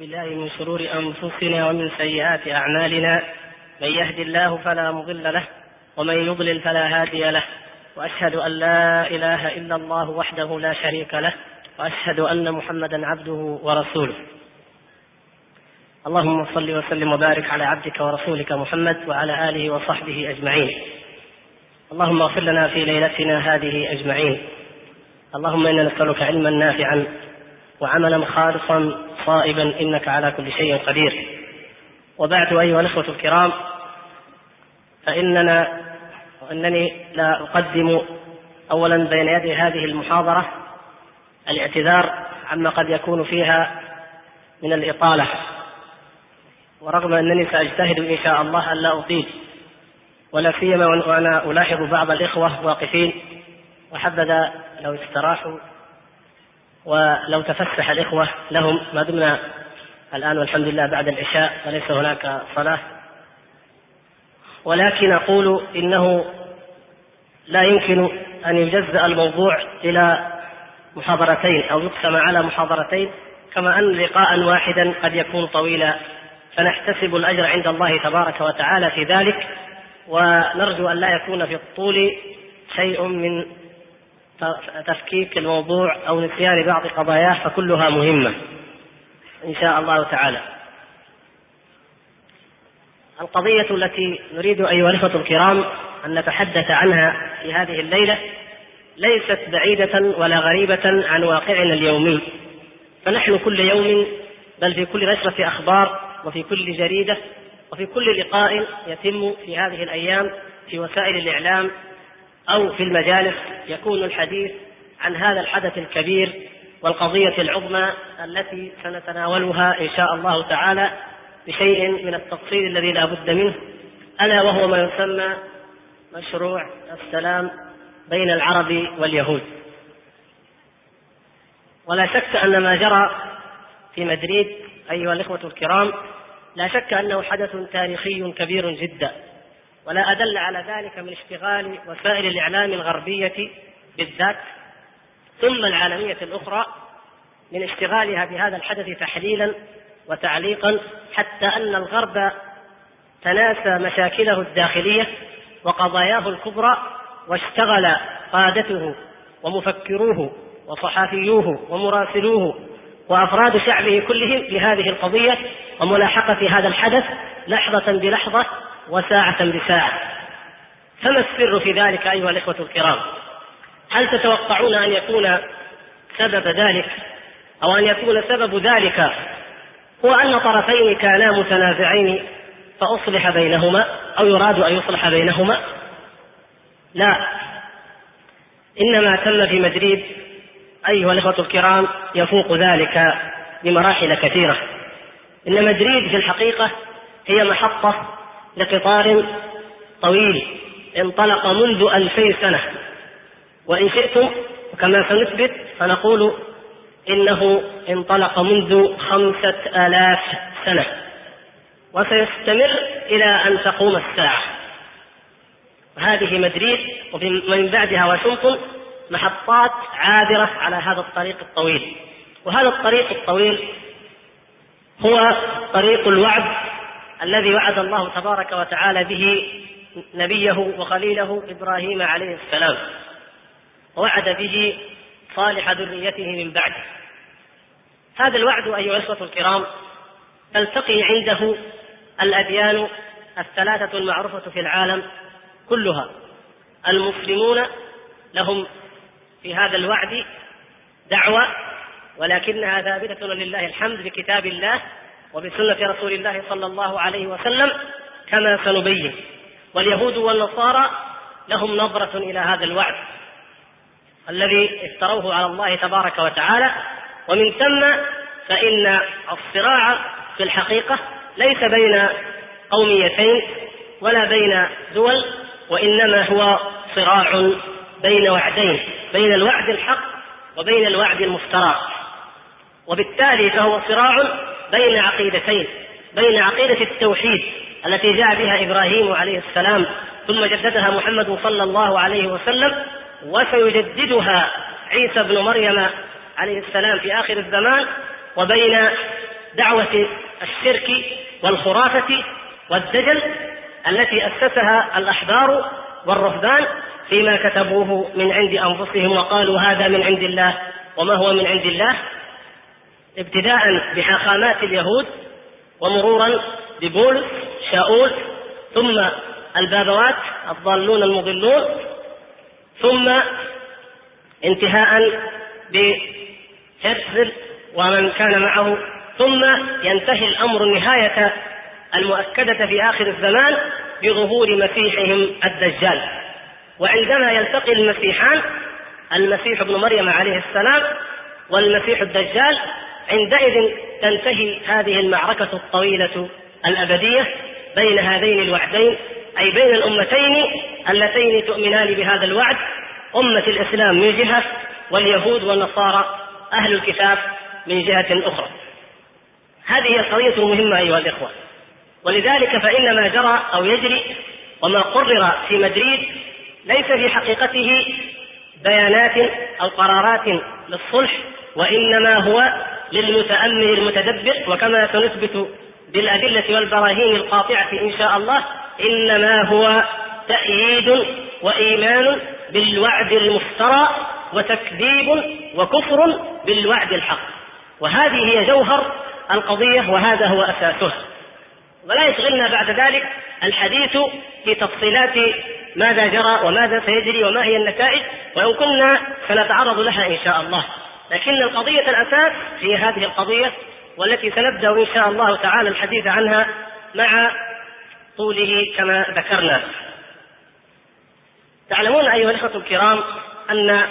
بالله من شرور أنفسنا ومن سيئات أعمالنا من يهد الله فلا مضل له ومن يضلل فلا هادي له وأشهد أن لا إله إلا الله وحده لا شريك له وأشهد أن محمدا عبده ورسوله. اللهم صل وسلم وبارك على عبدك ورسولك محمد وعلى آله وصحبه أجمعين. اللهم اغفر لنا في ليلتنا هذه أجمعين. اللهم إنا نسألك علما نافعا وعملا خالصا صائبا إنك على كل شيء قدير. وبعد أيها الإخوة الكرام فإننا وإنني لا أقدم اولا بين يدي هذه المحاضرة الاعتذار عما قد يكون فيها من الإطالة. ورغم أنني سأجتهد إن شاء الله الا أطيل ولا سيما وأنا ألاحظ بعض الإخوة واقفين وحبذا لو استراحوا ولو تفسح الإخوة لهم ما دمنا الآن والحمد لله بعد العشاء وليس هناك صلاة. ولكن أقول إنه لا يمكن أن يجزأ الموضوع إلى محاضرتين أو يقسم على محاضرتين كما أن لقاء واحدا قد يكون طويلا. فنحتسب الأجر عند الله تبارك وتعالى في ذلك ونرجو أن لا يكون في الطول شيء من تفكيك الموضوع أو نسيان بعض قضاياه فكلها مهمة. إن شاء الله تعالى. القضية التي نريد أيها الأخوة الكرام أن نتحدث عنها في هذه الليلة ليست بعيدة ولا غريبة عن واقعنا اليومي. فنحن كل يوم بل في كل نشرة أخبار وفي كل جريدة وفي كل لقاء يتم في هذه الأيام في وسائل الإعلام أو في المجالس يكون الحديث عن هذا الحدث الكبير والقضية العظمى التي سنتناولها إن شاء الله تعالى بشيء من التفصيل الذي لا بد منه ألا وهو ما يسمى مشروع السلام بين العرب واليهود. ولا شك أن ما جرى في مدريد أيها الإخوة الكرام لا شك أنه حدث تاريخي كبير جدا. ولا أدل على ذلك من اشتغال وسائل الإعلام الغربية بالذات ثم العالمية الأخرى من اشتغالها بهذا الحدث تحليلا وتعليقا حتى أن الغرب تناسى مشاكله الداخلية وقضاياه الكبرى واشتغل قادته ومفكروه وصحافيوه ومراسلوه وأفراد شعبه كلهم بهذه القضية وملاحقة هذا الحدث لحظة بلحظة وساعة بساعة فما السر في ذلك أيها الإخوة الكرام؟ هل تتوقعون أن يكون سبب ذلك أو أن يكون سبب ذلك هو أن طرفين كانا متنازعين فأصلح بينهما أو يراد أن يصلح بينهما؟ لا. إنما تم في مدريد أيها الإخوة الكرام يفوق ذلك بمراحل كثيرة. إن مدريد في الحقيقة هي محطة لقطار طويل انطلق منذ ألفي سنة. وإن شئتم وكما سنثبت فنقول إنه انطلق منذ خمسة آلاف سنة. وسيستمر إلى أن تقوم الساعة. هذه مدريد ومن بعدها واشنطن محطات عابرة على هذا الطريق الطويل. وهذا الطريق الطويل هو طريق الوعد الذي وعد الله تبارك وتعالى به نبيه وخليله إبراهيم عليه السلام ووعد به صالح ذريته من بعده. هذا الوعد أيها الإخوة الكرام تلتقي عنده الأديان الثلاثة المعروفة في العالم كلها. المسلمون لهم في هذا الوعد دعوة ولكنها ثابتة لله الحمد بكتاب الله وبسنة رسول الله صلى الله عليه وسلم كما سنبين. واليهود والنصارى لهم نظرة إلى هذا الوعد الذي افتروه على الله تبارك وتعالى. ومن ثم فإن الصراع في الحقيقة ليس بين قوميتين ولا بين دول وإنما هو صراع بين وعدين بين الوعد الحق وبين الوعد المفترى. وبالتالي فهو صراع بين عقيدتين بين عقيدة التوحيد التي جاء بها إبراهيم عليه السلام ثم جددها محمد صلى الله عليه وسلم وسيجددها عيسى بن مريم عليه السلام في آخر الزمان وبين دعوة الشرك والخرافة والدجل التي أسسها الأحبار والرهبان فيما كتبوه من عند أنفسهم وقالوا هذا من عند الله وما هو من عند الله. ابتداء بحاخامات اليهود ومرورا ببولس شاؤول ثم البابوات الضالون المضلون ثم انتهاء بهرتزل ومن كان معه ثم ينتهي الأمر النهايه المؤكدة في آخر الزمان بظهور مسيحهم الدجال. وعندما يلتقي المسيحان المسيح ابن مريم عليه السلام والمسيح الدجال عندئذ تنتهي هذه المعركة الطويلة الأبدية بين هذين الوعدين أي بين الأمتين اللتين تؤمنان بهذا الوعد أمة الإسلام من جهة واليهود والنصارى أهل الكتاب من جهة أخرى. هذه هي القضية المهمة أيها الإخوة. ولذلك فإن ما جرى أو يجري وما قرر في مدريد ليس في حقيقته بيانات أو قرارات للصلح وإنما هو للمتأمل المتدبر وكما سنثبت بالأدلة والبراهين القاطعة إن شاء الله إنما هو تأييد وإيمان بالوعد المفترى وتكذيب وكفر بالوعد الحق. وهذه هي جوهر القضية وهذا هو أساسها. ولا يشغلنا بعد ذلك الحديث في تفصيلات ماذا جرى وماذا سيجري وما هي النتائج وإن كنا سنتعرض لها إن شاء الله. لكن القضية الأساس هي هذه القضية والتي سنبدأ إن شاء الله تعالى الحديث عنها مع طوله كما ذكرنا. تعلمون أيها الإخوة الكرام أن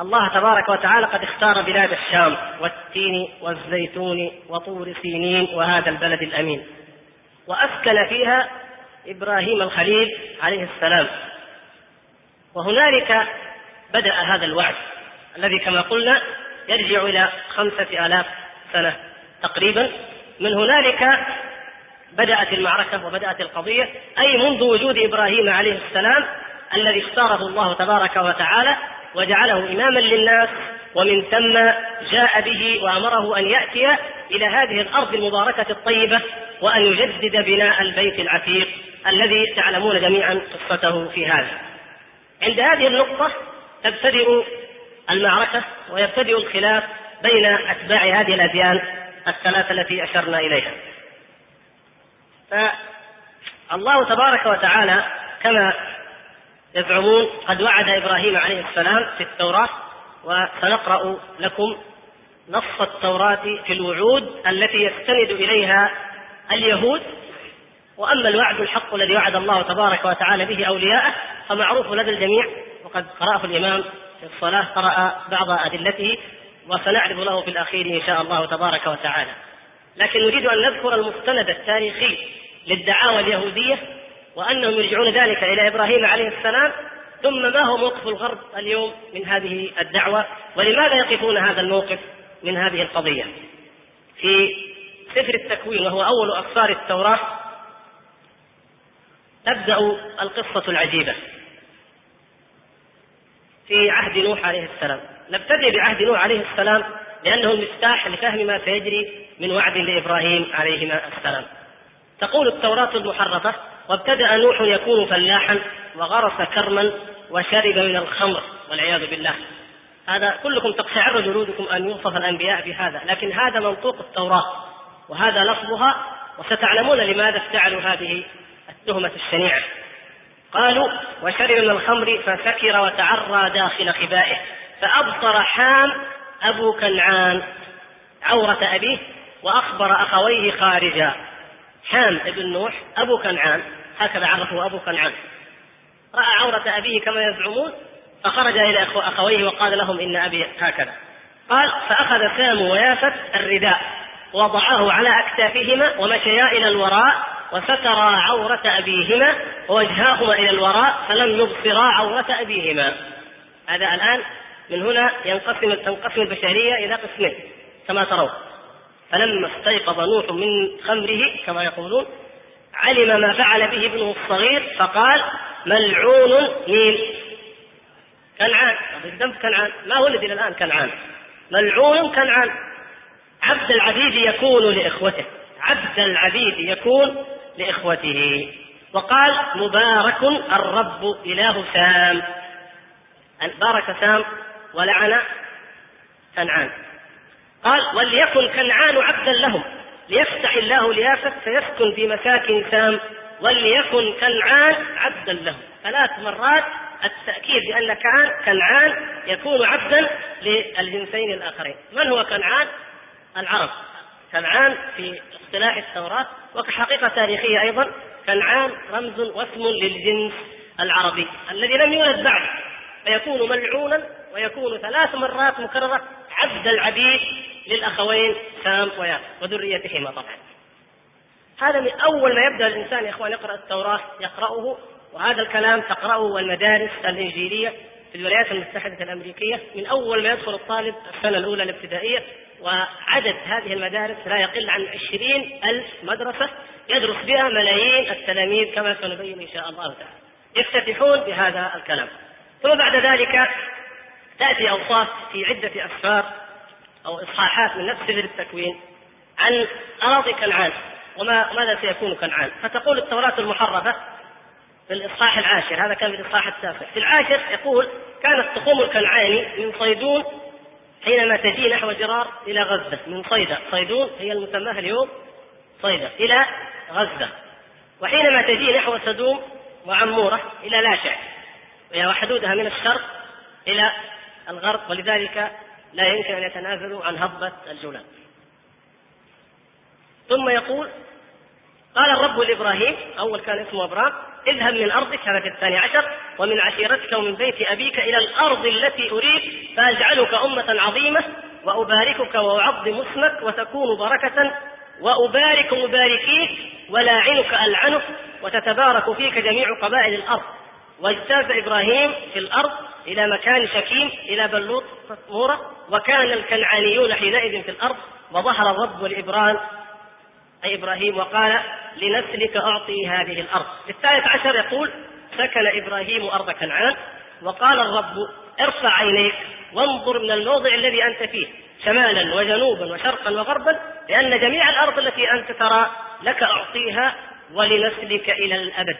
الله تبارك وتعالى قد اختار بلاد الشام والتين والزيتون وطور سينين وهذا البلد الأمين. وأسكن فيها إبراهيم الخليل عليه السلام. وهنالك بدأ هذا الوعد الذي كما قلنا يرجع إلى خمسة آلاف سنة تقريبا. من هنالك بدأت المعركة وبدأت القضية أي منذ وجود إبراهيم عليه السلام الذي اختاره الله تبارك وتعالى وجعله إماما للناس ومن ثم جاء به وأمره أن يأتي إلى هذه الأرض المباركة الطيبة وأن يجدد بناء البيت العتيق الذي تعلمون جميعا قصته في هذا. عند هذه النقطة تبتدئ المعركة ويبتدئ الخلاف بين أتباع هذه الأديان الثلاثة التي أشرنا إليها. فالله تبارك وتعالى كما يزعمون قد وعد إبراهيم عليه السلام في التوراة وسنقرأ لكم نص التوراة في الوعود التي يستند إليها اليهود. وأما الوعد الحق الذي وعد الله تبارك وتعالى به أولياءه فمعروف لدى الجميع. وقد قرأه الإمام في الصلاة قرأ بعض أدلته وسنعرض له في الأخير إن شاء الله تبارك وتعالى. لكن نريد أن نذكر المستند التاريخي للدعاوى اليهودية وأنهم يرجعون ذلك إلى إبراهيم عليه السلام ثم ما هو موقف الغرب اليوم من هذه الدعوة؟ ولماذا يقفون هذا الموقف من هذه القضية؟ في سفر التكوين وهو أول اسفار التوراة تبدأ القصة العجيبة. في عهد نوح عليه السلام. نبتدئ بعهد نوح عليه السلام لأنه المفتاح لفهم ما سيجري من وعد لإبراهيم عليهما السلام. تقول التوراة المحرفة وابتدأ نوح يكون فلاحا وغرس كرما وشرب من الخمر والعياذ بالله. هذا كلكم تقشعر جلودكم أن يوصف الأنبياء بهذا لكن هذا منطوق التوراة وهذا لفظها وستعلمون لماذا افتعلوا هذه التهمة الشنيعة. قالوا وشرب من الخمر فسكر وتعرى داخل خبائه فأبصر حام أبو كنعان عورة أبيه وأخبر أخويه خارجا. حام ابن نوح أبو كنعان هكذا عرفه أبو كنعان. رأى عورة أبيه كما يزعمون فخرج إلى أخويه وقال لهم إن أبي هكذا. قال فأخذ سام ويافت الرداء وضعه على أكتافهما ومشيا إلى الوراء وسترا عورة أبيهما ووجهاهما إلى الوراء فلم يبصرا عورة أبيهما. هذا الآن من هنا ينقسم تنقسم البشرية إلى قسمين كما ترون. فلما استيقظ نوح من خمره كما يقولون علم ما فعل به ابنه الصغير فقال ملعون مين؟ كنعان الذنب كنعان. ما ولد إلى الآن كنعان؟ ملعون كنعان. عبد العبيد يكون لإخوته. عبد العبيد يكون لإخوته. وقال مبارك الرب إله سام. بارك سام ولعن كنعان قال وليكن كنعان عبدا لهم. ليفتح الله ليافت فيسكن في مساكن سام. وليكن كنعان عبدا لهم. ثلاث مرات التأكيد بأن كنعان يكون عبدا للجنسين الآخرين. من هو كنعان؟ العرب. كنعان في اصطلاح التوراة وكحقيقة تاريخية أيضا. كنعان رمز واسم للجنس العربي الذي لم يولد بعد فيكون ملعونا ويكون ثلاث مرات مكررة عبد العبيد للأخوين سام وياس وذريتهما طبعا. هذا من أول ما يبدأ الإنسان يا إخوان يقرأ التوراة يقرأه وهذا الكلام تقرأه المدارس الإنجيلية في الولايات المتحدة الأمريكية من أول ما يدخل الطالب السنة الأولى الابتدائية. وعدد هذه المدارس لا يقل عن عشرين ألف مدرسة يدرس بها ملايين التلاميذ كما سنبين إن شاء الله تعالى. يفتتحون بهذا الكلام. ثم بعد ذلك تأتي أوصاف في عدة أسفار أو إصحاحات من نفس سفر التكوين عن أراضي كنعان وما ماذا سيكون كنعان. فتقول التوراة المحرفة في الإصحاح العاشر هذا كان في الإصحاح التاسع. في العاشر يقول كانت تقوم الكنعاني من صيدون حينما تجي نحو جرار إلى غزة من صيدا. صيدون هي المسماة اليوم صيدا إلى غزة. وحينما تجي نحو سدوم وعمورة إلى لاشع وحدودها من الشرق إلى الغرب ولذلك لا يمكن أن يتنازلوا عن هضبة الجولان. ثم يقول قال الرب لإبراهيم أول كان اسمه إبراهيم اذهب من ارضك هذا في الثاني عشر ومن عشيرتك ومن بيت أبيك إلى الأرض التي أريد فأجعلك أمة عظيمة وأباركك وأعظم اسمك وتكون بركة وأبارك مباركيك ولاعنك ألعنك وتتبارك فيك جميع قبائل الأرض. واجتاز إبراهيم في الأرض إلى مكان شكيم إلى بلوط مورة وكان الكنعانيون حينئذ في الأرض وظهر الرب لابراهيم أي إبراهيم وقال لنسلك أعطي هذه الأرض. في الثالث عشر يقول سكن إبراهيم أرض كنعان وقال الرب ارفع عينيك وانظر من الموضع الذي أنت فيه شمالا وجنوبا وشرقا وغربا لأن جميع الأرض التي أنت ترى لك أعطيها ولنسلك إلى الأبد.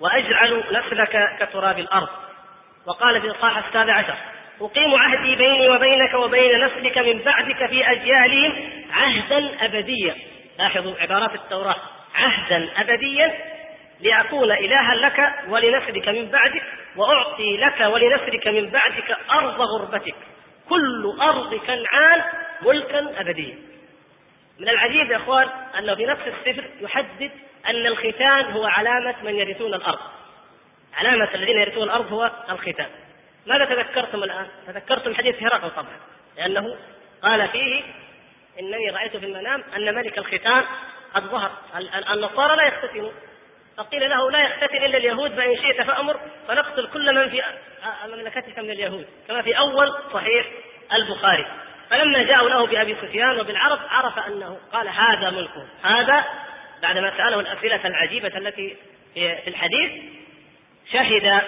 وأجعل نسلك كتراب الأرض. وقال في الإصحاح السابع عشر أقيم عهدي بيني وبينك وبين نسلك من بعدك في أجيالهم عهدا أبديا. لاحظوا عبارات التوراة. عهدا أبديا لأكون إلها لك ولنسلك من بعدك وأعطي لك ولنسلك من بعدك أرض غربتك. كل أرض كنعان ملكا أبديا. من العجيب يا إخوان أنه في نفس السفر يحدد أن الختان هو علامة من يرثون الأرض. علامة الذين يرثون الأرض هو الختان. ماذا تذكرتم الآن؟ تذكرتم حديث هرقل طبعا لأنه قال فيه إنني رأيت في المنام أن ملك الختان قد ظهر النصارى لا يختتنون. فقيل له لا يختتن إلا اليهود فإن شئت فأمر فنقتل كل من في مملكتك من اليهود كما في أول صحيح البخاري. فلما جاءوا له بأبي سفيان وبالعرب عرف أنه قال هذا ملكه. هذا بعدما سأله الأسئلة العجيبة التي في الحديث شهد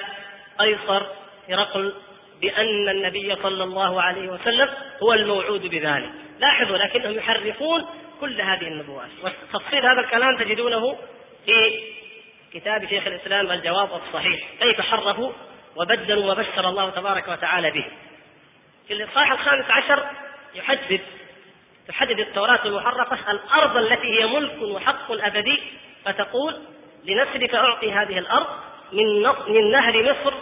قيصر هرقل بأن النبي صلى الله عليه وسلم هو الموعود بذلك. لاحظوا لكنهم يحرفون كل هذه النبوات. وتفصيل هذا الكلام تجدونه في كتاب شيخ الإسلام الجواب الصحيح. كيف حرفوا وبدلوا ما بشر الله تبارك وتعالى به. في الإصحاح الخامس عشر يحدد تحدد التوراة المحرفة الأرض التي هي ملك وحق أبدي فتقول لنسلك أعطي هذه الأرض من من نهر مصر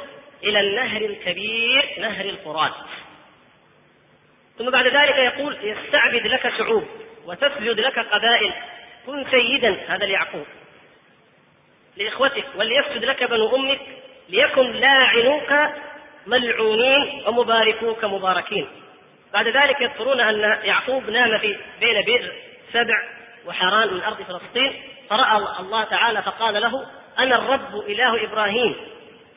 إلى النهر الكبير نهر الفرات ثم بعد ذلك يقول يستعبد لك شعوب وتسجد لك قبائل. كن سيدا هذا ليعقوب. لإخوتك وليسجد لك بنو أمك ليكن لاعنوك ملعونين ومباركوك مباركين. بعد ذلك يذكرون أن يعقوب نام في بين بئر سبع وحران من أرض فلسطين. فرأى الله تعالى فقال له أنا الرب إله إبراهيم.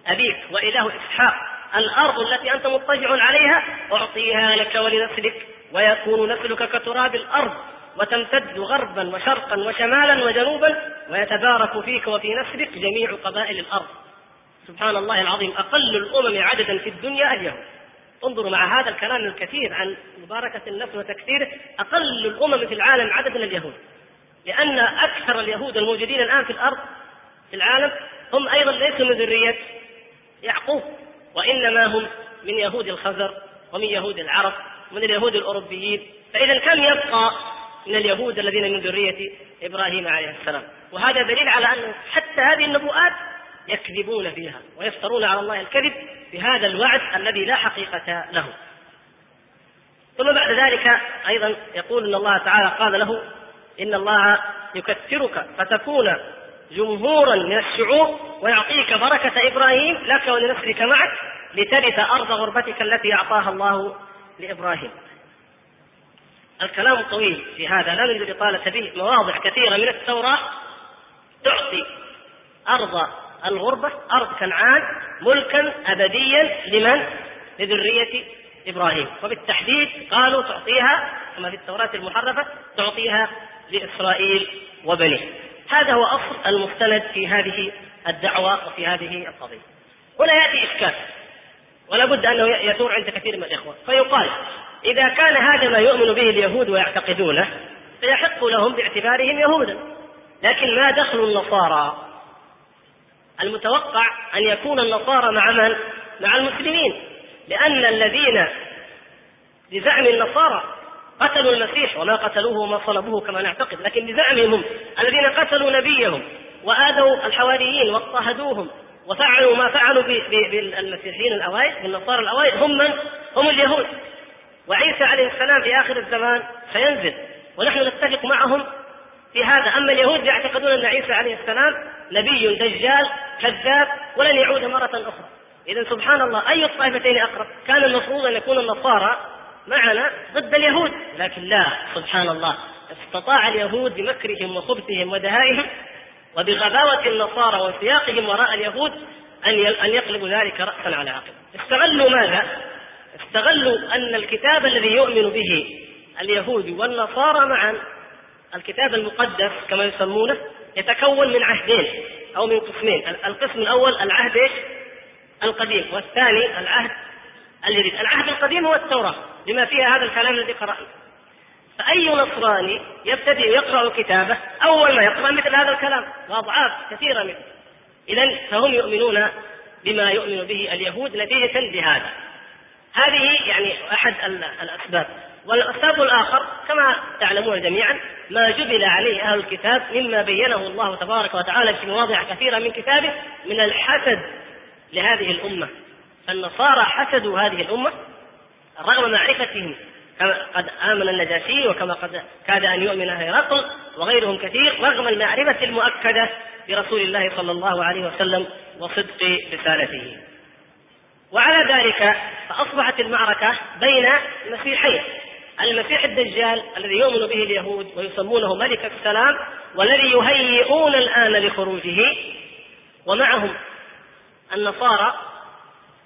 أبيك وإله إسحاق الأرض التي أنت مضطجع عليها أعطيها لك ولنسلك ويكون نسلك كتراب الأرض وتمتد غربا وشرقا وشمالا وجنوبا ويتبارك فيك وفي نسلك جميع قبائل الأرض. سبحان الله العظيم أقل الأمم عددا في الدنيا اليهود انظروا مع هذا الكلام الكثير عن مباركة النفس وتكثيره أقل الأمم في العالم عددا اليهود. لأن أكثر اليهود الموجودين الآن في الأرض في العالم هم أيضا ليسوا من ذرية يعقوب وإنما هم من يهود الخزر ومن يهود العرب ومن اليهود الأوروبيين. فإذا كم يبقى من اليهود الذين من ذرية إبراهيم عليه السلام؟ وهذا دليل على أن حتى هذه النبوءات يكذبون فيها ويفترون على الله الكذب بهذا الوعد الذي لا حقيقة له. ثم بعد ذلك أيضا يقول أن الله تعالى قال له إن الله يكثرك فتكون جمهورا من الشعوب ويعطيك بركة إبراهيم لك ولنسلك معك لترث أرض غربتك التي أعطاها الله لإبراهيم. الكلام طويل في هذا لا نريد الإطالة به مواضع كثيرة من التوراة تعطي أرض الغربة أرض كنعان ملكا أبديا لمن؟ لذرية إبراهيم. وبالتحديد قالوا تعطيها كما في التوراة المحرفة تعطيها لإسرائيل وبنيه. هذا هو أصل المستند في هذه الدعوة وفي هذه القضية. هنا يأتي إشكال. ولا بد أنه يثور عند كثير من الإخوة. فيقال إذا كان هذا ما يؤمن به اليهود ويعتقدونه فيحق لهم باعتبارهم يهودا. لكن ما دخل النصارى؟ المتوقع أن يكون النصارى مع من؟ مع المسلمين. لأن الذين بزعم النصارى قتلوا المسيح وما قتلوه وما صلبوه كما نعتقد لكن بزعمهم هم الذين قتلوا نبيهم وآذوا الحواريين واضطهدوهم وفعلوا ما فعلوا بالمسيحيين الأوائل بالنصارى الأوائل هم من؟ هم اليهود. وعيسى عليه السلام في آخر الزمان سينزل ونحن نتفق معهم في هذا. أما اليهود يعتقدون أن عيسى عليه السلام نبي دجال كذاب ولن يعود مرة أخرى. إذا سبحان الله أي الطائفتين أقرب؟ كان المفروض أن يكون النصارى معنا ضد اليهود لكن لا سبحان الله استطاع اليهود بمكرهم وخبثهم ودهائهم وبغباوة النصارى وانسياقهم وراء اليهود أن أن يقلبوا ذلك رأسا على عقب استغلوا ماذا؟ استغلوا أن الكتاب الذي يؤمن به اليهود والنصارى معا الكتاب المقدس كما يسمونه يتكون من عهدين أو من قسمين القسم الأول العهد؟ القديم والثاني العهد الجديد. العهد القديم هو التوراة بما فيها هذا الكلام الذي قرأنا فأي نصراني يبتدئ يقرأ كتابه أول ما يقرأ مثل هذا الكلام وأضعاف كثيرة منه. إذا فهم يؤمنون بما يؤمن به اليهود نتيجة لهذا. هذه يعني أحد الأسباب. والأسباب الآخر كما تعلمون جميعا ما جبل عليه أهل الكتاب مما بينه الله تبارك وتعالى في مواضع كثيرة من كتابه من الحسد لهذه الأمة. النصارى حسدوا هذه الأمة رغم معرفتهم كما قد آمن النجاشي وكما قد كاد أن يؤمن هرقل وغيرهم كثير رغم المعرفة المؤكدة برسول الله صلى الله عليه وسلم وصدق رسالته. وعلى ذلك فأصبحت المعركة بين مسيحين المسيح الدجال الذي يؤمن به اليهود ويسمونه ملك السلام والذي يهيئون الآن لخروجه ومعهم النصارى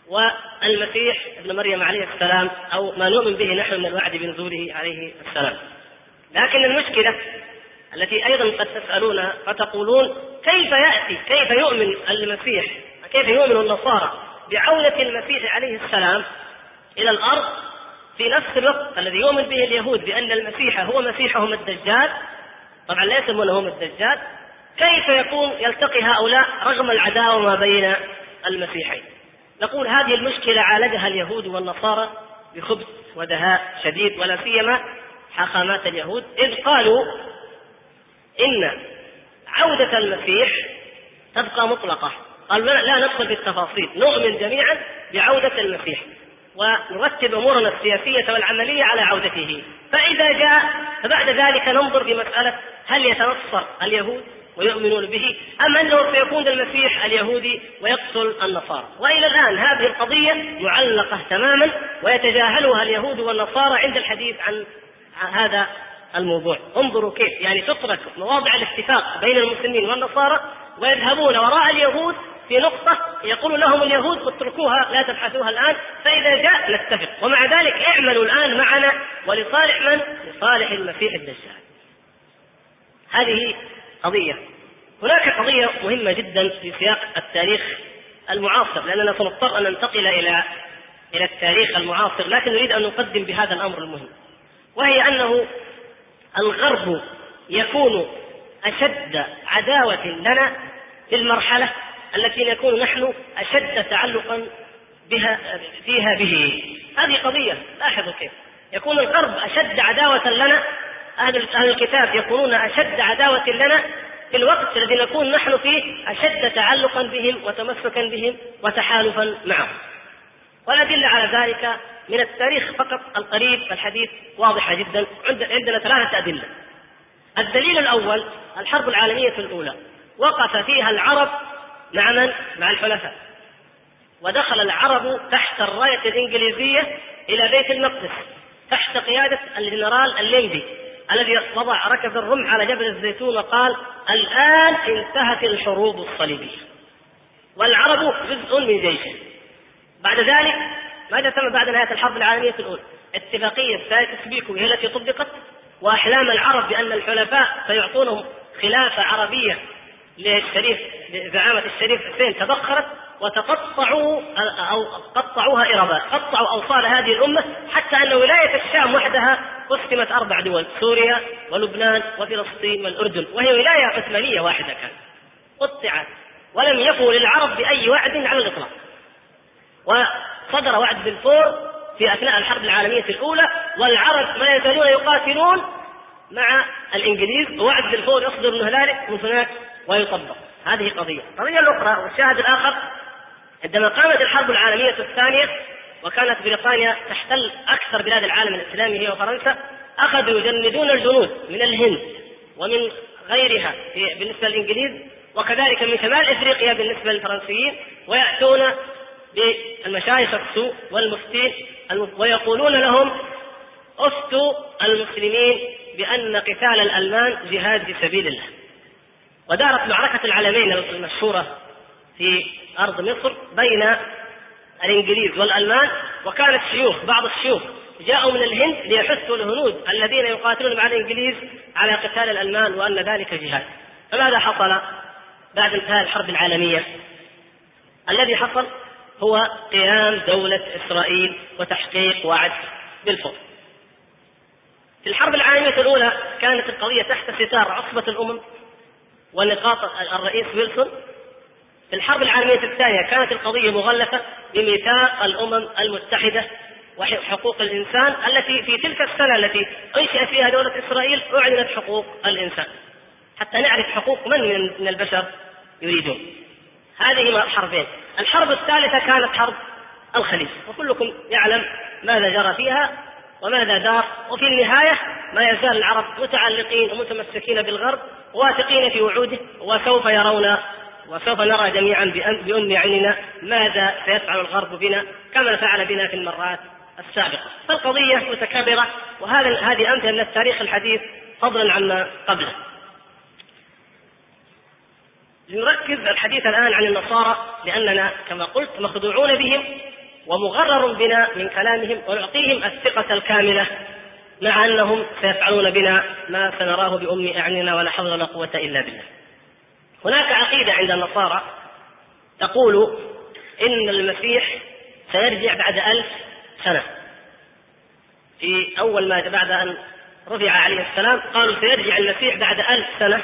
والمسيح ابن مريم عليه السلام أو ما نؤمن به نحن من الوعد بنزوله عليه السلام. لكن المشكلة التي أيضا قد تسألون فتقولون كيف يأتي؟ كيف يؤمن المسيح؟ كيف يؤمن النصارى بعودة المسيح عليه السلام إلى الأرض؟ في نفس الوقت الذي يؤمن به اليهود بأن المسيح هو مسيحهم الدجال طبعا لا يسمونه هم الدجال كيف يكون يلتقي هؤلاء رغم العداوة ما بين المسيحين؟ نقول هذه المشكلة عالجها اليهود والنصارى بخبث ودهاء شديد ولا سيما حاخامات اليهود إذ قالوا إن عودة المسيح تبقى مطلقة. قالوا لا ندخل في التفاصيل نؤمن جميعا بعودة المسيح ونرتب أمورنا السياسية والعملية على عودته. فإذا جاء فبعد ذلك ننظر في مساله هل يتنصر اليهود ويؤمنون به أم انه سيكون المسيح اليهودي ويقتل النصارى؟ وإلى الآن هذه القضية معلقة تماما ويتجاهلها اليهود والنصارى عند الحديث عن هذا الموضوع. انظروا كيف يعني تترك مواضع الاتفاق بين المسلمين والنصارى ويذهبون وراء اليهود في نقطة يقول لهم اليهود اتركوها لا تبحثوها الآن فإذا جاء نتفق. ومع ذلك اعملوا الآن معنا ولصالح من؟ لصالح المسيح الدجال. هذه قضية. هناك قضية مهمة جدا في سياق التاريخ المعاصر لأننا سنضطر أن ننتقل إلى إلى التاريخ المعاصر لكن نريد أن نقدم بهذا الأمر المهم وهي أنه الغرب يكون أشد عداوة لنا في المرحلة التي نكون نحن أشد تعلقا بها فيها به. هذه قضية لاحظوا كيف. يكون الغرب أشد عداوة لنا أهل أهل الكتاب يكونون أشد عداوة لنا في الوقت الذي نكون نحن فيه أشد تعلقا بهم وتمسكا بهم وتحالفا معهم. والأدلة على ذلك من التاريخ فقط القريب الحديث واضحة جدا عندنا ثلاثة أدلة. الدليل الأول الحرب العالمية الأولى. وقف فيها العرب مع من؟ مع الحلفاء. ودخل العرب تحت الراية الإنجليزية إلى بيت المقدس تحت قيادة الجنرال اللنبي. الذي وضع ركب الرمح على جبل الزيتون وقال الآن انتهت الحروب الصليبية. والعرب جزء من جيشه. بعد ذلك ماذا تم بعد نهاية الحرب العالمية الأولى؟ اتفاقية سايكس بيكو هي التي طبقت وأحلام العرب بأن الحلفاء سيعطونهم خلافة عربية للشريف زعامة الشريف حسين تبخرت. وتقطعوا أو قطعوها إربا قطعوا أوصال هذه الأمة حتى أن ولاية الشام وحدها قسمت أربع دول سوريا ولبنان وفلسطين والأردن وهي ولاية عثمانية واحدة كانت. قطعت ولم يفوا للعرب بأي وعد على الإطلاق. وصدر وعد بالفور في أثناء الحرب العالمية الأولى والعرب ما يزالون يقاتلون مع الإنجليز ووعد بالفور يصدر من هنالك من هناك ويطبق. هذه قضية. القضية الأخرى والشاهد الآخر عندما قامت الحرب العالمية الثانية وكانت بريطانيا تحتل أكثر بلاد العالم الإسلامي هي وفرنسا أخذوا يجندون الجنود من الهند ومن غيرها بالنسبة للإنجليز وكذلك من شمال إفريقيا بالنسبة للفرنسيين ويأتون بالمشايخ السوء والمفتين ويقولون لهم أفتوا المسلمين بأن قتال الألمان جهاد في سبيل الله. ودارت معركة العلمين المشهورة في أرض مصر بين الإنجليز والألمان وكانت شيوخ بعض الشيوخ جاءوا من الهند ليحثوا الهنود الذين يقاتلون مع الإنجليز على قتال الألمان وأن ذلك جهاد. فماذا حصل بعد انتهاء الحرب العالمية؟ الذي حصل هو قيام دولة إسرائيل وتحقيق وعد بالفوز. في الحرب العالمية الأولى كانت القضية تحت ستار عصبة الأمم ونقاط الرئيس ويلسون في الحرب العالمية الثانية كانت القضية مغلفة بميثاق الأمم المتحدة وحقوق الإنسان التي في تلك السنة التي أنشأ فيها دولة إسرائيل أعلنت حقوق الإنسان. حتى نعرف حقوق من من البشر يريدون. هذه الحربين. الحرب الثالثة كانت حرب الخليج. وكلكم يعلم ماذا جرى فيها وماذا دار. وفي النهاية ما يزال العرب متعلقين ومتمسكين بالغرب واثقين في وعوده وسوف يرون وسوف نرى جميعا بأم عيننا ماذا سيفعل الغرب بنا كما فعل بنا في المرات السابقة. فالقضية متكررة وهذا هذه أمثلة من التاريخ الحديث فضلا عما قبله. نركز الحديث الآن عن النصارى لأننا كما قلت مخدوعون بهم ومغرر بنا من كلامهم ونعطيهم الثقة الكاملة مع أنهم سيفعلون بنا ما سنراه بأم أعيننا ولا حول ولا قوة إلا بالله. هناك عقيدة عند النصارى تقول إن المسيح سيرجع بعد ألف سنة. في أول ما بعد أن رفع عليه السلام قالوا سيرجع المسيح بعد ألف سنة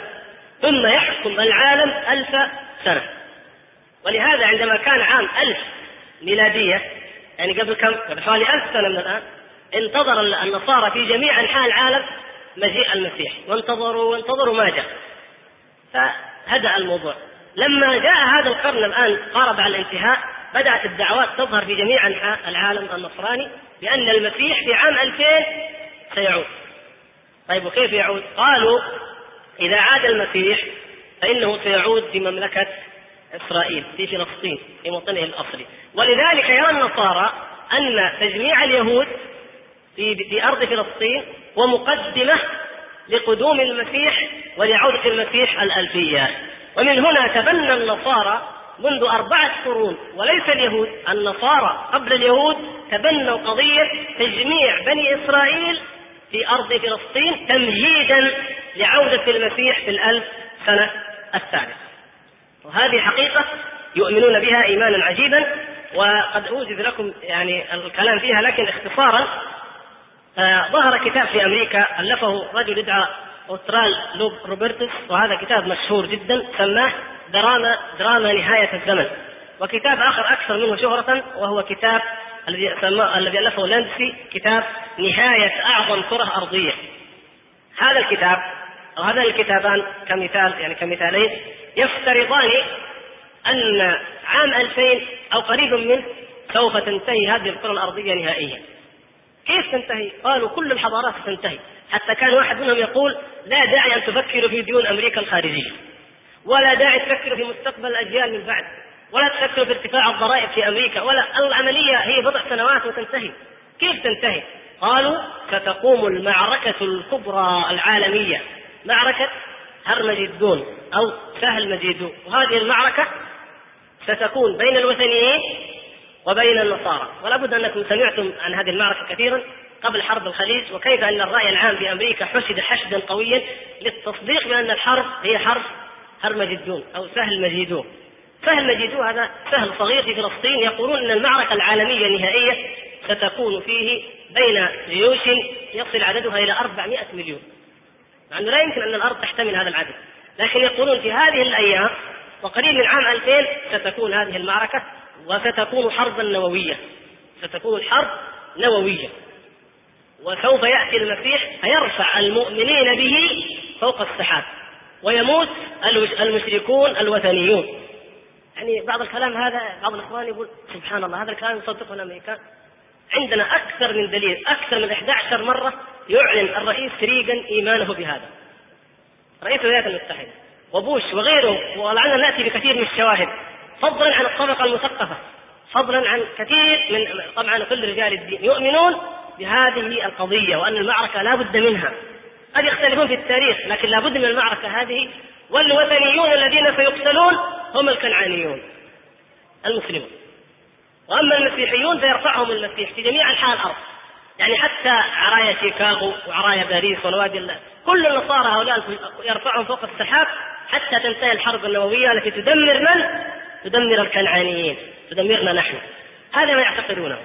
ثم يحكم العالم ألف سنة. ولهذا عندما كان عام ألف ميلادية يعني قبل كم؟ قبل حوالي ألف سنة من الآن انتظر النصارى في جميع أنحاء العالم مجيء المسيح. وانتظروا وانتظروا ما جاء فهدأ الموضوع. لما جاء هذا القرن الآن قارب على الانتهاء بدأت الدعوات تظهر في جميع أنحاء العالم النصراني بأن المسيح في عام 2000 سيعود. طيب وكيف يعود؟ قالوا إذا عاد المسيح فإنه سيعود في مملكة إسرائيل في فلسطين في موطنه الأصلي. ولذلك يرى النصارى أن تجميع اليهود في أرض فلسطين ومقدمة لقدوم المسيح ولعودة المسيح الألفية. ومن هنا تبنى النصارى منذ أربعة قرون وليس اليهود النصارى قبل اليهود تبنوا قضية تجميع بني إسرائيل في أرض فلسطين تمهيدا لعودة المسيح في الألف سنة الثالثة وهذه حقيقة يؤمنون بها إيمانا عجيبا وقد اوجد لكم يعني الكلام فيها لكن اختصارا آه ظهر كتاب في أمريكا ألفه رجل يدعى اوسترال لوب روبرتس وهذا كتاب مشهور جدا سماه دراما دراما نهاية الزمن وكتاب آخر أكثر منه شهرة وهو كتاب الذي الذي ألفه لاندسي كتاب نهاية أعظم كرة أرضية هذا الكتاب أو هذان الكتابان كمثال يعني كمثالين يفترضان أن عام 2000 أو قريب منه سوف تنتهي هذه الكرة الأرضية نهائيا. كيف تنتهي؟ قالوا كل الحضارات ستنتهي، حتى كان واحد منهم يقول لا داعي أن تفكروا في ديون أمريكا الخارجية. ولا داعي تفكروا في مستقبل الأجيال من بعد، ولا تفكروا في ارتفاع الضرائب في أمريكا، ولا العملية هي بضع سنوات وتنتهي. كيف تنتهي؟ قالوا ستقوم المعركة الكبرى العالمية معركة هرمجدون أو سهل مجيدون وهذه المعركة ستكون بين الوثنيين وبين النصارى. ولا بد أنكم سمعتم عن هذه المعركة كثيرا قبل حرب الخليج وكيف أن الرأي العام في أمريكا حشد حشدا قويا للتصديق بأن الحرب هي حرب هرمجدون أو سهل مجيدون. سهل مجيدون هذا سهل صغير في فلسطين. يقولون أن المعركة العالمية النهائية ستكون فيه بين جيوش يصل عددها إلى 400 مليون. مع أنه لا يمكن أن الأرض تحتمل هذا العدد. لكن يقولون في هذه الأيام وقريب من عام 2000 ستكون هذه المعركة وستكون حربا نووية. ستكون الحرب نووية. وسوف يأتي المسيح فيرفع المؤمنين به فوق السحاب ويموت المشركون الوثنيون. يعني بعض الكلام هذا بعض الإخوان يقول سبحان الله هذا الكلام يصدقه الأمريكان. عندنا أكثر من دليل أكثر من 11 مرة يعلن الرئيس ريغان إيمانه بهذا. رئيس الولايات المتحدة وبوش وغيره ولعلنا نأتي بكثير من الشواهد. فضلا عن الطبقة المثقفة فضلا عن كثير من طبعا كل رجال الدين يؤمنون بهذه القضية وأن المعركة لا بد منها. قد يختلفون في التاريخ لكن لا بد من المعركة هذه والوثنيون الذين سيقتلون هم الكنعانيون المسلمون. وأما المسيحيون فيرفعهم المسيح في جميع أنحاء الأرض. يعني حتى عرايا شيكاغو وعرايا باريس ونوادي كل النصارى هؤلاء يرفعهم فوق السحاب حتى تنتهي الحرب النووية التي تدمر من؟ تدمر الكنعانيين تدمرنا نحن. هذا ما يعتقدونه.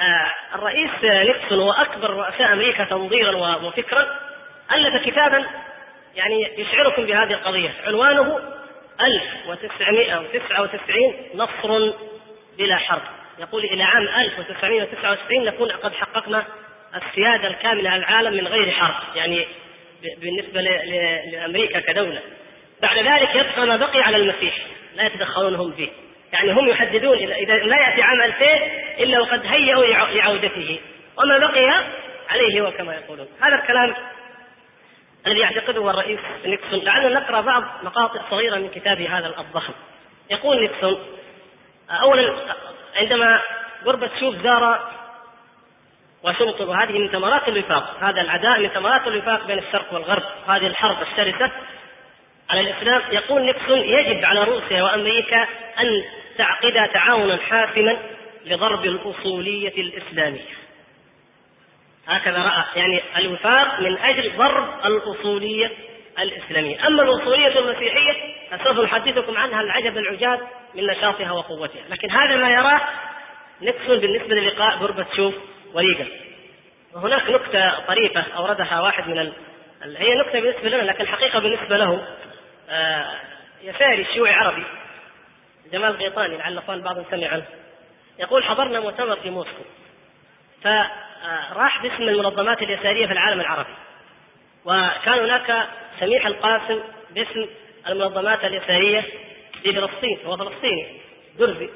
آه الرئيس نيكسون هو أكبر رؤساء أمريكا تنظيرا وفكرا ألف كتابا يعني يشعركم بهذه القضية. عنوانه 1999 نصر بلا حرب. يقول إلى عام 1999 نكون قد حققنا السيادة الكاملة على العالم من غير حرب يعني بالنسبة لأمريكا كدولة. بعد ذلك يبقى ما بقي على المسيح. لا يتدخلون هم فيه. يعني هم يحددون إذا لا يأتي عام 2000 إلا وقد هيئوا لعودته. وما بقي عليه هو كما يقولون. هذا الكلام الذي يعتقده الرئيس نيكسون. لعلنا نقرأ بعض مقاطع صغيرة من كتابه هذا الضخم. يقول نيكسون اولا عندما شوف زار واشنطن وهذه من ثمرات الوفاق هذا العداء من ثمرات الوفاق بين الشرق والغرب هذه الحرب الشرسة على الإسلام يقول نيكسون يجب على روسيا وأمريكا أن تعقدا تعاونا حاسما لضرب الأصولية الإسلامية. هكذا رأى يعني الوفاق من أجل ضرب الأصولية الإسلامية. أما الأصولية المسيحية فسوف نحدثكم عنها العجب العجاب من نشاطها وقوتها. لكن هذا ما يراه نيكسون بالنسبة للقاء غورباتشوف وريغان. وهناك نكتة طريفة أوردها واحد من ال... هي نكتة بالنسبة لنا لكن الحقيقة بالنسبة له يساري شيوعي عربي. جمال غيطاني لعل بعض سمع عنه. يقول حضرنا مؤتمر في موسكو. فراح باسم المنظمات اليسارية في العالم العربي. وكان هناك سميح القاسم باسم المنظمات اليسارية في فلسطين هو فلسطيني درزي.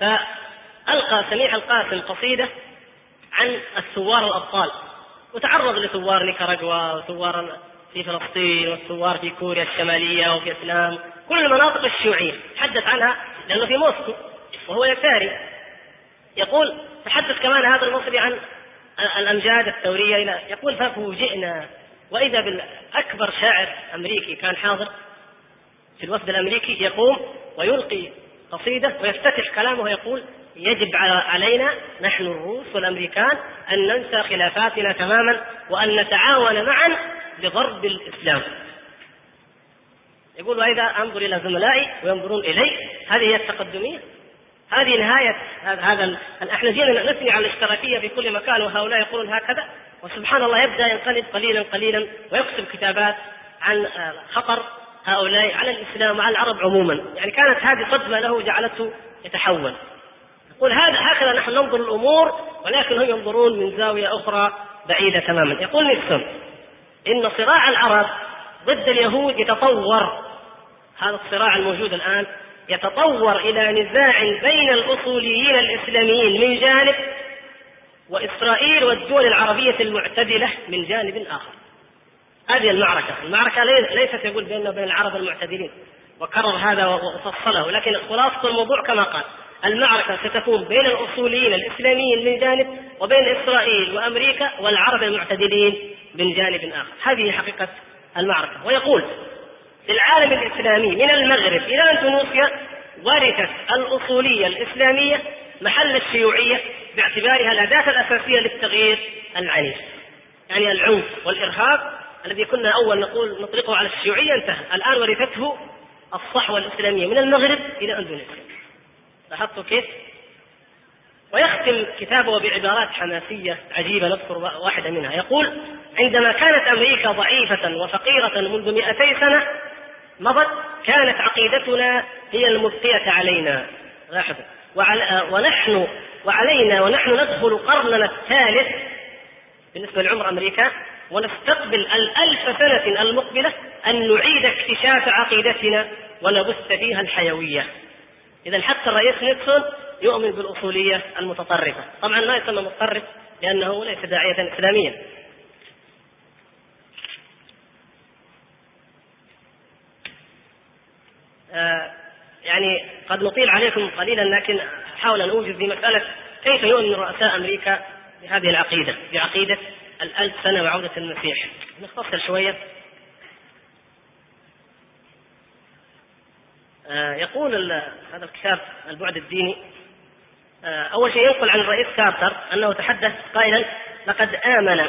فألقى سميح القاسم قصيدة عن الثوار الأبطال وتعرض لثوار نيكاراغوا وثوار في فلسطين والثوار في كوريا الشمالية وفيتنام كل المناطق الشيوعية. تحدث عنها لأنه في موسكو وهو يساري. يقول تحدث كمان هذا المصري عن الأمجاد الثورية إلى يقول ففوجئنا. وإذا بالأكبر شاعر أمريكي كان حاضر في الوفد الأمريكي يقوم ويلقي قصيدة ويفتتح كلامه ويقول يجب علينا نحن الروس والأمريكان أن ننسى خلافاتنا تماما وأن نتعاون معا لضرب الإسلام. يقول وإذا أنظر إلى زملائي وينظرون إلي هذه هي التقدمية؟ هذه نهاية هذا إحنا جينا نثني على الاشتراكية في كل مكان وهؤلاء يقولون هكذا. وسبحان الله يبدأ ينقلب قليلا قليلا ويكتب كتابات عن خطر هؤلاء على الإسلام وعلى العرب عموما. يعني كانت هذه صدمة له جعلته يتحول. يقول هذا هكذا نحن ننظر الأمور ولكن هم ينظرون من زاوية أخرى بعيدة تماما. يقول نيكسون إن صراع العرب ضد اليهود يتطور. هذا الصراع الموجود الآن يتطور إلى نزاع بين الأصوليين الإسلاميين من جانب وإسرائيل والدول العربية المعتدلة من جانب آخر. هذه المعركة المعركة ليست يقول بيننا وبين العرب المعتدلين وكرر هذا وفصله لكن خلاصة الموضوع كما قال. المعركة ستكون بين الأصوليين الإسلاميين من جانب وبين إسرائيل وأمريكا والعرب المعتدلين من جانب آخر. هذه حقيقة المعركة. ويقول في العالم الإسلامي من المغرب إلى أندونيسيا ورثت الأصولية الإسلامية محل الشيوعية باعتبارها الأداة الأساسية للتغيير العنيف. يعني العنف والإرهاب الذي كنا أول نقول نطلقه على الشيوعية انتهى. الآن ورثته الصحوة الإسلامية من المغرب إلى أندونيسيا. لاحظتوا كيف؟ ويختم كتابه بعبارات حماسية عجيبة نذكر واحدة منها. يقول عندما كانت أمريكا ضعيفة وفقيرة منذ 200 سنة مضت كانت عقيدتنا هي المبقية علينا. لاحظوا. ونحن وعلينا ونحن ندخل قرننا الثالث بالنسبة لعمر أمريكا ونستقبل الألف سنة المقبلة أن نعيد اكتشاف عقيدتنا ونبث فيها الحيوية. إذا حتى الرئيس نيكسون يؤمن بالأصولية المتطرفة. طبعا ما يسمى متطرف لأنه ليس داعية إسلاميا. آه يعني قد نطيل عليكم قليلا لكن أحاول أن أوجز في مساله كيف يؤمن رؤساء أمريكا بهذه العقيدة بعقيدة الألف سنة وعودة المسيح. نختصر شوية آه يقول هذا الكتاب البعد الديني آه أول شيء ينقل عن الرئيس كارتر أنه تحدث قائلا لقد آمن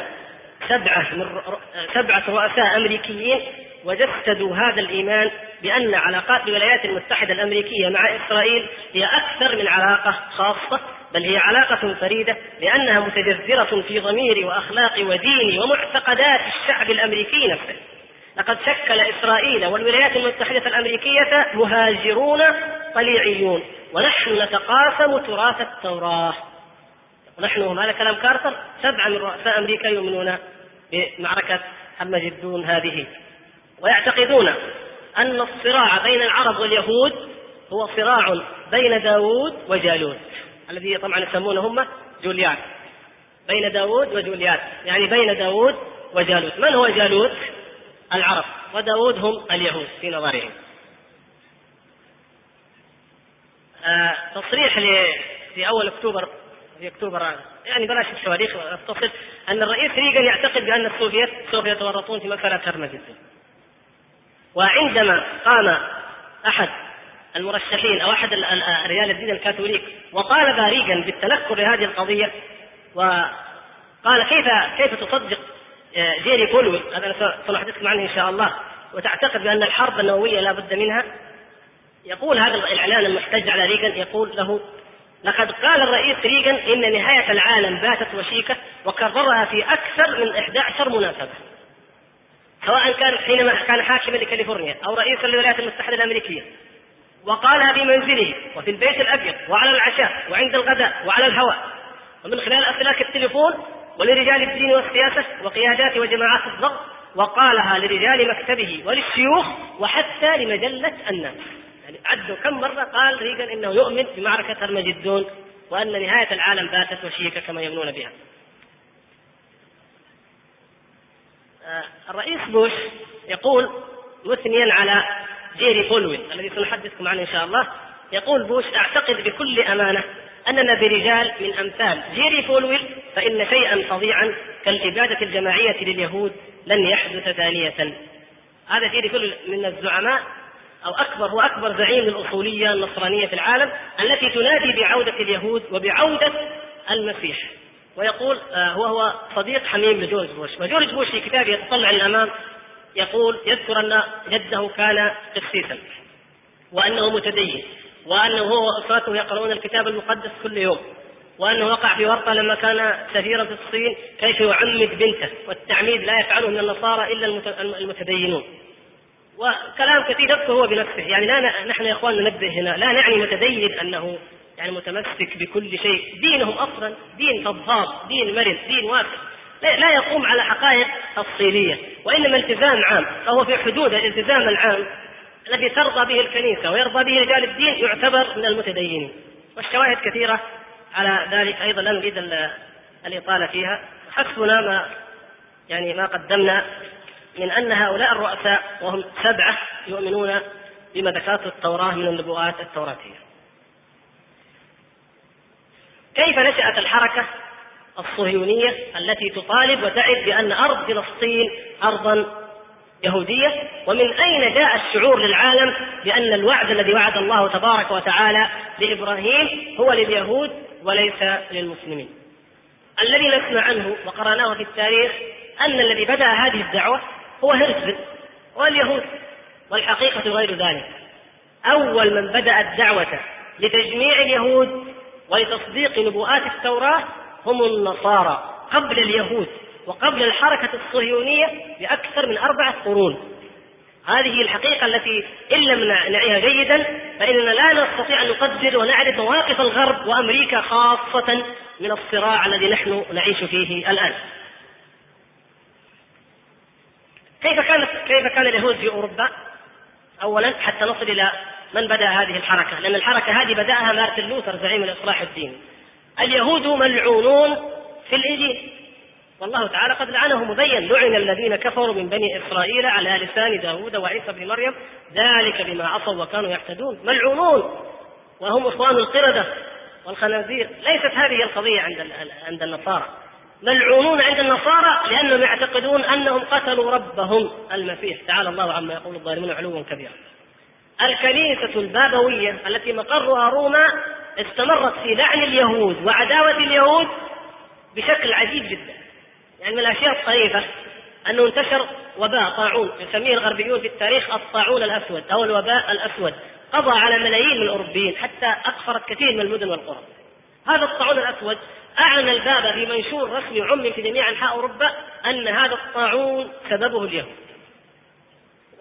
سبعة من سبعة رؤساء أمريكيين وجسدوا هذا الإيمان بأن علاقات الولايات المتحدة الأمريكية مع إسرائيل هي أكثر من علاقة خاصة بل هي علاقة فريدة لأنها متجذرة في ضمير وأخلاق ودين ومعتقدات الشعب الأمريكي نفسه. لقد شكل إسرائيل والولايات المتحدة الأمريكية مهاجرون طليعيون ونحن نتقاسم تراث التوراة. ونحن هذا كلام كارتر سبعة من رؤساء أمريكا يؤمنون بمعركة حمجدون هذه. ويعتقدون أن الصراع بين العرب واليهود هو صراع بين داوود وجالوت الذي طبعا يسمونه هم جوليات. بين داوود وجوليات يعني بين داوود وجالوت. من هو جالوت؟ العرب وداوود هم اليهود في نظرهم. آه تصريح في أول أكتوبر في أكتوبر يعني بلاش التواريخ أتصل أن الرئيس ريغان يعتقد بأن السوفيت سوف يتورطون في مسألة هرمجدون وعندما قام أحد المرشحين أو أحد رجال الدين الكاثوليك وطالب ريغان بالتنكر لهذه القضية وقال كيف كيف تصدق جيري بولوي هذا سنحدثكم عنه إن شاء الله. وتعتقد بأن الحرب النووية لا بد منها؟ يقول هذا الإعلان المحتج على ريغان يقول له لقد قال الرئيس ريغان إن نهاية العالم باتت وشيكة وكررها في أكثر من 11 مناسبة. سواء كان حينما كان حاكما لكاليفورنيا أو رئيسا للولايات المتحدة الأمريكية. وقالها في منزله وفي البيت الأبيض وعلى العشاء وعند الغداء وعلى الهواء. ومن خلال أسلاك التليفون ولرجال الدين والسياسة وقيادات وجماعات الضغط وقالها لرجال مكتبه وللشيوخ وحتى لمجلة الناس. يعني عدوا كم مرة قال ريغان إنه يؤمن بمعركة هرمجدون وأن نهاية العالم باتت وشيكة كما يمنون بها. آه، الرئيس بوش يقول مثنيا على جيري بولوين الذي سنحدثكم عنه إن شاء الله يقول بوش اعتقد بكل أمانة أننا برجال من أمثال. جيري فولويل فإن شيئا فظيعا كالاباده الجماعية لليهود لن يحدث ثانية. هذا جيري فولويل من الزعماء أو أكبر هو أكبر زعيم للاصوليه النصرانية في العالم التي تنادي بعودة اليهود وبعودة المسيح. ويقول آه، هو هو صديق حميم لجورج بوش. وجورج بوش في كتابه يتطلع للامام يقول يذكر أن جده كان قسيسا وأنه متدين. وأنه هو وأسرته يقرؤون الكتاب المقدس كل يوم. وأنه وقع في ورطة لما كان سفيرا في الصين كيف يعمد بنته والتعميد لا يفعله من النصارى إلا المتدينون. وكلام كثير يذكر هو بنفسه. يعني لا نحن يا إخوان ننبه هنا لا نعني متدين أنه يعني متمسك بكل شيء. دينهم أصلا دين فضفاض دين مرن دين واسع. لا يقوم على حقائق تفصيلية وإنما التزام عام. فهو في حدود الالتزام العام الذي ترضى به الكنيسة ويرضى به رجال الدين يعتبر من المتدينين والشواهد كثيرة على ذلك أيضا لا نريد الإطالة فيها حسبنا ما يعني ما قدمنا من أن هؤلاء الرؤساء وهم سبعة يؤمنون بما ذكرته التوراة من النبوءات التوراتية. كيف نشأت الحركة الصهيونية التي تطالب وتعد بأن أرض فلسطين أرضا يهودية ومن أين جاء الشعور للعالم بأن الوعد الذي وعد الله تبارك وتعالى لإبراهيم هو لليهود وليس للمسلمين؟ الذي نسمع عنه وقرأناه في التاريخ أن الذي بدأ هذه الدعوة هو هرزل واليهود والحقيقة غير ذلك. أول من بدأ الدعوة لتجميع اليهود ولتصديق نبوءات التوراة هم النصارى قبل اليهود. وقبل الحركة الصهيونية بأكثر من أربعة قرون هذه الحقيقة التي إن لم نعيها جيدا فإننا لا نستطيع أن نقدر ونعرف مواقف الغرب وأمريكا خاصة من الصراع الذي نحن نعيش فيه الآن. كيف كانت كيف كان اليهود في أوروبا؟ أولا حتى نصل إلى من بدأ هذه الحركة لأن الحركة هذه بدأها مارتن لوثر زعيم الإصلاح الديني اليهود ملعونون في الإنجيل والله تعالى قد لعنه مبين لعن الذين كفروا من بني إسرائيل على لسان داود وعيسى بن مريم ذلك بما عصوا وكانوا يعتدون. ملعونون وهم إخوان القردة والخنازير. ليست هذه القضية عند عند النصارى. ملعونون عند النصارى لأنهم يعتقدون أنهم قتلوا ربهم المسيح. تعالى الله عما يقول الظالمون علوا كبيرا. الكنيسة البابوية التي مقرها روما استمرت في لعن اليهود وعداوة اليهود بشكل عجيب جدا. يعني من الأشياء الطريفة أنه انتشر وباء طاعون يسميه الغربيون في التاريخ الطاعون الأسود أو الوباء الأسود. قضى على ملايين من الأوروبيين حتى أكفرت كثير من المدن والقرى. هذا الطاعون الأسود أعلن الباب في منشور رسمي عمم في جميع أنحاء أوروبا أن هذا الطاعون سببه اليهود.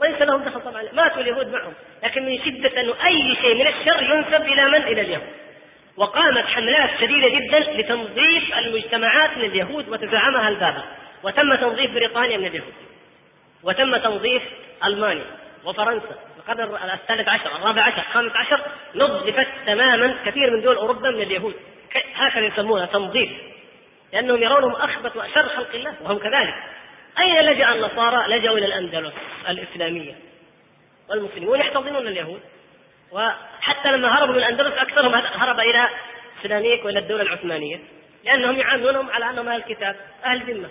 وليس لهم دخل طبعا ماتوا اليهود معهم لكن من شدة أنه أي شيء من الشر ينسب إلى من؟ إلى اليهود. وقامت حملات شديدة جدا لتنظيف المجتمعات من اليهود وتزعمها البابا وتم تنظيف بريطانيا من اليهود وتم تنظيف ألمانيا وفرنسا. القرن الثالث عشر الرابع عشر الخامس عشر نظفت تماما كثير من دول أوروبا من اليهود. هكذا يسمونها تنظيف لأنهم يرونهم أخبث وأشر خلق الله وهم كذلك. أين لجأ النصارى؟ لجأوا إلى الأندلس الإسلامية والمسلمون يحتضنون اليهود. وحتى لما هربوا من الأندلس أكثرهم هرب إلى سيراميك وإلى الدولة العثمانية لأنهم يعاملونهم على أنهم أهل الكتاب أهل ذمة.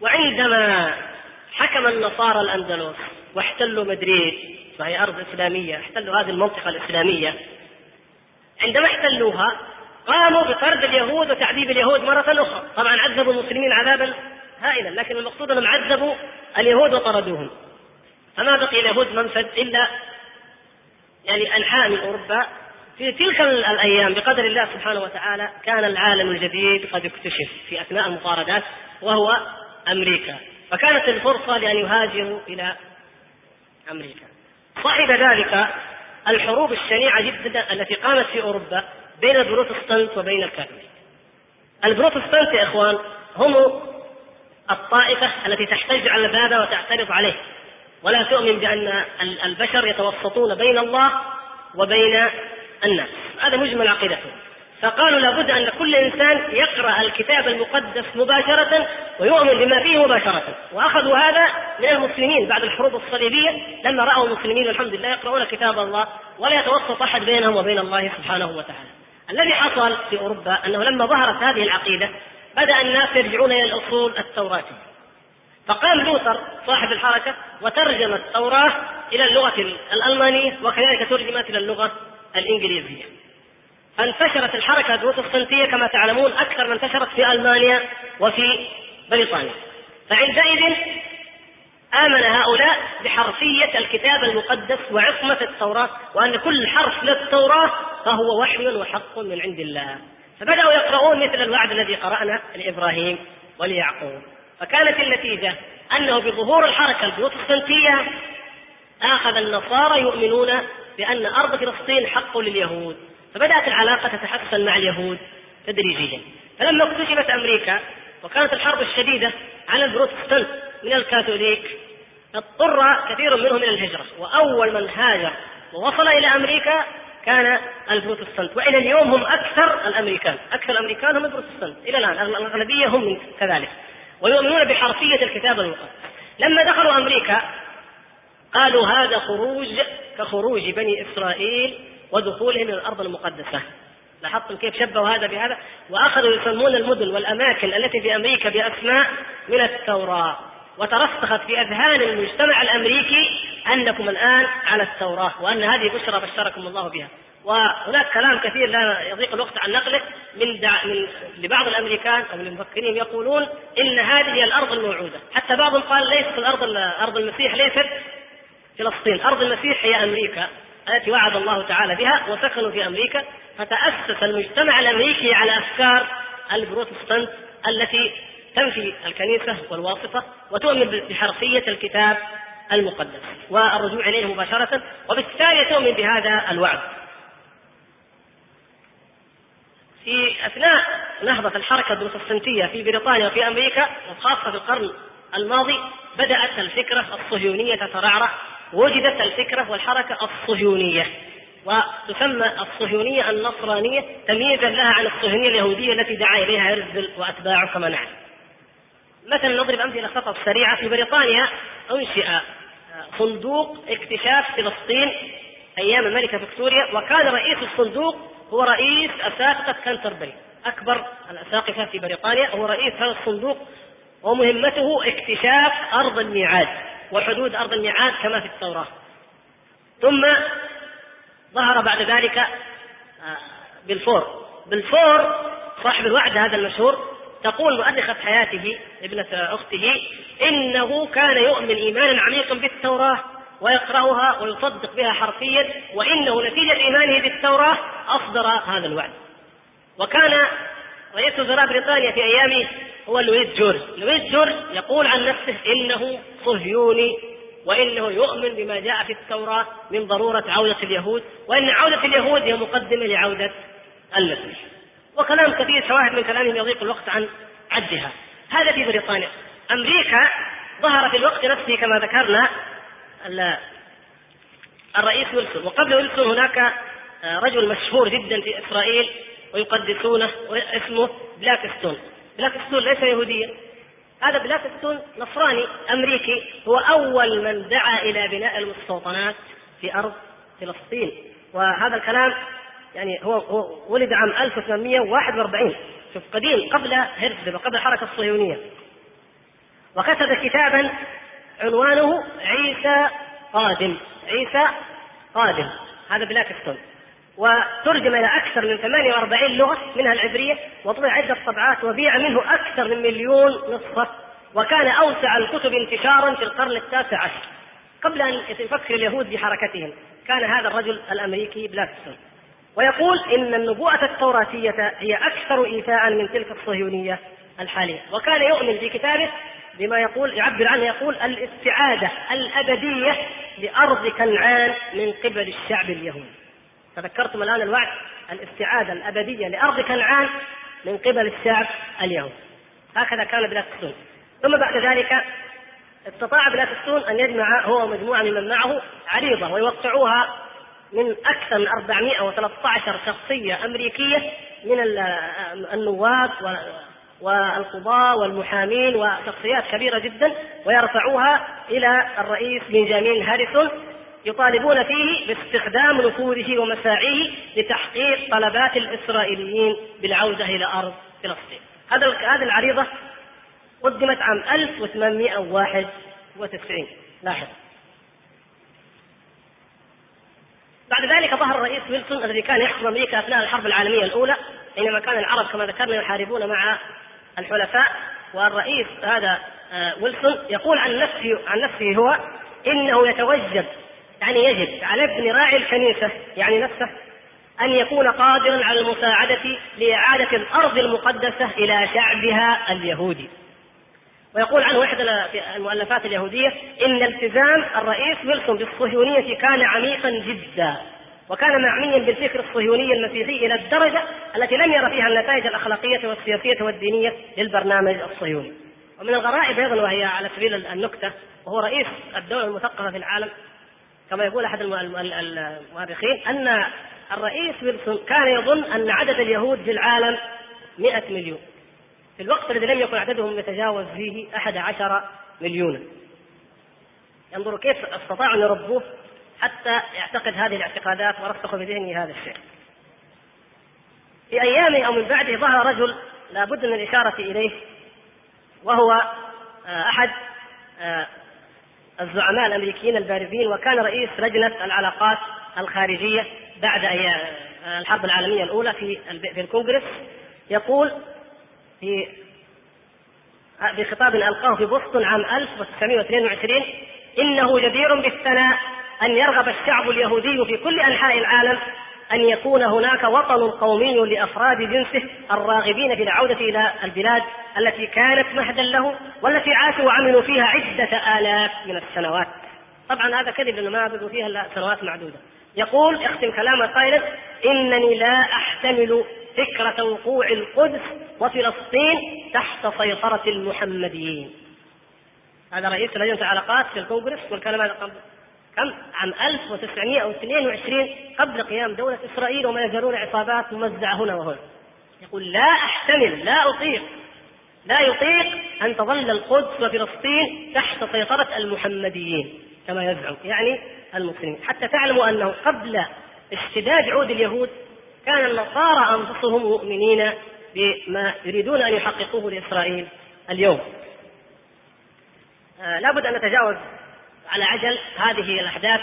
وعندما حكم النصارى الأندلس واحتلوا مدريد وهي أرض إسلامية احتلوا هذه المنطقة الإسلامية عندما احتلوها قاموا بطرد اليهود وتعذيب اليهود مرة أخرى. طبعا عذبوا المسلمين عذابا هائلا لكن المقصود أنهم عذبوا اليهود وطردوهم. فما بقي اليهود منفذ إلا يعني انحاء من أوروبا في تلك الأيام بقدر الله سبحانه وتعالى كان العالم الجديد قد اكتشف في أثناء المطاردات وهو أمريكا. فكانت الفرصة لأن يهاجروا إلى أمريكا. صاحب ذلك الحروب الشنيعة جدا التي قامت في أوروبا بين البروتستانت وبين الكاثوليك. البروتستانت يا إخوان هم الطائفة التي تحتج على هذا وتعترض عليه. ولا تؤمن بأن البشر يتوسطون بين الله وبين الناس. هذا مجمل عقيدتهم. فقالوا لابد أن كل إنسان يقرأ الكتاب المقدس مباشرة ويؤمن بما فيه مباشرة. وأخذوا هذا من المسلمين بعد الحروب الصليبية. لما رأوا المسلمين والحمد لله يقرؤون كتاب الله ولا يتوسط أحد بينهم وبين الله سبحانه وتعالى. الذي حصل في أوروبا أنه لما ظهرت هذه العقيدة بدأ الناس يرجعون إلى الأصول التوراتية فقام لوثر صاحب الحركة وترجم التوراة إلى اللغة الألمانية وكذلك ترجمت إلى اللغة الإنجليزية. فانتشرت الحركة البروتستانتية كما تعلمون أكثر ما انتشرت في ألمانيا وفي بريطانيا فعندئذ آمن هؤلاء بحرفية الكتاب المقدس وعصمة التوراة وأن كل حرف للتوراة فهو وحي وحق من عند الله. فبدأوا يقرؤون مثل الوعد الذي قرأنا لإبراهيم وليعقوب. فكانت النتيجة أنه بظهور الحركة البروتستانتية أخذ النصارى يؤمنون بأن أرض فلسطين حق لليهود. فبدأت العلاقة تتحسن مع اليهود تدريجيا. فلما اكتشفت أمريكا وكانت الحرب الشديدة على البروتستانت من الكاثوليك اضطر كثير منهم إلى الهجرة. وأول من هاجر ووصل إلى أمريكا كان البروتستانت وإلى اليوم هم أكثر الأمريكان. أكثر الأمريكان هم البروتستانت إلى الآن الاغلبيه هم كذلك. ويؤمنون بحرفية الكتاب المقدس لما دخلوا أمريكا قالوا هذا خروج كخروج بني إسرائيل ودخولهم إلى الأرض المقدسة. لاحظتم كيف شبهوا هذا بهذا؟ وأخذوا يسمون المدن والأماكن التي في أمريكا بأسماء من التوراة. وترسخت في أذهان المجتمع الأمريكي أنكم الآن على التوراة وأن هذه بشرى بشركم الله بها. وهناك كلام كثير لا يضيق الوقت عن نقله من, دع... من لبعض الأمريكان أو المفكرين يقولون إن هذه هي الأرض الموعودة، حتى بعضهم قال ليست الأرض أرض المسيح ليست فلسطين، أرض المسيح هي أمريكا التي وعد الله تعالى بها وسكنوا في أمريكا. فتأسس المجتمع الأمريكي على أفكار البروتستانت التي تنفي الكنيسة والواسطة وتؤمن بحرفية الكتاب المقدس. والرجوع إليه مباشرة وبالتالي تؤمن بهذا الوعد. في أثناء نهضة الحركة البروتستانتية في بريطانيا وفي أمريكا وخاصة في القرن الماضي بدأت الفكرة الصهيونية تترعرع وجدت الفكرة والحركة الصهيونية وتسمى الصهيونية النصرانية تمييزا لها عن الصهيونية اليهودية التي دعا إليها هرزل وأتباعه كما نعلم. مثلا نضرب أمثلة فقط سريعة في بريطانيا أنشئ صندوق اكتشاف فلسطين أيام الملكة فيكتوريا وكان رئيس الصندوق هو رئيس أساقفة كانتربري. أكبر الأساقفة في بريطانيا هو رئيس هذا الصندوق. ومهمته اكتشاف أرض الميعاد وحدود أرض الميعاد كما في التوراة ثم ظهر بعد ذلك آه، بالفور بالفور صاحب الوعد هذا المشهور تقول مؤرخة حياته ابنة أخته إنه كان يؤمن إيمانا عميقا بالتوراة. ويقرأها ويصدق بها حرفيا وإنه نتيجة إيمانه بالتوراة أصدر هذا الوعد. وكان رئيس وزراء بريطانيا في أيامه هو لويس جورج. لويس جورج يقول عن نفسه إنه صهيوني وإنه يؤمن بما جاء في التوراة من ضرورة عودة اليهود وإن عودة اليهود هي مقدمة لعودة المسيح. وكلام كثير شواهد من كلامهم يضيق الوقت عن عدها. هذا في بريطانيا. أمريكا ظهر في الوقت نفسه كما ذكرنا الرئيس ويلسون. وقبل ويلسون هناك آه، رجل مشهور جدا في إسرائيل ويقدسونه اسمه بلاكستون. بلاكستون ليس يهوديا. هذا بلاكستون نصراني أمريكي. هو أول من دعا إلى بناء المستوطنات في أرض فلسطين. وهذا الكلام يعني هو هو ولد عام 1841 شوف قديم قبل هرتزل وقبل الحركة الصهيونية. وكتب كتابا عنوانه عيسى قادم. عيسى قادم. هذا بلاكستون وترجم إلى أكثر من 48 لغة منها العبرية وطبع عدة طبعات وبيع منه أكثر من مليون نسخة. وكان أوسع الكتب انتشارا في القرن التاسع عشر. قبل أن يفكر اليهود بحركتهم كان هذا الرجل الأمريكي بلاكستون ويقول إن النبوءة التوراتية هي أكثر إيفاء من تلك الصهيونية الحالية. وكان يؤمن في كتابه بما يقول يعبر عنه يقول الاستعادة الأبدية لأرض كنعان من قبل الشعب اليهودي تذكرتم الآن الوعد؟ الاستعادة الأبدية لأرض كنعان من قبل الشعب اليهودي هكذا كان بلاكستون ثم بعد ذلك استطاع بلاكستون أن يجمع هو ومجموعة ممن معه عريضة ويوقعوها من أكثر من 413 شخصية أمريكية من النواب والقضاة والمحامين وشخصيات كبيرة جدا ويرفعوها إلى الرئيس بنجامين هاريسون يطالبون فيه باستخدام نفوذه ومساعيه لتحقيق طلبات الإسرائيليين بالعودة إلى أرض فلسطين. هذا هذه العريضة قدمت عام 1891 لاحظ. بعد ذلك ظهر الرئيس ويلسون الذي كان يحكم أمريكا أثناء الحرب العالمية الأولى حينما كان العرب كما ذكرنا يحاربون مع الحلفاء والرئيس هذا آه، ويلسون يقول عن نفسه عن نفسه هو إنه يتوجب يعني يجب على ابن راعي الكنيسة يعني نفسه أن يكون قادرا على المساعدة لإعادة الأرض المقدسة إلى شعبها اليهودي. ويقول عنه إحدى المؤلفات اليهودية إن التزام الرئيس ويلسون بالصهيونية كان عميقا جدا وكان معميا بالفكر الصهيوني المسيحي إلى الدرجة التي لم يرى فيها النتائج الأخلاقية والسياسية والدينية للبرنامج الصهيوني. ومن الغرائب أيضا وهي على سبيل النكتة وهو رئيس الدولة المثقفة في العالم كما يقول أحد المؤرخين أن الرئيس ويلسون كان يظن أن عدد اليهود في العالم 100 مليون. في الوقت الذي لم يكن عددهم يتجاوز فيه أحد عشر مليونا. انظروا كيف استطاعوا أن يربوه؟ حتى يعتقد هذه الاعتقادات ورسخوا في ذهنه هذا الشيء. في ايامه أو من بعده ظهر رجل لابد من الإشارة إليه وهو آه، أحد آه، الزعماء الأمريكيين البارزين وكان رئيس لجنة العلاقات الخارجية بعد آه، الحرب العالمية الأولى في في الكونغرس يقول في بخطاب ألقاه في بوسطن عام 1922 إنه جدير بالثناء أن يرغب الشعب اليهودي في كل أنحاء العالم أن يكون هناك وطن قومي لأفراد جنسه الراغبين في العودة إلى البلاد التي كانت مهدا له والتي عاشوا وعملوا فيها عدة آلاف من السنوات. طبعا هذا كذب لأنه ما بقوا فيها إلا سنوات معدودة. يقول يختم كلامه قائلا إنني لا أحتمل فكرة وقوع القدس وفلسطين تحت سيطرة المحمديين. هذا رئيس لجنة العلاقات في الكونغرس والكلام هذا قبل كم؟ عام 1922 قبل قيام دولة إسرائيل وما يزالون عصابات موزعة هنا وهنا. يقول لا أحتمل لا أطيق لا يطيق أن تظل القدس وفلسطين تحت سيطرة المحمديين كما يزعم يعني المسلمين حتى تعلموا أنه قبل اشتداد عود اليهود كان النصارى أنفسهم مؤمنين بما يريدون أن يحققوه لإسرائيل اليوم آه لابد أن نتجاوز على عجل هذه الأحداث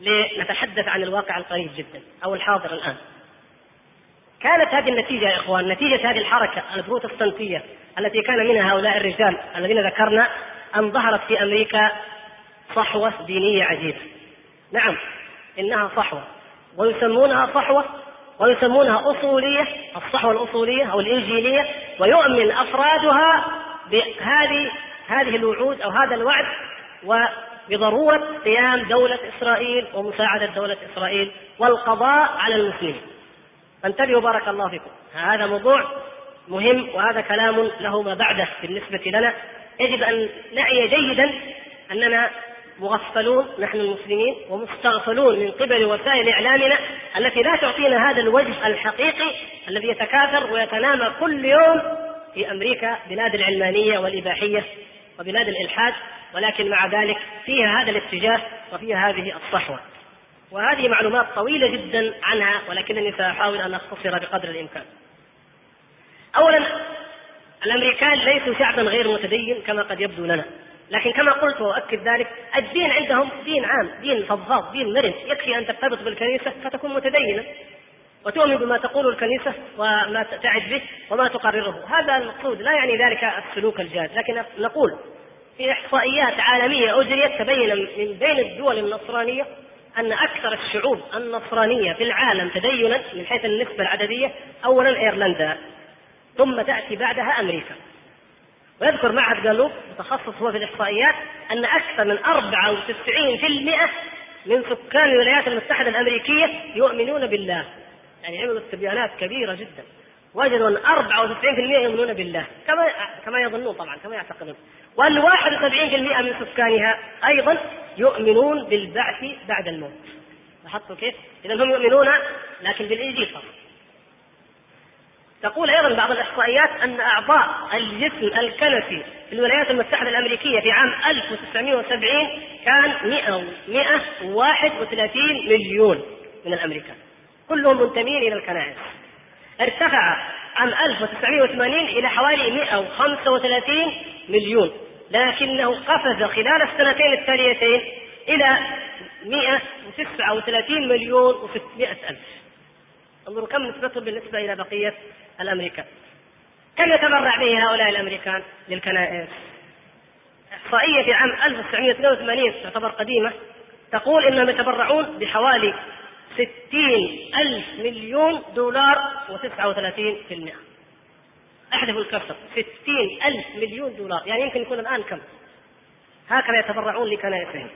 لنتحدث عن الواقع القريب جدا أو الحاضر الآن. كانت هذه النتيجة يا إخوان نتيجة هذه الحركة البروتستانتية التي كان منها هؤلاء الرجال الذين ذكرنا أن ظهرت في أمريكا صحوة دينية عجيبة. نعم إنها صحوة ويسمونها صحوة ويسمونها أصولية الصحوة الأصولية أو الإنجيلية ويؤمن أفرادها بهذه هذه الوعود أو هذا الوعد وبضرورة قيام دولة إسرائيل ومساعدة دولة إسرائيل والقضاء على المسلمين. فانتبهوا بارك الله فيكم. هذا موضوع مهم وهذا كلام له ما بعده بالنسبة لنا. يجب أن نعي جيدا أننا مغفلون نحن المسلمين ومستغفلون من قبل وسائل إعلامنا التي لا تعطينا هذا الوجه الحقيقي الذي يتكاثر ويتنامى كل يوم في أمريكا بلاد العلمانية والإباحية وبلاد الإلحاد. ولكن مع ذلك فيها هذا الاتجاه وفيها هذه الصحوة. وهذه معلومات طويلة جدا عنها ولكنني سأحاول أن أختصر بقدر الإمكان. اولا الأمريكان ليسوا شعبا غير متدين كما قد يبدو لنا. لكن كما قلت وأؤكد ذلك الدين عندهم دين عام دين فضفاض دين مرن يكفي أن ترتبط بالكنيسة فتكون متدينا وتؤمن بما تقول الكنيسة وما تعد به وما تقرره هذا المقصود لا يعني ذلك السلوك الجاد لكن نقول في إحصائيات عالمية اجريت تبين من بين الدول النصرانية أن أكثر الشعوب النصرانية في العالم تدينا من حيث النسبة العددية اولا إيرلندا ثم تأتي بعدها أمريكا. ويذكر معهد جالوب متخصص هو في الإحصائيات أن أكثر من 94% من سكان الولايات المتحدة الأمريكية يؤمنون بالله. يعني عملوا استبيانات كبيرة جدا. وجدوا أن 94% يؤمنون بالله. كما كما يظنون طبعا كما يعتقدون. وأن 71% من سكانها أيضا يؤمنون بالبعث بعد الموت. لاحظتوا كيف؟ إذا هم يؤمنون لكن بالإنجيل فقط. تقول أيضا بعض الأحصائيات أن أعضاء الجسم الكنسي في الولايات المتحدة الأمريكية في عام 1970 كان 100 131 مليون من الأمريكان. كلهم منتمين إلى الكنائس. ارتفع عام 1980 إلى حوالي 135 مليون لكنه قفز خلال السنتين التاليتين إلى 139 مليون و600 ألف انظروا كم نسبتهم بالنسبة إلى بقية الأمريكان كم يتبرع به هؤلاء الأمريكان للكنائس؟ إحصائية في عام 1982 تعتبر قديمة تقول إنهم يتبرعون بحوالي 60 ألف مليون دولار و39% أحذفوا الكسر. 60 ألف مليون دولار. يعني يمكن يكون الآن كم؟ هكذا يتبرعون لكنائسهم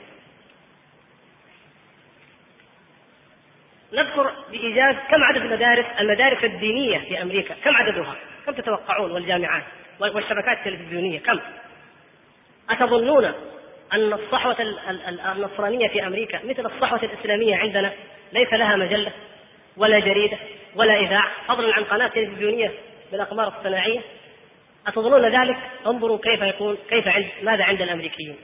نذكر بإيجاز كم عدد المدارس المدارس الدينية في أمريكا. كم عددها؟ كم تتوقعون؟ والجامعات. والشبكات التلفزيونية. كم؟ أتظنون أن الصحوة النصرانية في أمريكا مثل الصحوة الإسلامية عندنا؟ ليس لها مجلة ولا جريدة ولا إذاعة. فضلا عن قناة تلفزيونية بالأقمار الصناعية. أتظنون ذلك؟ انظروا كيف يكون كيف عند ماذا عند الأمريكيين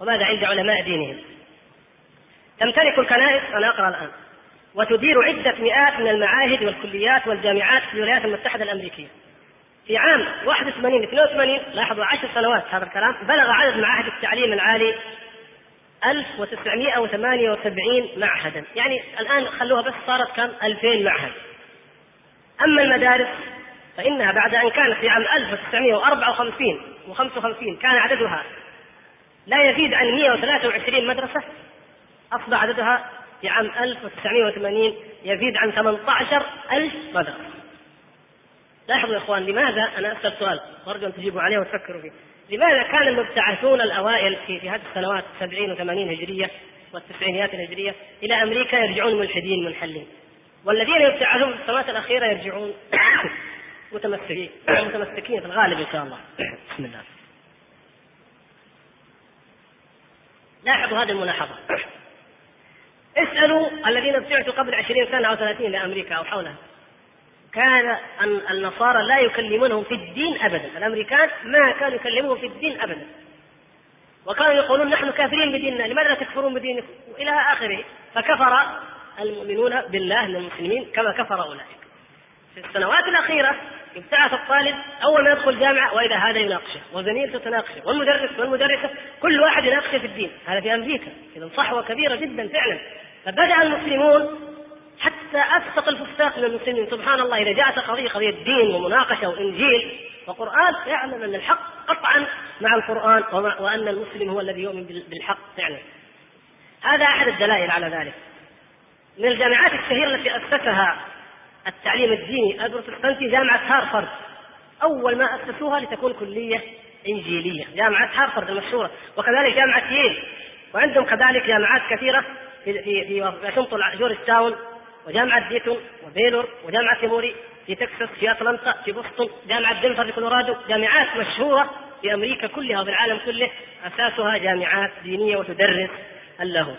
وماذا عند علماء دينهم؟ تمتلك الكنائس أنا أقرأ الآن وتدير عدة مئات من المعاهد والكليات والجامعات في الولايات المتحدة الأمريكية. في عام 81 82 لاحظوا عشر سنوات هذا الكلام بلغ عدد معاهد التعليم العالي 1978 معهدا. يعني الآن خلوها بس صارت كم؟ 2000 معهد. أما المدارس فإنها بعد أن كانت في عام 1954 و55 كان عددها لا يزيد عن 123 مدرسة أصبح عددها في عام 1980 يزيد عن 18 ألف مدرسة. لاحظوا يا إخوان لماذا؟ أنا أسأل سؤال وأرجو أن تجيبوا عليه وتفكروا فيه. لماذا كان المبتعثون الأوائل في, في هذه السنوات 70 و80 هجرية والتسعينيات الهجرية إلى أمريكا يرجعون ملحدين منحلين؟ والذين يبتعثون في السنوات الأخيرة يرجعون متمسكين متمسكين في الغالب إن شاء الله. بسم الله. لاحظوا هذه الملاحظة. اسألوا الذين ابتعثوا قبل عشرين سنة أو ثلاثين لأمريكا أو حولها. كان النصارى لا يكلمونهم في الدين أبدا. الأمريكان ما كانوا يكلموهم في الدين أبدا. وكانوا يقولون نحن كافرين بديننا لماذا لا تكفرون بدينكم؟ إلى آخره. فكفر المؤمنون بالله من المسلمين كما كفر أولئك. في السنوات الأخيرة ابتعث الطالب أول ما يدخل جامعة وإذا هذا يناقشه. وزميلته تناقشه والمدرس والمدرسة كل واحد يناقشه في الدين. هذا في أمريكا. إذا صحوة كبيرة جدا فعلا. فبدأ المسلمون حتى أفسق الفساق من المسلمين. سبحان الله إذا جاءت قضية قضية دين ومناقشة وإنجيل وقرآن يعلم أن الحق قطعا مع القرآن وأن المسلم هو الذي يؤمن بالحق فعلا. هذا أحد الدلائل على ذلك. من الجامعات الشهيرة التي أسسها التعليم الديني البروتستانتي جامعة هارفارد أول ما أسسوها لتكون كلية إنجيلية. جامعة هارفارد المشهورة. وكذلك جامعة ييل. وعندهم كذلك جامعات كثيرة في في في واشنطن جورج تاون. وجامعة ديتون وبيلور وجامعة إيموري في تكساس في أتلانتا في بوسطن جامعة دنفر في كولورادو جامعات مشهورة في أمريكا كلها وفي العالم كله أساسها جامعات دينية وتدرس اللاهوت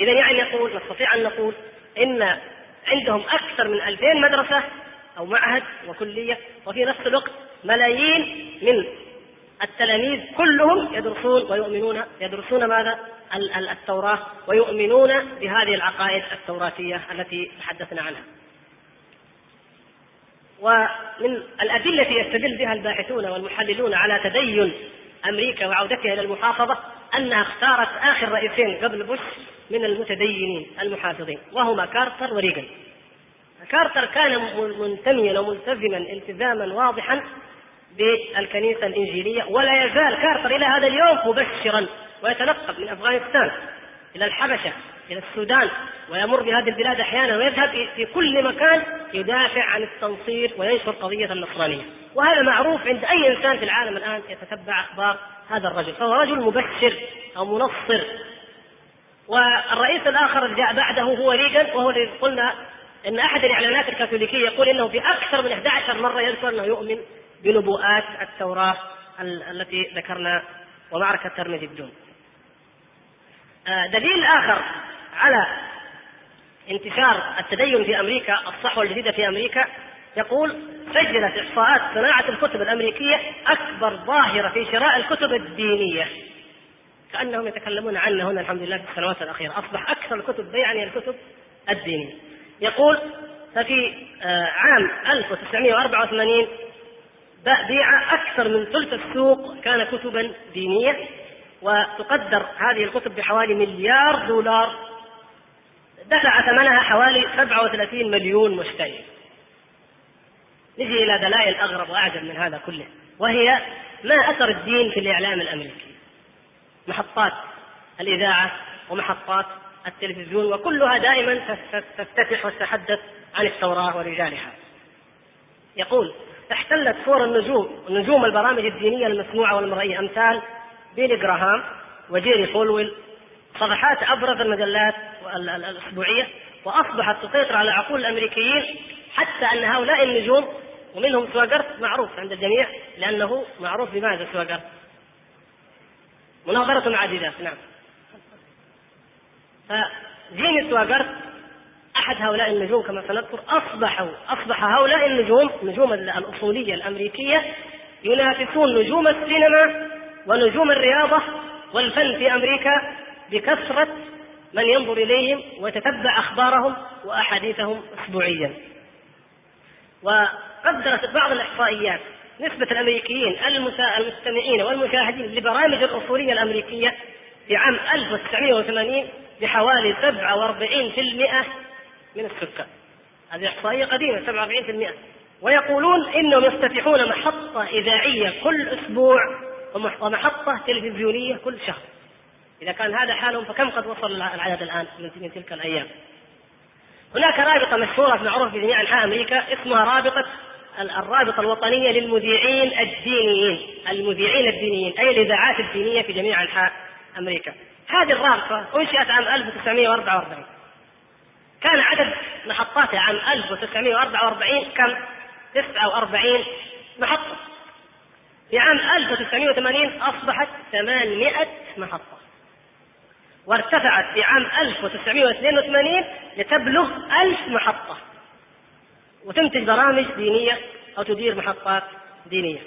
إذا يعني يقول نستطيع أن نقول إن عندهم أكثر من 2000 مدرسة أو معهد وكلية وفي نفس الوقت ملايين من التلاميذ كلهم يدرسون ويؤمنون يدرسون ماذا؟ التوراة ويؤمنون بهذه العقائد التوراتية التي تحدثنا عنها. ومن الأدلة التي يستدل بها الباحثون والمحللون على تدين أمريكا وعودتها إلى المحافظة أنها اختارت آخر رئيسين قبل بوش من المتدينين المحافظين وهما كارتر وريغن كارتر كان منتميا وملتزما التزاما واضحا بالكنيسة الإنجيلية ولا يزال كارتر إلى هذا اليوم مبشرا ويتنقل من افغانستان إلى الحبشة إلى السودان ويمر بهذه البلاد أحيانا ويذهب في كل مكان يدافع عن التنصير وينشر قضية النصرانية. وهذا معروف عند أي إنسان في العالم الآن يتتبع أخبار هذا الرجل. فهو رجل مبشر أو منصر. والرئيس الآخر اللي جاء بعده هو ريغن وهو الذي قلنا إن أحد الإعلانات الكاثوليكية يقول إنه في أكثر من 11 مرة يذكر أنه يؤمن بنبوءات التوراة التي ذكرنا ومعركة ترمذ الدون. آه، دليل آخر على انتشار التدين في أمريكا الصحوة الجديدة في أمريكا يقول سجلت إحصاءات صناعة الكتب الأمريكية أكبر ظاهرة في شراء الكتب الدينية. كأنهم يتكلمون عنه هنا الحمد لله في السنوات الأخيرة. أصبح أكثر الكتب بيعا هي الكتب الدينية. يقول ففي آه، عام 1984 بيع أكثر من ثلث السوق كان كتبا دينيه وتقدر هذه الكتب بحوالي مليار دولار. دفع ثمنها حوالي 37 مليون مشتري. نجي إلى دلائل أغرب وأعجب من هذا كله وهي ما أثر الدين في الإعلام الأمريكي؟ محطات الإذاعة ومحطات التلفزيون وكلها دائما تفتتح وتتحدث عن التوراة ورجالها. يقول احتلت صور النجوم نجوم البرامج الدينية المسموعة والمرئية أمثال بيلي جراهام وجيري فولويل. صفحات أبرز المجلات الأسبوعية وأصبحت تسيطر على عقول الأمريكيين حتى أن هؤلاء النجوم ومنهم سواجرت معروف عند الجميع لأنه معروف بماذا سواجرت؟ مناظرة مع ديداس نعم. فجيمي سواجرت أحد هؤلاء النجوم كما سنذكر أصبحوا أصبح هؤلاء النجوم نجوم الأصولية الأمريكية ينافسون نجوم السينما ونجوم الرياضة والفن في أمريكا بكثرة من ينظر إليهم ويتتبع أخبارهم وأحاديثهم أسبوعيا. وقدرت بعض الإحصائيات نسبة الأمريكيين المستمعين والمشاهدين لبرامج الأصولية الأمريكية في عام 1980 بحوالي 47% من السكان. هذه إحصائية قديمة 47% ويقولون إنهم يفتتحون محطة إذاعية كل أسبوع ومحطة تلفزيونية كل شهر. إذا كان هذا حالهم فكم قد وصل العدد الآن من تلك الأيام؟ هناك رابطة مشهورة معروفة في جميع أنحاء أمريكا اسمها رابطة الرابطة الوطنية للمذيعين الدينيين المذيعين الدينيين أي الإذاعات الدينية في جميع أنحاء أمريكا. هذه الرابطة أنشئت عام 1944 كان عدد محطاتها عام 1944 كم؟ 49 محطة. في عام 1980 أصبحت 800 محطة. وارتفعت في عام 1982 لتبلغ ألف محطة. وتنتج برامج دينية أو تدير محطات دينية.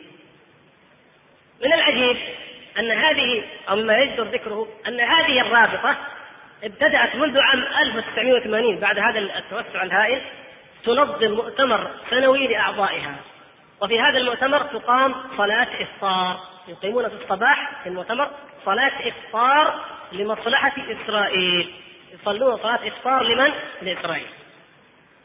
من العجيب أن هذه أو مما يجدر ذكره أن هذه الرابطة ابتدأت منذ عام 1980 بعد هذا التوسع الهائل تنظم مؤتمر سنوي لأعضائها. وفي هذا المؤتمر تقام صلاة إفطار. يقيمون في الصباح في المؤتمر صلاة إفطار لمصلحة إسرائيل. يصلون صلاة إفطار لمن؟ لإسرائيل.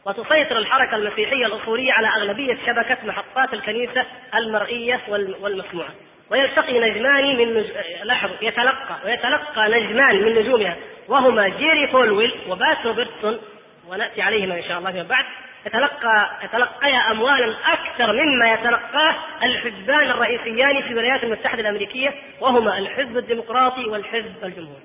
وتسيطر الحركة المسيحية الأصولية على أغلبية شبكة محطات الكنيسة المرئية والمسموعة. ويلتقي نجمان من نج... لاحظوا يتلقى ويتلقى نجمان من نجومها. وهما جيري فولويل وبات روبرتسون. ونأتي عليهما إن شاء الله فيما بعد. يتلقى يتلقيا اموالا أكثر مما يتلقاه الحزبان الرئيسيان في الولايات المتحدة الأمريكية وهما الحزب الديمقراطي والحزب الجمهوري.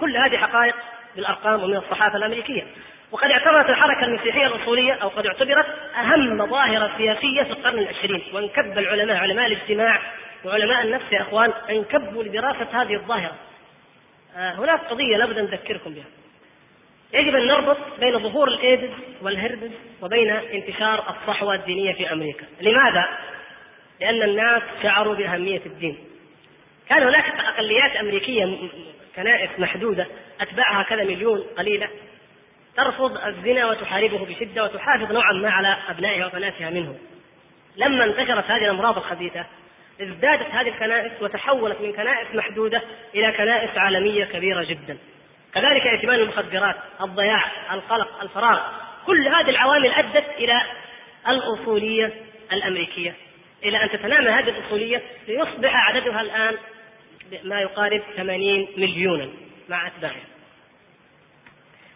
كل هذه حقائق بالأرقام ومن الصحافة الأمريكية. وقد اعتبرت الحركة المسيحية الأصولية أو قد اعتبرت أهم ظاهرة سياسية في القرن العشرين وانكب العلماء علماء الاجتماع وعلماء النفس يا إخوان انكبوا لدراسة هذه الظاهرة. آه هناك قضية لابد أن نذكركم بها. يجب أن نربط بين ظهور الإيدز والهربز وبين انتشار الصحوة الدينية في أمريكا، لماذا؟ لأن الناس شعروا بأهمية الدين. كان هناك أقليات أمريكية كنائس محدودة أتباعها كذا مليون قليلة ترفض الزنا وتحاربه بشدة وتحافظ نوعا ما على أبنائها وبناتها منه. لما انتشرت هذه الأمراض الخبيثة ازدادت هذه الكنائس وتحولت من كنائس محدودة إلى كنائس عالمية كبيرة جدا. كذلك ائتمان المخدرات، الضياع، القلق، الفراغ، كل هذه العوامل أدت إلى الأصولية الأمريكية، إلى أن تتنامى هذه الأصولية ليصبح عددها الآن ما يقارب 80 مليونا مع اتباعها.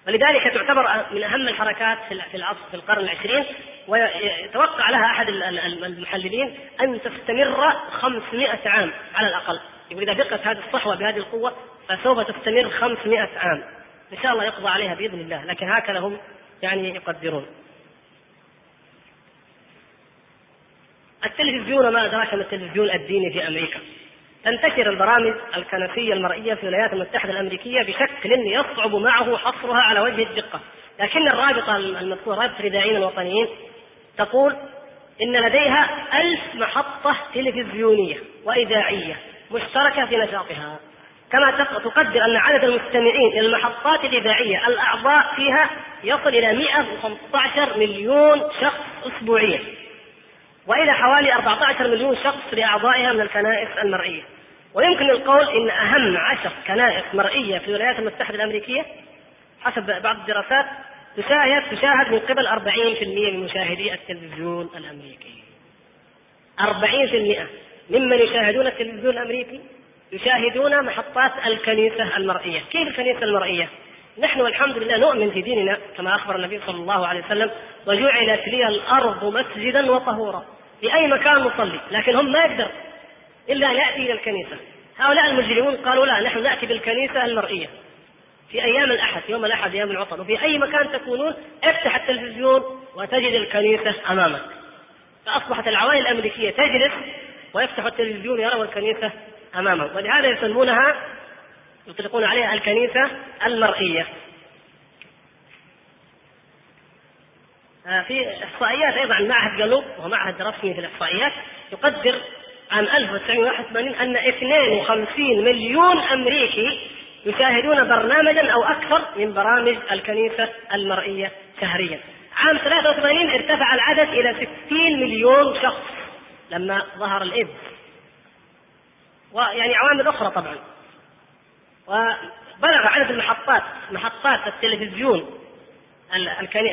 ولذلك تعتبر من أهم الحركات في العصر في القرن العشرين ويتوقع لها أحد المحللين أن تستمر 500 عام على الأقل يقول إذا دقت هذه الصحوة بهذه القوة فسوف تستمر 500 عام. إن شاء الله يقضى عليها بإذن الله لكن هكذا هم يعني يقدرون. التلفزيون ما أدراك ما التلفزيون الديني في أمريكا؟ تنتشر البرامج الكنسية المرئية في الولايات المتحدة الأمريكية بشكل يصعب معه حصرها على وجه الدقة. لكن الرابطة المذكورة رابطة الإذاعيين الوطنيين تقول إن لديها ألف محطة تلفزيونية وإذاعية مشتركة في نشاطها. كما تقدر أن عدد المستمعين إلى المحطات الإذاعية الأعضاء فيها يصل إلى 115 مليون شخص أسبوعيا وإلى حوالي 14 مليون شخص لأعضائها من الكنائس المرئية. ويمكن القول إن أهم عشر كنائس مرئية في الولايات المتحدة الأمريكية حسب بعض الدراسات تشاهد تشاهد من قبل 40% من مشاهدي التلفزيون الأمريكي 40% ممن يشاهدون التلفزيون الأمريكي يشاهدون محطات الكنيسة المرئية، كيف الكنيسة المرئية؟ نحن والحمد لله نؤمن في ديننا كما أخبر النبي صلى الله عليه وسلم وجعلت لي الأرض مسجدا وطهورا. في أي مكان نصلي لكن هم ما يقدر إلا ان يأتي إلى الكنيسة. هؤلاء المجرمون قالوا لا نحن نأتي بالكنيسة المرئية. في أيام الأحد يوم الأحد أيام العطل وفي أي مكان تكونون افتح التلفزيون وتجد الكنيسة أمامك. فأصبحت العوائل الأمريكية تجلس ويفتح التلفزيون يرون الكنيسة امامهم ولهذا يسمونها يطلقون عليها الكنيسة المرئية آه، في إحصائيات أيضا عن معهد جالوب وهو معهد رسمي في الإحصائيات يقدر عام 1981 أن 52 مليون أمريكي يشاهدون برنامجا أو أكثر من برامج الكنيسة المرئية شهريا. عام 83 ارتفع العدد إلى 60 مليون شخص لما ظهر الإيدز. ويعني عوامل أخرى طبعا. وبلغ عدد المحطات محطات التلفزيون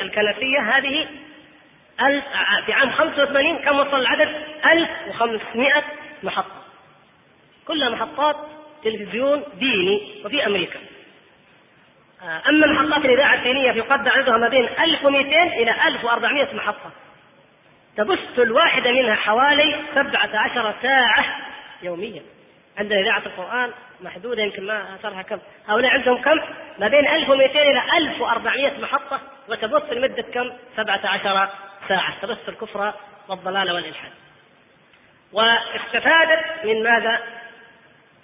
الكنسيه هذه ألف في عام 85 كم وصل العدد؟ 1500 محطة كلها محطات تلفزيون ديني وفي أمريكا أما محطات الإذاعة الدينية فيقدر عددها ما بين 1200 إلى 1400 محطة تبث الواحدة منها حوالي 17 ساعة يوميا عندنا إذاعة القرآن محدودة يمكن ما أثرها كم. هؤلاء عندهم كم؟ ما بين 1200 إلى 1400 محطة وتبث لمدة كم؟ 17 ساعة. تبث الكفر والضلال والإلحاد. واستفادت من ماذا؟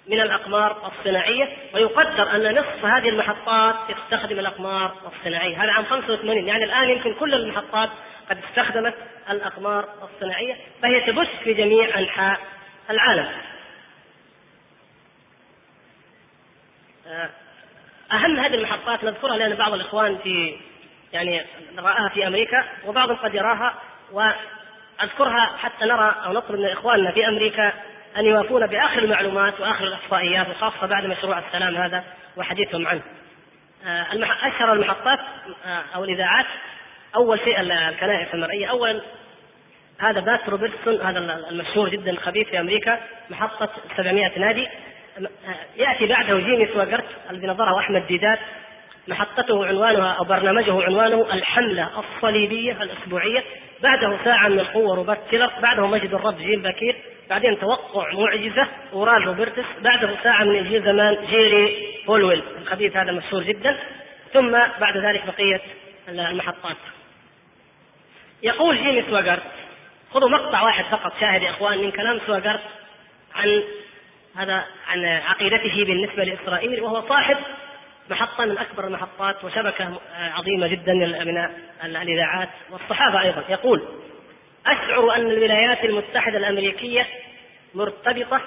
من الأقمار الصناعية. ويقدر أن نصف هذه المحطات تستخدم الأقمار الصناعية. هذا عام 85 يعني الآن يمكن كل المحطات قد استخدمت الأقمار الصناعية. فهي تبث في جميع أنحاء العالم. أهم هذه المحطات نذكرها لأن بعض الإخوان في يعني رآها في أمريكا وبعضهم قد يراها وأذكرها حتى نرى أو نطلب من إخواننا في أمريكا أن يوافون بآخر المعلومات وآخر الإحصائيات وخاصة بعد مشروع السلام هذا وحديثهم عنه. آه، أشهر المحطات آه، أو الإذاعات أول شيء الكنائس المرئية أولا هذا بات روبرتسون هذا المشهور جدا الخبيث في أمريكا محطة 700 نادي يأتي بعده جيمي سواجرت الذي ناظره أحمد ديدات محطته عنوانها أو برنامجه عنوانه الحملة الصليبية الأسبوعية. بعده ساعة من القوة روبرت شولر بعده مجد الرب جيم باكير بعدين توقع معجزة أورال روبرتس بعده ساعة من إنجيل زمان جيري فولويل. الخبيث هذا مشهور جدا. ثم بعد ذلك بقية المحطات. يقول جيمي سواجرت خذوا مقطع واحد فقط شاهد يا إخوان من كلام سواجرت عن هذا عن عقيدته بالنسبة لإسرائيل وهو صاحب محطة من أكبر المحطات وشبكة عظيمة جدا من الإذاعات والصحافة أيضا. يقول أشعر أن الولايات المتحدة الأمريكية مرتبطة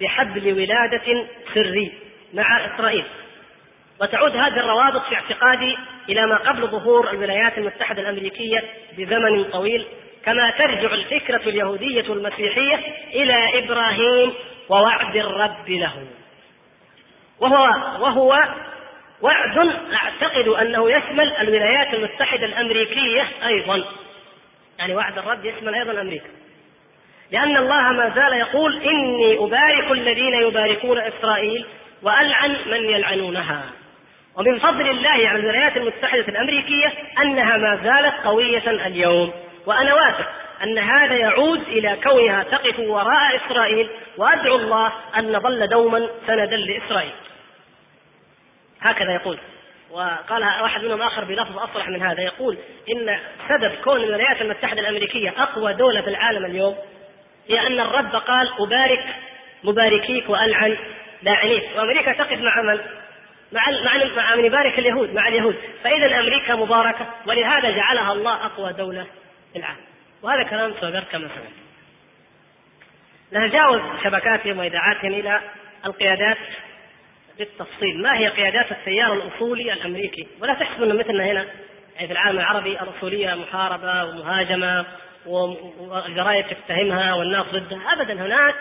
بحبل ولادة سري مع إسرائيل وتعود هذه الروابط في اعتقادي إلى ما قبل ظهور الولايات المتحدة الأمريكية بزمن طويل كما ترجع الفكرة اليهودية المسيحية إلى إبراهيم ووعد الرب له. وهو وهو وعد أعتقد أنه يشمل الولايات المتحدة الأمريكية أيضا. يعني وعد الرب يشمل أيضا أمريكا. لأن الله ما زال يقول إني أبارك الذين يباركون إسرائيل وألعن من يلعنونها. ومن فضل الله على الولايات المتحدة الأمريكية أنها ما زالت قوية اليوم. وأنا واثق أن هذا يعود إلى كونها تقف وراء إسرائيل وأدعو الله أن نظل دوما سندا لإسرائيل. هكذا يقول. وقال واحد منهم آخر بلفظ أصرح من هذا يقول إن سبب كون الولايات المتحدة الأمريكية أقوى دولة في العالم اليوم هي أن الرب قال أبارك مباركيك وألعن لاعنيك. وأمريكا تقف مع من؟ مع مع مع من يبارك اليهود؟ مع اليهود. فإذا أمريكا مباركة ولهذا جعلها الله أقوى دولة. في العالم وهذا كلام سوغر كما سمعت. نتجاوز شبكاتهم وإذاعاتهم إلى القيادات بالتفصيل. ما هي قيادات التيار الأصولي الأمريكي؟ ولا تحسب إنه مثلنا هنا يعني في العالم العربي الأصولية محاربة ومهاجمة والجرائد تتهمها والناس ضدها. ابدا هناك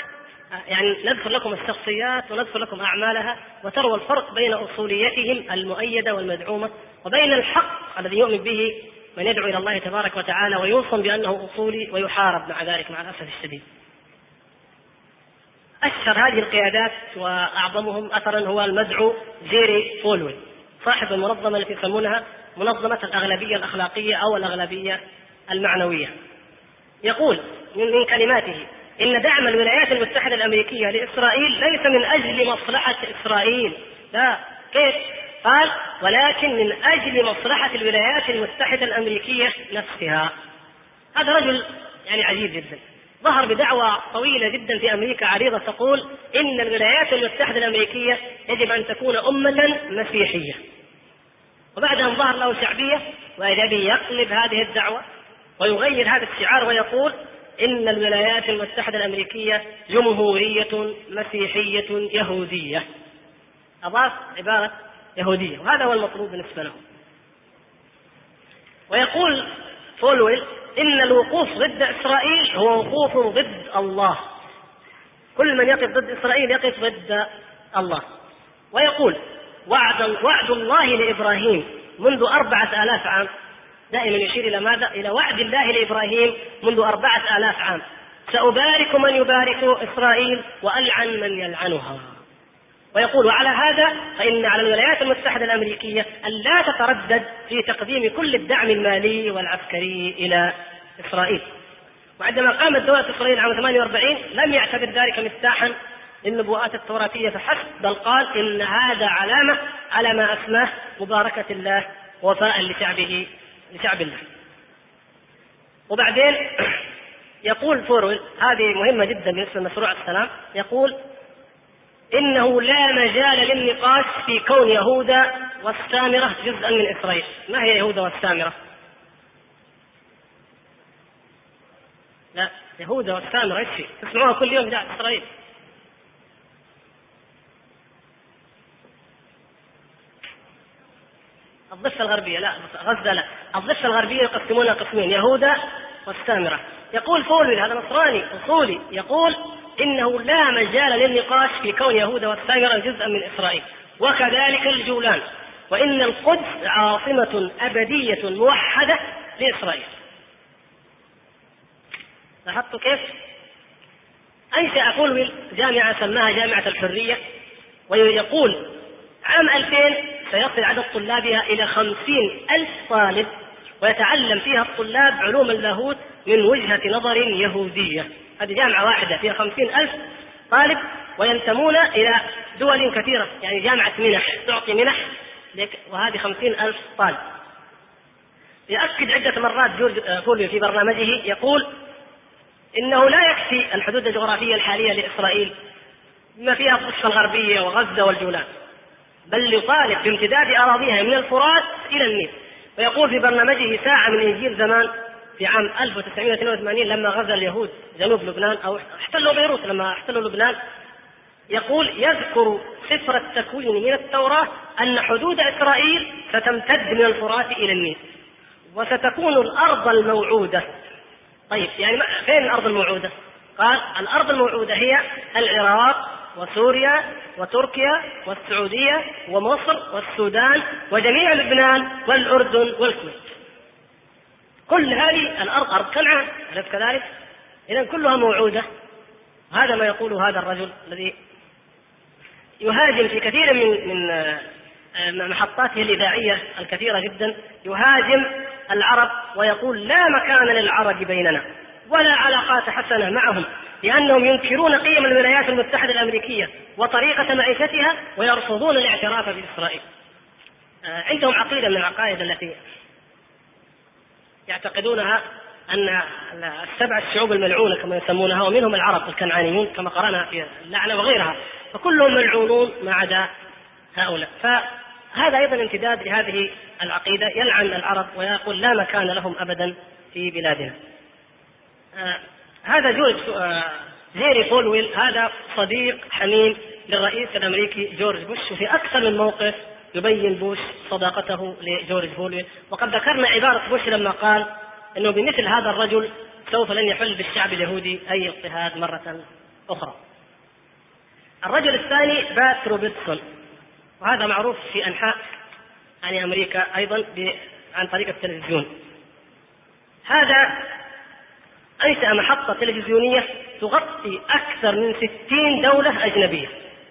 يعني نذكر لكم الشخصيات ونذكر لكم أعمالها وتروا الفرق بين أصوليتهم المؤيدة والمدعومة وبين الحق الذي يؤمن به من يدعو إلى الله تبارك وتعالى ويوصم بأنه أصولي ويحارب مع ذلك مع الأسف الشديد. أشهر هذه القيادات وأعظمهم أثرا هو المدعو جيري فولوي صاحب المنظمة التي يسمونها منظمة الأغلبية الأخلاقية أو الأغلبية المعنوية. يقول من كلماته إن دعم الولايات المتحدة الأمريكية لإسرائيل ليس من أجل مصلحة إسرائيل. لا كيف؟ قال ولكن من أجل مصلحة الولايات المتحدة الأمريكية نفسها. هذا رجل يعني عجيب جدا. ظهر بدعوى طويلة جدا في أمريكا عريضة تقول إن الولايات المتحدة الأمريكية يجب أن تكون أمة مسيحية. وبعد أن ظهر له شعبية وإذا به يقلب هذه الدعوة ويغير هذا الشعار ويقول إن الولايات المتحدة الأمريكية جمهورية مسيحية يهودية. أضاف عبارة يهودية وهذا هو المطلوب بالنسبة له ويقول فولويل إن الوقوف ضد إسرائيل هو وقوف ضد الله. كل من يقف ضد إسرائيل يقف ضد الله. ويقول وعد وعد الله لإبراهيم منذ أربعة آلاف عام. دائما يشير إلى ماذا؟ إلى وعد الله لإبراهيم منذ أربعة آلاف عام. سأبارك من يبارك إسرائيل وألعن من يلعنها. ويقول وعلى هذا فإن على الولايات المتحدة الأمريكية أن لا تتردد في تقديم كل الدعم المالي والعسكري إلى إسرائيل. وعندما قامت دولة إسرائيل عام 48 لم يعتبر ذلك مفتاحا للنبوءات التوراتية فحسب بل قال إن هذا علامة على ما أسماه مباركة الله وفاء لشعبه لشعب الله. وبعدين يقول فورول هذه مهمة جدا بالنسبة لمشروع السلام يقول إنه لا مجال للنقاش في كون يهوذا والسامرة جزءا من إسرائيل. ما هي يهوذا والسامرة؟ لا يهوذا والسامرة إيش تسمعوها كل يوم في إسرائيل. الضفة الغربية لا غزة لا. الضفة الغربية يقسمونها قسمين يهوذا والسامرة. يقول فولوي هذا نصراني أصولي يقول إنه لا مجال للنقاش في كون يهوذا والسامرة جزءا من إسرائيل. وكذلك الجولان. وإن القدس عاصمة أبدية موحدة لإسرائيل. لاحظتوا كيف؟ أنشأ فولويل جامعة سماها جامعة الحرية؟ ويقول عام 2000 سيصل عدد طلابها إلى خمسين ألف طالب ويتعلم فيها الطلاب علوم اللاهوت من وجهة نظر يهودية. هذه جامعة واحدة فيها خمسين ألف طالب وينتمون إلى دول كثيرة يعني جامعة منح تعطي منح وهذه خمسين ألف طالب. يأكد عدة مرات جيري فولويل في برنامجه يقول إنه لا يكفي الحدود الجغرافية الحالية لإسرائيل بما فيها الضفة الغربية وغزة والجولان بل يطالب بامتداد أراضيها من الفرات إلى النيل ويقول في برنامجه ساعة من إنجيل زمان في عام 1982 لما غزا اليهود جنوب لبنان أو احتلوا بيروت لما احتلوا لبنان يقول يذكر سفر التكوين من التوراة أن حدود إسرائيل ستمتد من الفرات إلى النيل وستكون الأرض الموعودة طيب يعني فين الأرض الموعودة؟ قال الأرض الموعودة هي العراق وسوريا وتركيا والسعودية ومصر والسودان وجميع لبنان والأردن والكويت كل هذه الأرض أرض كنعان أليس كذلك؟ إذا كلها موعودة هذا ما يقوله هذا الرجل الذي يهاجم في كثير من من آه، محطاته الإذاعية الكثيرة جدا يهاجم العرب ويقول لا مكان للعرب بيننا ولا علاقات حسنة معهم لأنهم ينكرون قيم الولايات المتحدة الأمريكية وطريقة معيشتها ويرفضون الاعتراف بإسرائيل آه، عندهم عقيدة من العقائد التي يعتقدونها أن السبع الشعوب الملعونة كما يسمونها ومنهم العرب الكنعانيون كما قرأنا في اللعنة وغيرها فكلهم ملعونون ما عدا هؤلاء. فهذا أيضا امتداد لهذه العقيدة يلعن العرب ويقول لا مكان لهم أبدا في بلادنا. آه، هذا جورج آه، جيري فولويل هذا صديق حميم للرئيس الأمريكي جورج بوش وفي أكثر من موقف يبين بوش صداقته لجيري فولويل وقد ذكرنا عبارة بوش لما قال إنه بمثل هذا الرجل سوف لن يحل بالشعب اليهودي أي اضطهاد مرة أخرى. الرجل الثاني بات روبرتسون. وهذا معروف في أنحاء يعني أمريكا أيضا عن طريق التلفزيون. هذا أنشأ محطة تلفزيونية تغطي أكثر من ستين دولة أجنبية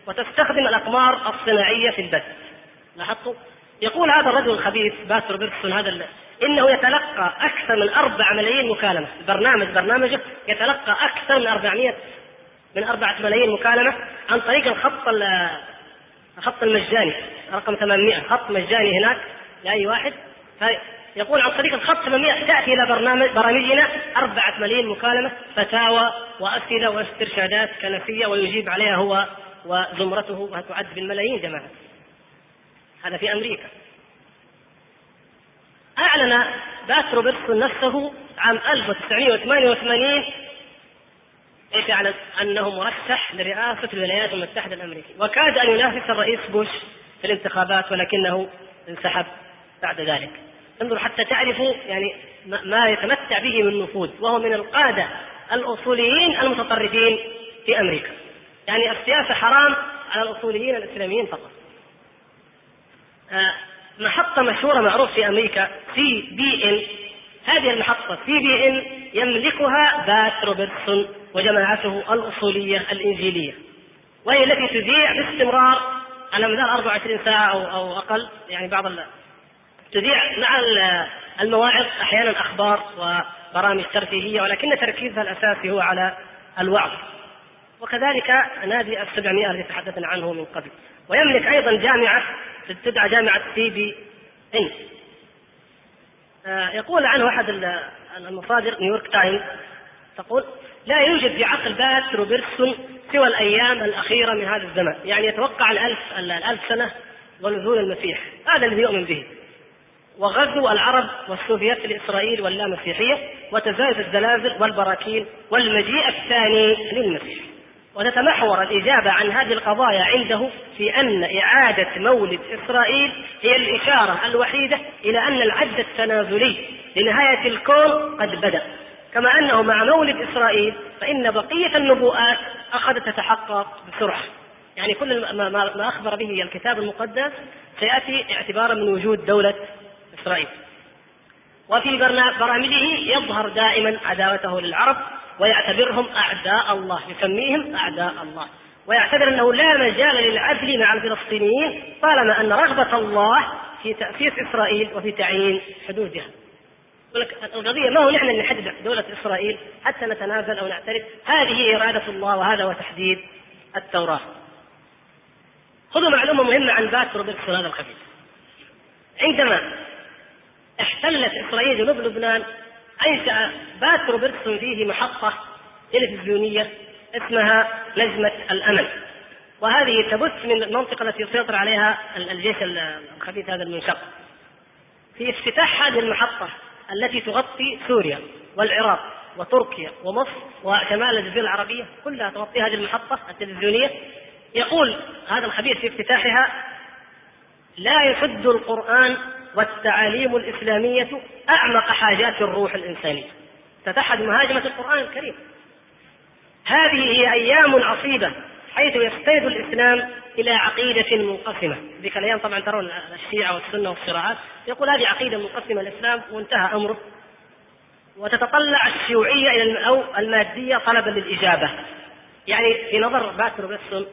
وتستخدم الأقمار الصناعية في البث. لاحظتوا؟ يقول هذا الرجل الخبيث بات روبرتسون هذا إنه يتلقى أكثر من أربع ملايين مكالمة. برنامج برنامجه يتلقى أكثر من 400 من أربعة ملايين مكالمة عن طريق الخط الخط المجاني. رقم 800 خط مجاني هناك لأي واحد. يقول عن طريق الخط 800 تأتي إلى برنامج برامجنا أربعة ملايين مكالمة. فتاوى وأسئلة واسترشادات كنسية ويجيب عليها هو وزمرته وتعد بالملايين جماعة. هذا في أمريكا. أعلن بات روبرتسون نفسه عام 1988 إيش يعلم أنه مرشح لرئاسة الولايات المتحدة الأمريكية. وكاد أن ينافس الرئيس بوش في الانتخابات ولكنه انسحب بعد ذلك. انظروا حتى تعرفوا يعني ما يتمتع به من نفوذ وهو من القادة الأصوليين المتطرفين في أمريكا. يعني السياسة حرام على الأصوليين الإسلاميين فقط. آه، محطة مشهورة معروف في أمريكا CBN هذه المحطة CBN يملكها بات روبرتسون وجماعته الأصولية الإنجيلية. وهي التي تذيع باستمرار على مدار 24 ساعة أو أو أقل يعني بعض تذيع مع المواعظ أحيانا أخبار وبرامج ترفيهية ولكن تركيزها الأساسي هو على الوعظ. وكذلك نادي السبعمائة الذي تحدثنا عنه من قبل. ويملك أيضا جامعة تدعى جامعة CBN يقول عنه أحد المصادر نيويورك تايمز تقول لا يوجد في عقل بات روبرتسون سوى الأيام الأخيرة من هذا الزمن، يعني يتوقع الألف الألف سنة ونزول المسيح، هذا الذي يؤمن به. وغزو العرب والسوفيت لإسرائيل واللامسيحية وتزايد الزلازل والبراكين والمجيء الثاني للمسيح. وتتمحور الإجابة عن هذه القضايا عنده في أن إعادة مولد إسرائيل هي الإشارة الوحيدة إلى أن العد التنازلي لنهاية الكون قد بدأ. كما أنه مع مولد إسرائيل فإن بقية النبوءات أخذت تتحقق بسرعة. يعني كل ما, ما أخبر به الكتاب المقدس سيأتي اعتبارا من وجود دولة إسرائيل. وفي برامجه يظهر دائما عداوته للعرب ويعتبرهم أعداء الله يسميهم أعداء الله. ويعتبر أنه لا مجال للعدل مع الفلسطينيين طالما أن رغبة الله في تأسيس إسرائيل وفي تعيين حدودها لك القضية ما هو نحن اللي نحدد دولة إسرائيل حتى نتنازل أو نعترف؟ هذه إرادة الله وهذا هو تحديد التوراة. خذوا معلومة مهمة عن بات روبرتسون هذا الخبيث. عندما احتلت إسرائيل جنوب لبنان انشا بات روبرتسون فيه محطة تلفزيونية اسمها نجمه الأمل. وهذه تبث من المنطقة التي يسيطر عليها الجيش الخبيث هذا المنشق. في افتتاح هذه المحطة التي تغطي سوريا والعراق وتركيا ومصر وشمال الجزيرة العربية كلها تغطي هذه المحطة التلفزيونية. يقول هذا الخبير في افتتاحها لا يحد القرآن والتعاليم الإسلامية أعمق حاجات الروح الإنسانية. تتحد مهاجمة القرآن الكريم. هذه هي أيام عصيبة حيث يستند الإسلام إلى عقيدة منقسمة. ذيك الأيام طبعا ترون الشيعة والسنة والصراعات. يقول هذه عقيدة منقسمة الإسلام وانتهى أمره. وتتطلع الشيوعية إلى أو المادية طلبا للإجابة. يعني في نظر باكر بسم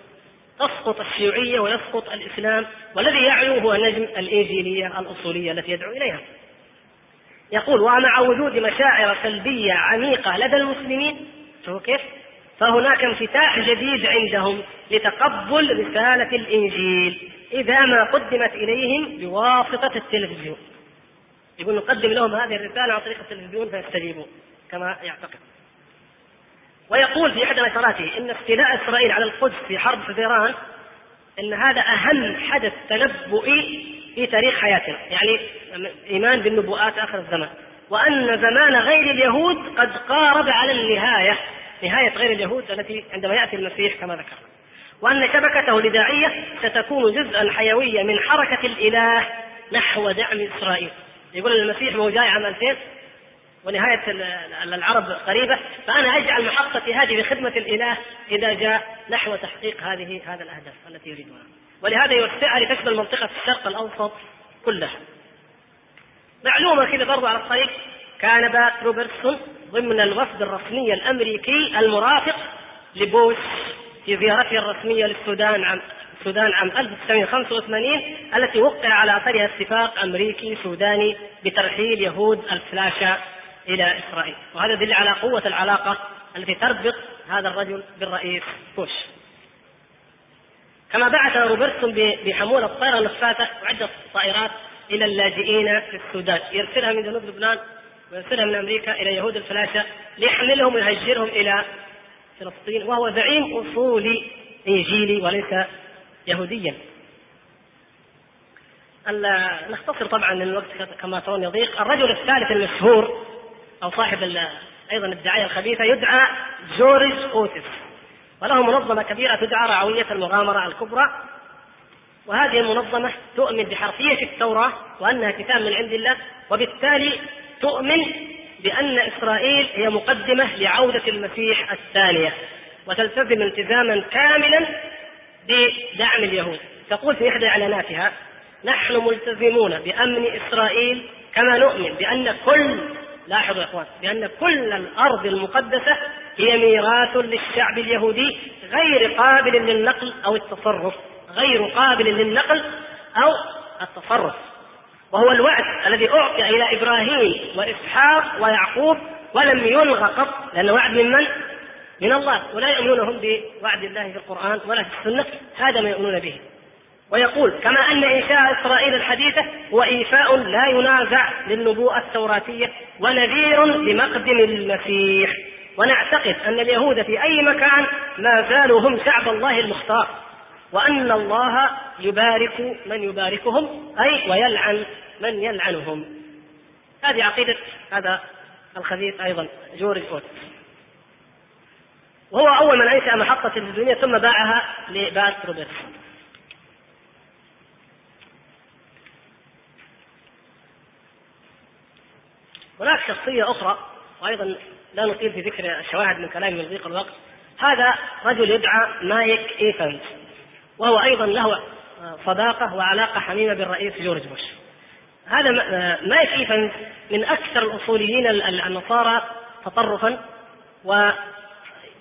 تسقط الشيوعية ويسقط الإسلام والذي يعلو هو نجم الإنجيلية الأصولية التي يدعو إليها. يقول ومع وجود مشاعر سلبية عميقة لدى المسلمين شوفوا كيف؟ فهناك انفتاح جديد عندهم لتقبل رسالة الإنجيل إذا ما قدمت إليهم بواسطة التلفزيون. يقول نقدم لهم هذه الرسالة عن طريق التلفزيون فيستجيبون كما يعتقد. ويقول في إحدى نشراته إن استيلاء إسرائيل على القدس في حرب حزيران إن هذا أهم حدث تنبؤي في تاريخ حياتنا. يعني إيمان بالنبوءات آخر الزمان. وأن زمان غير اليهود قد قارب على النهاية. نهاية غير اليهود التي عندما يأتي المسيح كما ذكر وأن شبكته الإذاعية ستكون جزءا حيويا من حركة الإله نحو دعم إسرائيل. يقول المسيح ما هو جاي عام 2000 ونهاية العرب قريبة فأنا أجعل محطتي هذه بخدمة الإله إذا جاء نحو تحقيق هذه هذا الأهداف التي يريدها ولهذا يوسعها لتشمل منطقة الشرق الأوسط كلها. معلومة كذا برضو على الطريق. كان بات روبرتسون ضمن الوفد الرسمي الأمريكي المرافق لبوش في زيارته الرسمية للسودان عام السودان عام 1985 التي وقع على أثرها اتفاق أمريكي سوداني بترحيل يهود الفلاشة إلى إسرائيل، وهذا يدل على قوة العلاقة التي تربط هذا الرجل بالرئيس بوش. كما بعث روبرتسون بحمولة الطائرة النفاثة وعدة طائرات إلى اللاجئين في السودان، يرسلها من جنوب لبنان ويرسلها من أمريكا إلى يهود الفلاشة ليحملهم ويهجرهم إلى فلسطين وهو زعيم اصولي إنجيلي وليس يهوديا. نختصر طبعا لأن الوقت كما ترون يضيق. الرجل الثالث المشهور أو صاحب أيضا الدعاية الخبيثة يدعى جورج أوتس. وله منظمة كبيرة تدعى رعوية المغامرة الكبرى. وهذه المنظمة تؤمن بحرفية التوراة وأنها كتاب من عند الله وبالتالي تؤمن بأن إسرائيل هي مقدمة لعودة المسيح الثانية وتلتزم التزاما كاملا بدعم اليهود. تقول في إحدى إعلاناتها نحن ملتزمون بأمن إسرائيل كما نؤمن بأن كل لاحظوا يا إخوان بأن كل الأرض المقدسة هي ميراث للشعب اليهودي غير قابل للنقل أو التصرف غير قابل للنقل أو التصرف. وهو الوعد الذي أعطي إلى إبراهيم وإسحاق ويعقوب ولم يلغى قط لأنه وعد من من؟ من الله. ولا يؤمنون هم بوعد الله في القرآن ولا في السنة هذا ما يؤمنون به. ويقول كما أن إنشاء إسرائيل الحديثة هو إيفاء لا ينازع للنبوءة التوراتية ونذير لمقدم المسيح. ونعتقد أن اليهود في أي مكان ما زالوا هم شعب الله المختار وأن الله يبارك من يباركهم أي ويلعن من يلعنهم. هذه عقيدة هذا الخبيث أيضا جورج أوتس وهو أول من أنشأ محطة الدنيا ثم باعها لبات روبرتسون هناك شخصية أخرى وأيضا لا نطيل في ذكر الشواهد من كلامي من ضيق الوقت. هذا رجل يدعى مايك إيفنز وهو أيضا له صداقة وعلاقة حميمة بالرئيس جورج بوش. هذا مايك إيفنز من أكثر الأصوليين النصارى تطرفا و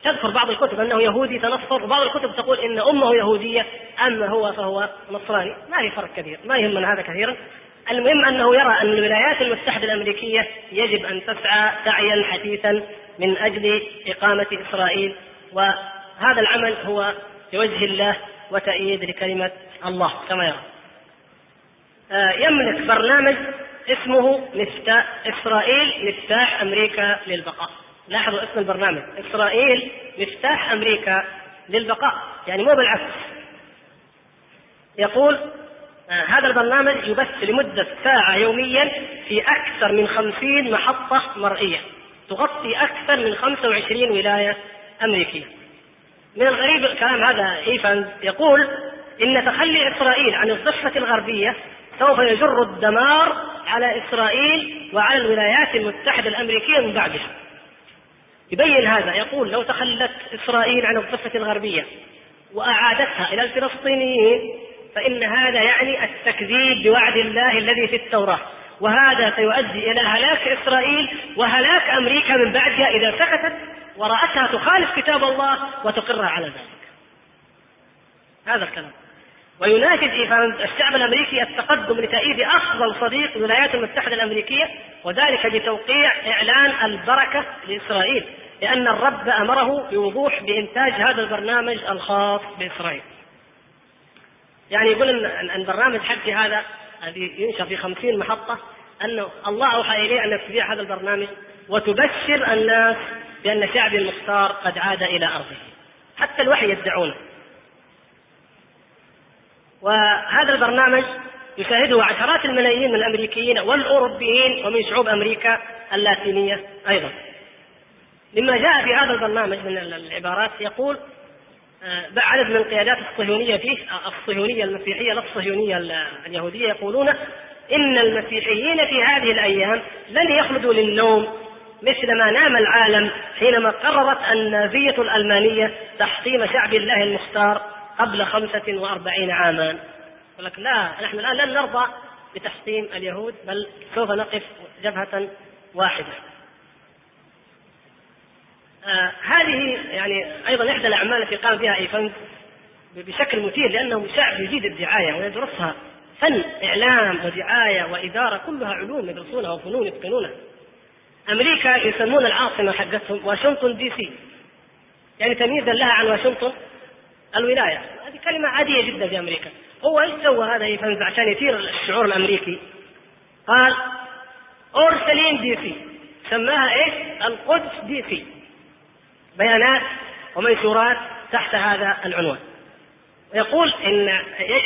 تذكر بعض الكتب أنه يهودي تنصر وبعض الكتب تقول إن أمه يهودية أما هو فهو نصراني. ما في فرق كبير ما يهمنا هذا كثيرا. المهم أنه يرى أن الولايات المتحدة الأمريكية يجب أن تسعى سعيا حثيثا من أجل إقامة إسرائيل وهذا العمل هو لوجه الله وتأييد لكلمة الله كما يرى. آه، يملك برنامج اسمه مفتاح إسرائيل مفتاح أمريكا للبقاء. لاحظوا اسم البرنامج إسرائيل مفتاح أمريكا للبقاء يعني مو بالعكس يقول هذا البرنامج يبث لمدة ساعة يوميا في أكثر من خمسين محطة مرئية. تغطي أكثر من 25 ولاية أمريكية. من الغريب الكلام هذا إيفانز يقول إن تخلي إسرائيل عن الضفة الغربية سوف يجر الدمار على إسرائيل وعلى الولايات المتحدة الأمريكية من بعدها. يبين هذا يقول لو تخلت إسرائيل عن الضفة الغربية وأعادتها إلى الفلسطينيين فإن هذا يعني التكذيب بوعد الله الذي في التوراة. وهذا سيؤدي إلى هلاك إسرائيل وهلاك أمريكا من بعدها إذا سكتت ورأتها تخالف كتاب الله وتقر على ذلك. هذا الكلام. ويناشد الشعب الأمريكي التقدم لتأييد أفضل صديق للولايات المتحدة الأمريكية وذلك بتوقيع إعلان البركة لإسرائيل لأن الرب أمره بوضوح بإنتاج هذا البرنامج الخاص بإسرائيل. يعني يقول ان البرنامج حقي هذا الذي ينشر في خمسين محطة انه الله أوحى إليه أن تذيع هذا البرنامج وتبشر الناس بأن شعبي المختار قد عاد إلى أرضه. حتى الوحي يدعونه وهذا البرنامج يشاهده عشرات الملايين من الأمريكيين والأوروبيين ومن شعوب أمريكا اللاتينية أيضا. مما جاء في هذا البرنامج من العبارات يقول عدد من القيادات الصهيونية فيه الصهيونية المسيحية لا الصهيونية اليهودية يقولون إن المسيحيين في هذه الأيام لن يخلدوا للنوم مثل ما نام العالم حينما قررت النازية الألمانية تحطيم شعب الله المختار قبل خمسة وأربعين عاما. يقول لك لا نحن الآن لن نرضى بتحطيم اليهود بل سوف نقف جبهة واحدة. آه هذه يعني أيضا إحدى الأعمال التي قام بها إيفنز بشكل مثير لأنه شعب يجيد الدعاية ويدرسها. فن إعلام ودعاية وإدارة كلها علوم يدرسونها وفنون يتقنونها. أمريكا يسمون العاصمة حقتهم واشنطن DC. يعني تمييزا لها عن واشنطن الولاية. هذه كلمة عادية جدا في أمريكا. هو إيش سوى هذا ايفنز عشان يثير الشعور الأمريكي؟ قال اورشليم DC. سماها إيش؟ القدس DC. بيانات ومنشورات تحت هذا العنوان. يقول إن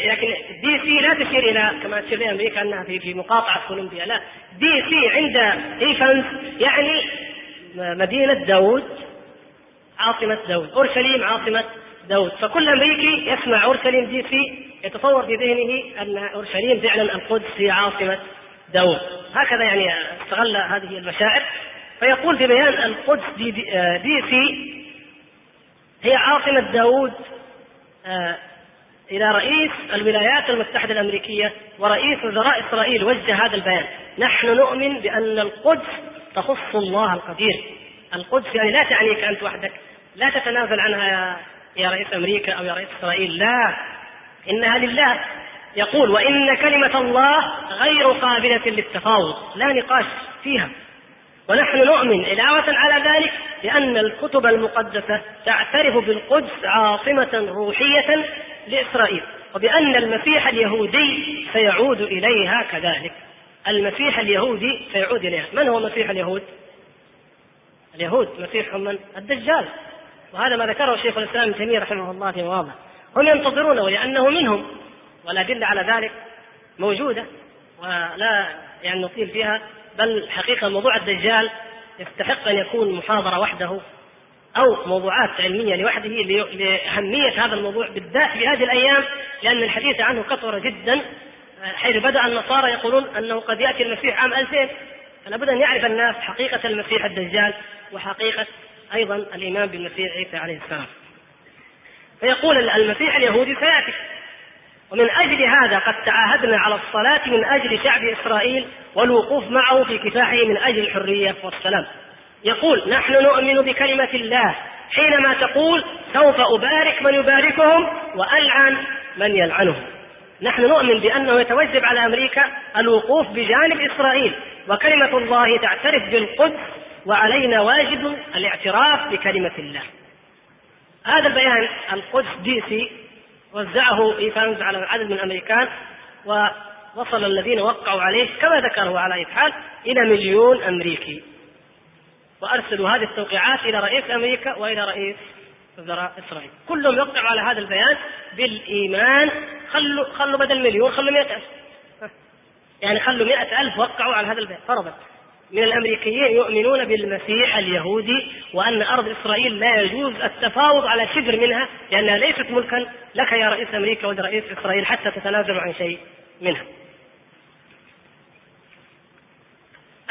لكن DC لا تشير إلى كما تشير إلى أمريكا أنها في في مقاطعة كولومبيا لا. DC عند ايفنز يعني مدينة داوود عاصمة داوود أورشليم عاصمة داوود. فكل أمريكي يسمع أورشليم DC يتصور في ذهنه أن أورشليم فعلا القدس هي عاصمة داوود. هكذا يعني استغل هذه المشاعر. فيقول في بيان القدس دي, دي, سي هي عاصمة داوود آه، إلى رئيس الولايات المتحدة الأمريكية ورئيس وزراء إسرائيل. وجه هذا البيان. نحن نؤمن بأن القدس تخص الله القدير. القدس يعني لا تعنيك أنت وحدك. لا تتنازل عنها يا, يا رئيس أمريكا أو يا رئيس إسرائيل. لا. إنها لله. يقول وإن كلمة الله غير قابلة للتفاوض. لا نقاش فيها. ونحن نؤمن علاوة على ذلك بأن الكتب المقدسة تعترف بالقدس عاصمة روحية لإسرائيل وبأن المسيح اليهودي سيعود إليها كذلك. المسيح اليهودي سيعود إليها. من هو مسيح اليهود؟ اليهود مسيحهم من؟ الدجال. وهذا ما ذكره شيخ الإسلام ابن تيمية رحمه الله في مواضع. هم ينتظرونه لأنه منهم والأدلة على ذلك موجودة ولا يعني نطيل فيها. بل حقيقة موضوع الدجال يستحق أن يكون محاضرة وحده أو موضوعات علمية لوحده لأهمية هذا الموضوع بالذات في هذه الأيام لأن الحديث عنه كثر جدا. حيث بدأ النصارى يقولون أنه قد يأتي المسيح عام 2000 فلا بد أن يعرف الناس حقيقة المسيح الدجال وحقيقة أيضا الإيمان بالمسيح عيسى عليه السلام. فيقول المسيح اليهودي سيأتي. ومن أجل هذا قد تعاهدنا على الصلاة من أجل شعب إسرائيل والوقوف معه في كفاحه من أجل الحرية والسلام. يقول نحن نؤمن بكلمة الله حينما تقول سوف أبارك من يباركهم وألعن من يلعنهم نحن نؤمن بأنه يتوجب على أمريكا الوقوف بجانب إسرائيل وكلمة الله تعترف بالقدس وعلينا واجب الاعتراف بكلمة الله. هذا البيان القدس DC وزعه ايفانز على عدد من الأمريكان ووصل الذين وقعوا عليه كما ذكره على اي حال إلى مليون أمريكي. وأرسلوا هذه التوقيعات إلى رئيس أمريكا وإلى رئيس وزراء إسرائيل. كلهم يوقعوا على هذا البيان بالإيمان. خلوا خلوا بدل مليون خلوا مئة ألف. يعني خلوا مئة ألف وقعوا على هذا البيان. فرضا من الأمريكيين يؤمنون بالمسيح اليهودي وأن أرض إسرائيل لا يجوز التفاوض على شبر منها لأنها ليست ملكا لك يا رئيس أمريكا ولرئيس إسرائيل حتى تتنازلوا عن شيء منها.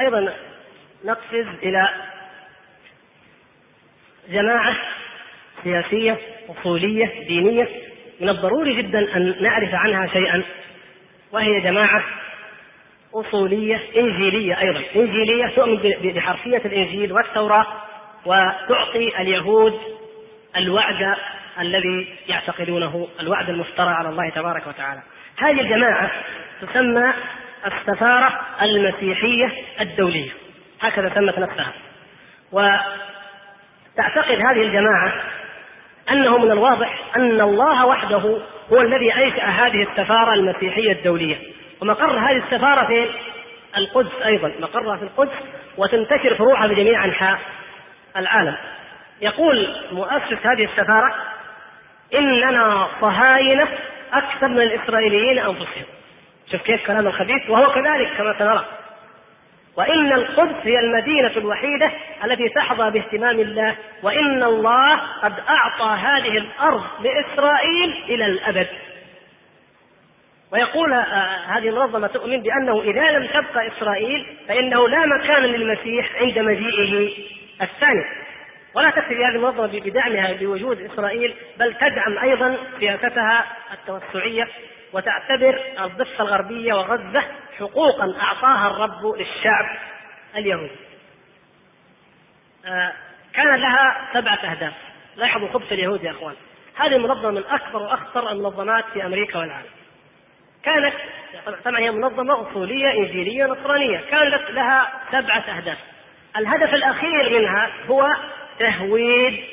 أيضا نقفز إلى جماعة سياسية أصولية دينية من الضروري جدا أن نعرف عنها شيئا وهي جماعة أصولية إنجيلية أيضا. إنجيلية تؤمن بحرفية الإنجيل والتوراة وتعطي اليهود الوعد الذي يعتقدونه الوعد المفترى على الله تبارك وتعالى. هذه الجماعة تسمى السفارة المسيحية الدولية. هكذا سمت نفسها. وتعتقد هذه الجماعة أنه من الواضح أن الله وحده هو الذي أنشأ هذه السفارة المسيحية الدولية. ومقر هذه السفارة في القدس أيضا مقرها في القدس وتنتشر فروعها في جميع أنحاء العالم. يقول مؤسس هذه السفارة إننا صهاينة أكثر من الإسرائيليين أنفسهم. شوف كيف كلام الخبيث وهو كذلك كما سنرى. وإن القدس هي المدينة الوحيدة التي تحظى باهتمام الله وإن الله قد أعطى هذه الأرض لإسرائيل إلى الأبد. ويقول هذه المنظمة تؤمن بأنه إذا لم تبقى إسرائيل فإنه لا مكان للمسيح عند مجيئه الثاني. ولا تكفي هذه المنظمة بدعمها بوجود إسرائيل بل تدعم أيضا سياستها التوسعية وتعتبر الضفة الغربية وغزة حقوقا أعطاها الرب للشعب اليهودي. آه، كان لها سبعة أهداف. لاحظوا خبث اليهود يا أخوان. هذه المنظمة من أكبر وأخطر المنظمات في أمريكا والعالم. كانت طبعا هي منظمة أصولية إنجيلية نصرانية. كانت لها سبعة أهداف. الهدف الأخير منها هو تهويد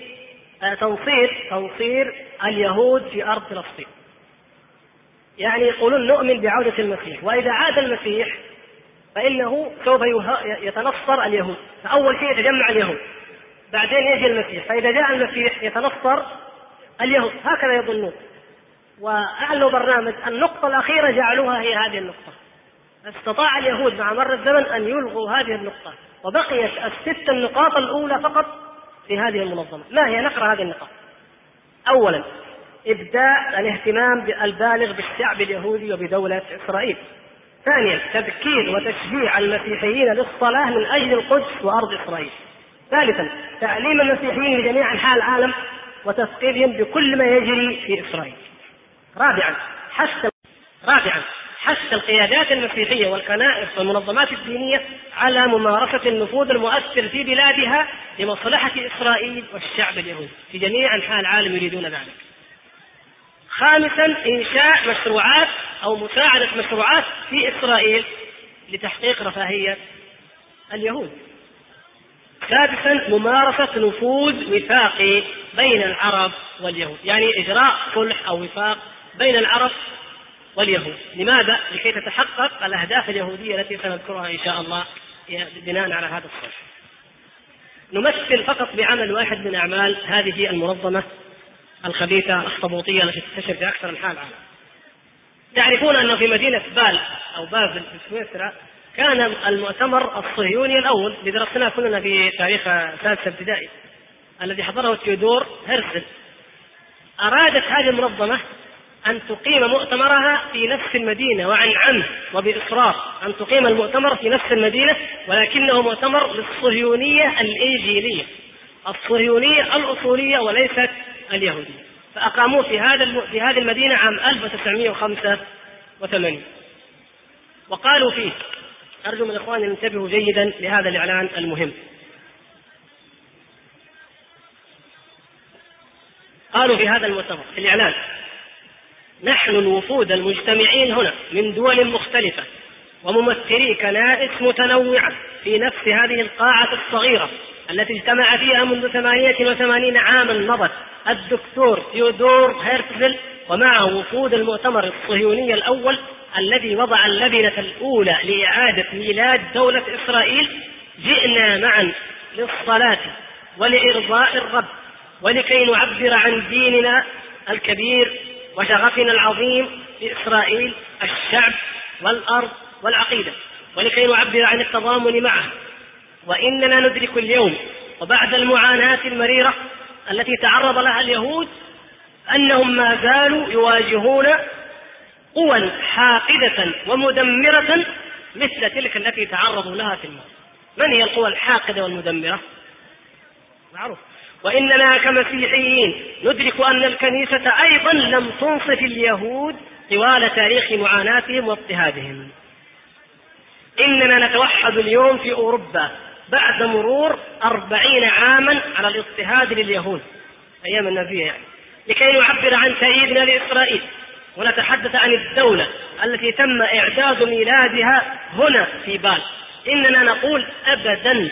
آه، تنصير تنصير اليهود في أرض فلسطين. يعني يقولون نؤمن بعودة المسيح وإذا عاد المسيح فإنه سوف يتنصر اليهود. فأول شيء يتجمع اليهود. بعدين يجي المسيح. فإذا جاء المسيح يتنصر اليهود. هكذا يظنون. وأعلنوا برنامج. النقطة الأخيرة جعلوها هي هذه النقطة. استطاع اليهود مع مر الزمن أن يلغوا هذه النقطة وبقيت الست النقاط الأولى فقط في هذه المنظمة. ما هي؟ نقرأ هذه النقاط. أولا إبداء الاهتمام البالغ بالشعب اليهودي وبدولة إسرائيل. ثانيا تذكير وتشجيع المسيحيين للصلاة من أجل القدس وأرض إسرائيل. ثالثا تعليم المسيحيين لجميع أنحاء العالم وتثقيفهم بكل ما يجري في إسرائيل. رابعا حث رابعا حث القيادات المسيحية والكنائس والمنظمات الدينية على ممارسة النفوذ المؤثر في بلادها لمصلحة إسرائيل والشعب اليهودي. في جميع أنحاء العالم يريدون ذلك. خامسا إنشاء مشروعات أو مساعدة مشروعات في إسرائيل لتحقيق رفاهية اليهود. سادسا ممارسة نفوذ وفاقي بين العرب واليهود. يعني إجراء صلح أو وفاق بين العرب واليهود. لماذا؟ لكي تتحقق الأهداف اليهودية التي سنذكرها إن شاء الله بناء على هذا الصلح نمثل فقط بعمل واحد من أعمال هذه المنظمة الخبيثة الصبوطية التي تنتشر في أكثر أنحاء العالم. تعرفون أنه في مدينة بال أو بازل في سويسرا كان المؤتمر الصهيوني الأول اللي درسناه كلنا في تاريخ سادسة ابتدائي الذي حضره تيودور هرسل أرادت هذه المنظمة أن تقيم مؤتمرها في نفس المدينة وعن عمد وبإصرار. أن تقيم المؤتمر في نفس المدينة ولكنه مؤتمر للصهيونية الإنجيلية. الصهيونية الأصولية وليست اليهودية. فأقاموه في هذا في هذه المدينة عام 1985 وقالوا فيه أرجو من الإخوان أن ينتبهوا جيدا لهذا الإعلان المهم. قالوا في هذا المؤتمر في الإعلان نحن الوفود المجتمعين هنا من دول مختلفة وممثلي كنائس متنوعة في نفس هذه القاعة الصغيرة التي اجتمع فيها منذ ثمانية وثمانين عاما مضت الدكتور ثيودور هيرتزل ومعه وفود المؤتمر الصهيوني الأول الذي وضع اللبنة الأولى لإعادة ميلاد دولة إسرائيل. جئنا معا للصلاة ولإرضاء الرب ولكي نعبر عن ديننا الكبير وشغفنا العظيم في إسرائيل الشعب والأرض والعقيدة ولكي نعبر عن التضامن معه. وإننا ندرك اليوم وبعد المعاناة المريرة التي تعرض لها اليهود أنهم ما زالوا يواجهون قوى حاقدة ومدمرة مثل تلك التي تعرضوا لها في الماضي. من هي القوى الحاقدة والمدمرة؟ معروف. وإننا كمسيحيين ندرك أن الكنيسة أيضا لم تنصف اليهود طوال تاريخ معاناتهم واضطهادهم. إننا نتوحد اليوم في أوروبا بعد مرور أربعين عاما على الاضطهاد لليهود. أيام النبي يعني. لكي نعبر عن تأييدنا لإسرائيل ونتحدث عن الدولة التي تم إعداد ميلادها هنا في بال إننا نقول أبدا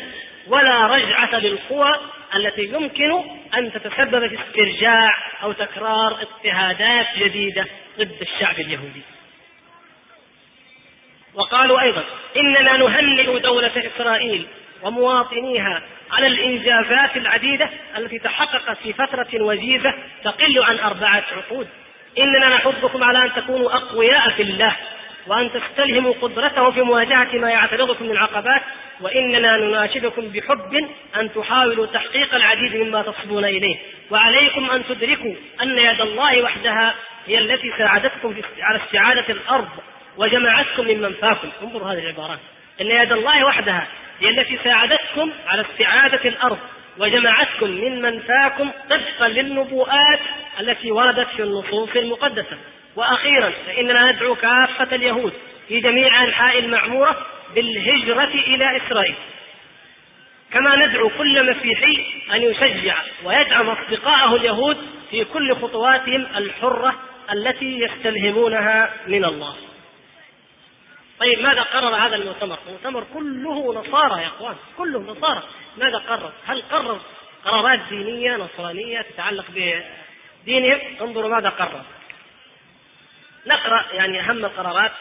ولا رجعة للقوى التي يمكن أن تتسبب في استرجاع أو تكرار اضطهادات جديدة ضد الشعب اليهودي. وقالوا أيضا إننا نهنئ دولة إسرائيل ومواطنيها على الإنجازات العديدة التي تحققت في فترة وجيزة تقل عن أربعة عقود. إننا نحثكم على أن تكونوا أقوياء في الله وأن تستلهموا قدرته في مواجهة ما يعترضكم من عقبات وإننا نناشدكم بحب أن تحاولوا تحقيق العديد مما تصبون إليه. وعليكم أن تدركوا أن يد الله وحدها هي التي ساعدتكم على استعادة الأرض وجمعتكم من منفاكم. انظروا هذه العبارات. إن يد الله وحدها هي التي ساعدتكم على استعادة الأرض وجمعتكم من منفاكم طبقا للنبوءات التي وردت في النصوص المقدسة. وأخيرا فإننا ندعو كافة اليهود في جميع أنحاء المعمورة بالهجرة إلى إسرائيل كما ندعو كل مسيحي أن يشجع ويدعم أصدقائه اليهود في كل خطواتهم الحرة التي يستلهمونها من الله طيب ماذا قرر هذا المؤتمر؟ المؤتمر كله نصارى يا إخوان، كله نصارى، ماذا قرر؟ هل قرر قرارات دينية نصرانية تتعلق بدينهم؟ انظروا ماذا قرر. نقرأ يعني أهم القرارات.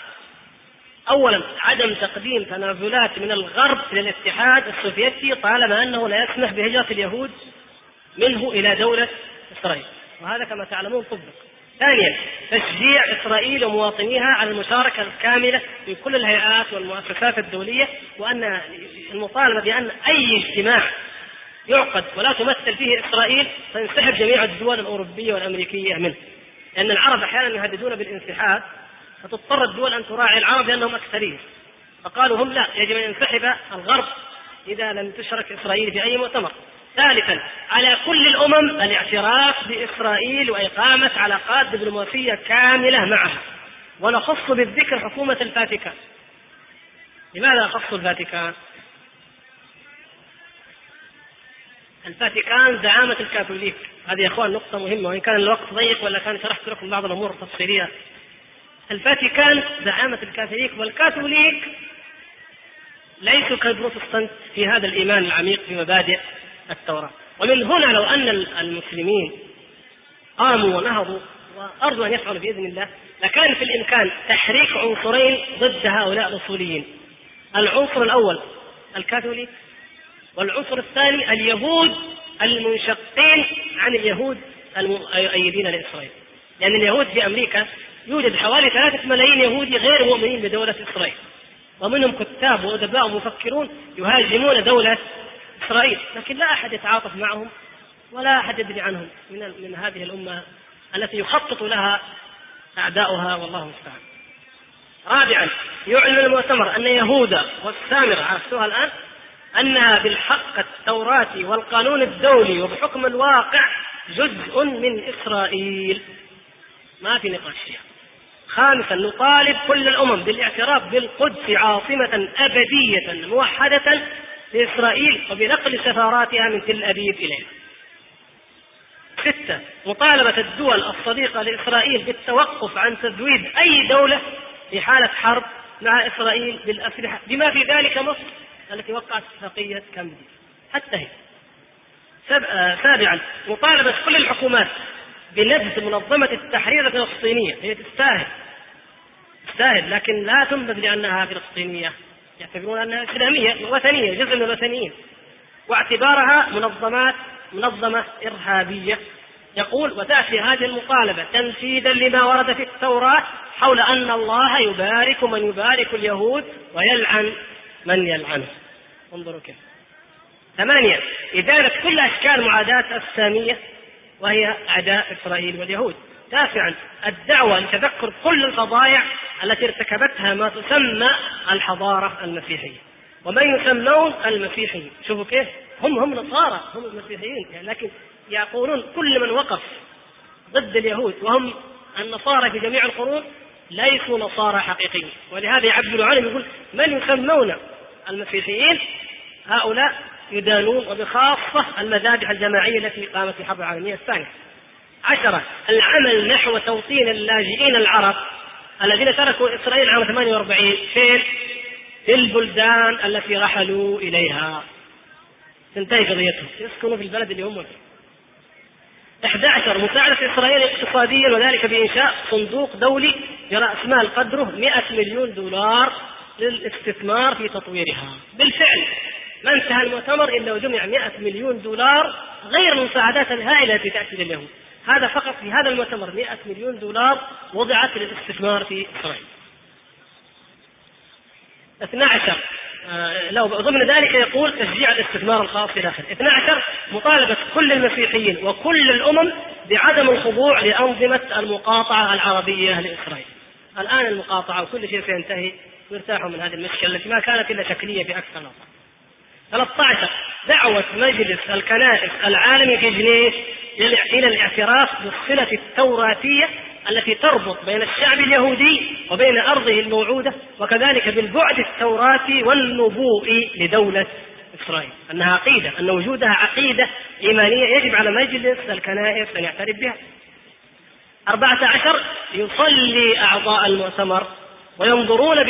اولا عدم تقديم تنازلات من الغرب إلى الاتحاد السوفيتي طالما أنه لا يسمح بهجرة اليهود منه إلى دولة إسرائيل. وهذا كما تعلمون طبق. ثانيا تشجيع إسرائيل ومواطنيها على المشاركة الكاملة في كل الهيئات والمؤسسات الدولية وأن المطالبة بأن أي اجتماع يعقد ولا تمثل فيه إسرائيل تنسحب جميع الدول الأوروبية والأمريكية منه. لأن العرب أحيانا يهددون بالانسحاب فتضطر الدول أن تراعي العرب لأنهم أكثرية. فقالوا هم لا يجب أن ينسحب الغرب إذا لم تشرك إسرائيل في أي مؤتمر. ثالثا على كل الأمم الاعتراف بإسرائيل وإقامة علاقات دبلوماسية كاملة معها. ونخص بالذكر حكومة الفاتيكان. لماذا خص الفاتيكان؟ الفاتيكان زعامة الكاثوليك. هذه يا إخوان نقطة مهمة وإن كان الوقت ضيق ولا كان شرحت لكم بعض الأمور التفصيلية. الفاتيكان زعامة الكاثوليك والكاثوليك ليسوا كالبروتستانت في هذا الإيمان العميق في مبادئ التوراة. ومن هنا لو أن المسلمين قاموا ونهضوا وأرجو أن يفعلوا بإذن الله لكان في الإمكان تحريك عنصرين ضد هؤلاء الأصوليين. العنصر الأول الكاثوليك والعنصر الثاني اليهود المنشقين عن اليهود المؤيدين لإسرائيل. لأن اليهود في أمريكا يوجد حوالي ثلاثة ملايين يهودي غير مؤمنين بدولة إسرائيل. ومنهم كتاب وأدباء ومفكرون يهاجمون دولة إسرائيل. لكن لا أحد يتعاطف معهم ولا أحد يدري عنهم من من هذه الأمة التي يخطط لها أعداؤها والله المستعان. رابعا يعلن المؤتمر أن يهوذا والسامرة عرفتوها الآن؟ أنها بالحق التوراة والقانون الدولي وبحكم الواقع جزء من إسرائيل. ما في نقاش فيها. خامسا نطالب كل الأمم بالاعتراف بالقدس عاصمة أبدية موحدة لإسرائيل وبنقل سفاراتها من تل أبيب إليها. ستة مطالبة الدول الصديقة لإسرائيل بالتوقف عن تزويد أي دولة في حالة حرب مع إسرائيل بالأسلحة. بما في ذلك مصر؟ التي وقعت اتفاقية كامب حتى هي. سابعا مطالبة كل الحكومات بنبذ منظمة التحرير الفلسطينية. هي تستاهل. تستاهل لكن لا تنبذ لأنها فلسطينية. يعتبرون أنها إسلامية وثنية جزء من الوثنيين. واعتبارها منظمات منظمة إرهابية. يقول وتأتي هذه المطالبة تنفيذا لما ورد في التوراة حول أن الله يبارك من يبارك اليهود ويلعن من يلعنه انظروا كيف. ثمانية. إزالة كل أشكال معاداة السامية وهي أعداء إسرائيل واليهود. تاسعا الدعوة لتذكر كل الفظائع التي ارتكبتها ما تسمى الحضارة المسيحية. ومن يسمون المسيحيين؟ شوفوا كيف. هم هم نصارى هم المسيحيين. يعني لكن يقولون كل من وقف ضد اليهود وهم النصارى في جميع القرون ليسوا نصارى حقيقيين. ولهذا يعبر عنهم يقول من يسمون المسيحيين هؤلاء يدانون وبخاصة المذابح الجماعية التي قامت في الحرب العالمية الثانية. عشرة العمل نحو توطين اللاجئين العرب الذين تركوا إسرائيل عام 48 فين؟ في البلدان التي رحلوا إليها. تنتهي قضيتهم. يسكنوا في البلد اللي هم فيه. 11 مساعدة إسرائيل اقتصاديا وذلك بإنشاء صندوق دولي برأس مال قدره 100 مليون دولار للاستثمار في تطويرها. بالفعل ما انتهى المؤتمر إلا وجمع 100 مليون دولار غير المساعدات الهائلة التي تأتي لليهود هذا فقط في هذا المؤتمر 100 مليون دولار وضعت للاستثمار في إسرائيل. 12 آه، لو ضمن ذلك يقول تشجيع الاستثمار الخاص في داخل. 12 مطالبة كل المسيحيين وكل الأمم بعدم الخضوع لأنظمة المقاطعة العربية لإسرائيل. الآن المقاطعة وكل شيء سينتهي ويرتاحوا من هذه المشكلة التي ما كانت إلا شكلية في أكثر نقطة 13 دعوة مجلس الكنائس العالمي في جنيف إلى الاعتراف بالصلة التوراتية التي تربط بين الشعب اليهودي وبين أرضه الموعودة وكذلك بالبعد التوراتي والنبوء لدولة إسرائيل. أنها عقيدة أن وجودها عقيدة إيمانية يجب على مجلس الكنائس أن يعترف بها. أربعة عشر. يصلي أعضاء المؤتمر وينظرون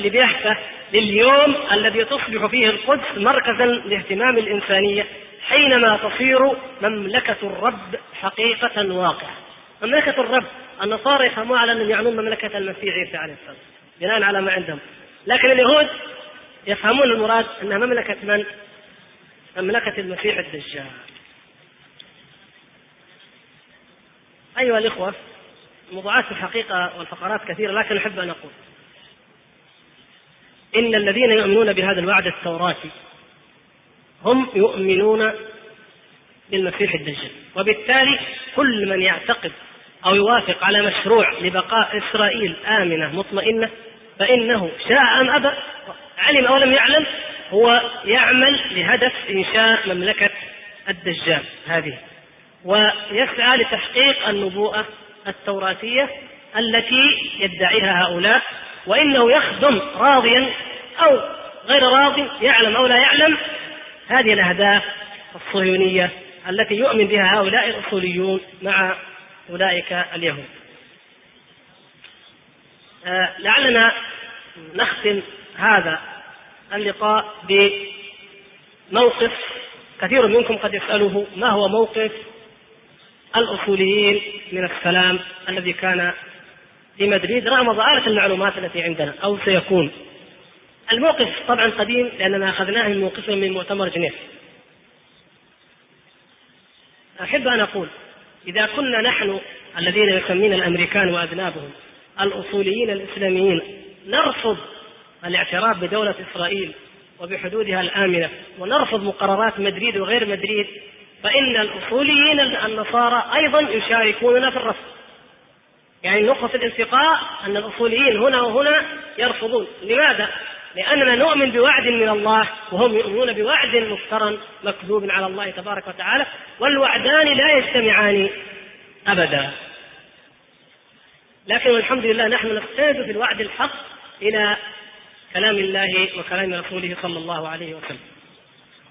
بلهفة لليوم الذي تصبح فيه القدس مركزا لاهتمام الإنسانية حينما تصير مملكة الرب حقيقة واقعة. مملكة الرب النصارى يفهموها على أنهم يعنون مملكة المسيح عيسى عليه السلام بناء على ما عندهم. لكن اليهود يفهمون المراد أنها مملكة من؟ مملكة المسيح الدجال. أيها الإخوة موضوعات الحقيقة والفقرات كثيرة لكن أحب أن أقول إن الذين يؤمنون بهذا الوعد التوراتي هم يؤمنون بالمسيح الدجال. وبالتالي كل من يعتقد أو يوافق على مشروع لبقاء إسرائيل آمنة مطمئنة فإنه شاء أم أبى علم أو لم يعلم هو يعمل لهدف إنشاء مملكة الدجال هذه. ويسعى لتحقيق النبوءة التوراتية التي يدعيها هؤلاء وإنه يخدم راضيا أو غير راض يعلم أو لا يعلم. هذه الأهداف الصهيونية التي يؤمن بها هؤلاء الأصوليون مع أولئك اليهود. آه لعلنا نختم هذا اللقاء بموقف كثير منكم قد يسأله ما هو موقف الأصوليين من السلام الذي كان في مدريد رغم ضآلة المعلومات التي عندنا أو سيكون. الموقف طبعا قديم لأننا أخذناه من موقفهم من مؤتمر جنيف. أحب أن أقول إذا كنا نحن الذين يسمينا الأمريكان وأذنابهم الأصوليين الإسلاميين نرفض الاعتراف بدولة إسرائيل وبحدودها الآمنة ونرفض مقررات مدريد وغير مدريد فإن الأصوليين النصارى أيضا يشاركوننا في الرفض. يعني نقطة الالتقاء أن الأصوليين هنا وهنا يرفضون. لماذا؟ لأننا نؤمن بوعد من الله وهم يؤمنون بوعد مفترى مكذوب على الله تبارك وتعالى والوعدان لا يجتمعان أبدا. لكن والحمد لله نحن نستند في الوعد الحق إلى كلام الله وكلام رسوله صلى الله عليه وسلم.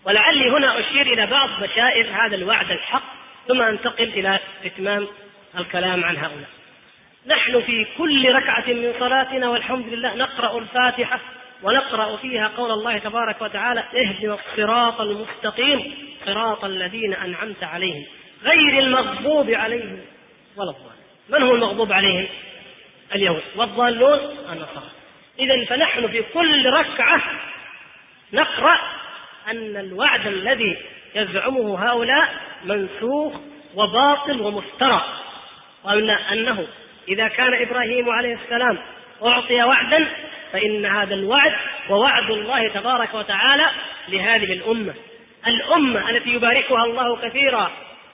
ولعلي هنا أشير إلى بعض بشائر هذا الوعد الحق ثم أنتقل إلى إتمام الكلام عن هؤلاء. نحن في كل ركعة من صلاتنا والحمد لله نقرأ الفاتحة ونقرأ فيها قول الله تبارك وتعالى اهدنا الصراط المستقيم صراط الذين أنعمت عليهم غير المغضوب عليهم ولا الضالين. من هو المغضوب عليهم؟ اليهود. والضالون؟ النصارى. إذا فنحن في كل ركعة نقرأ أن الوعد الذي يزعمه هؤلاء منسوخ وباطل ومفترى. وأن أنه إذا كان إبراهيم عليه السلام أعطي وعدا فإن هذا الوعد ووعد الله تبارك وتعالى لهذه الأمة. الأمة التي يباركها الله كثيرا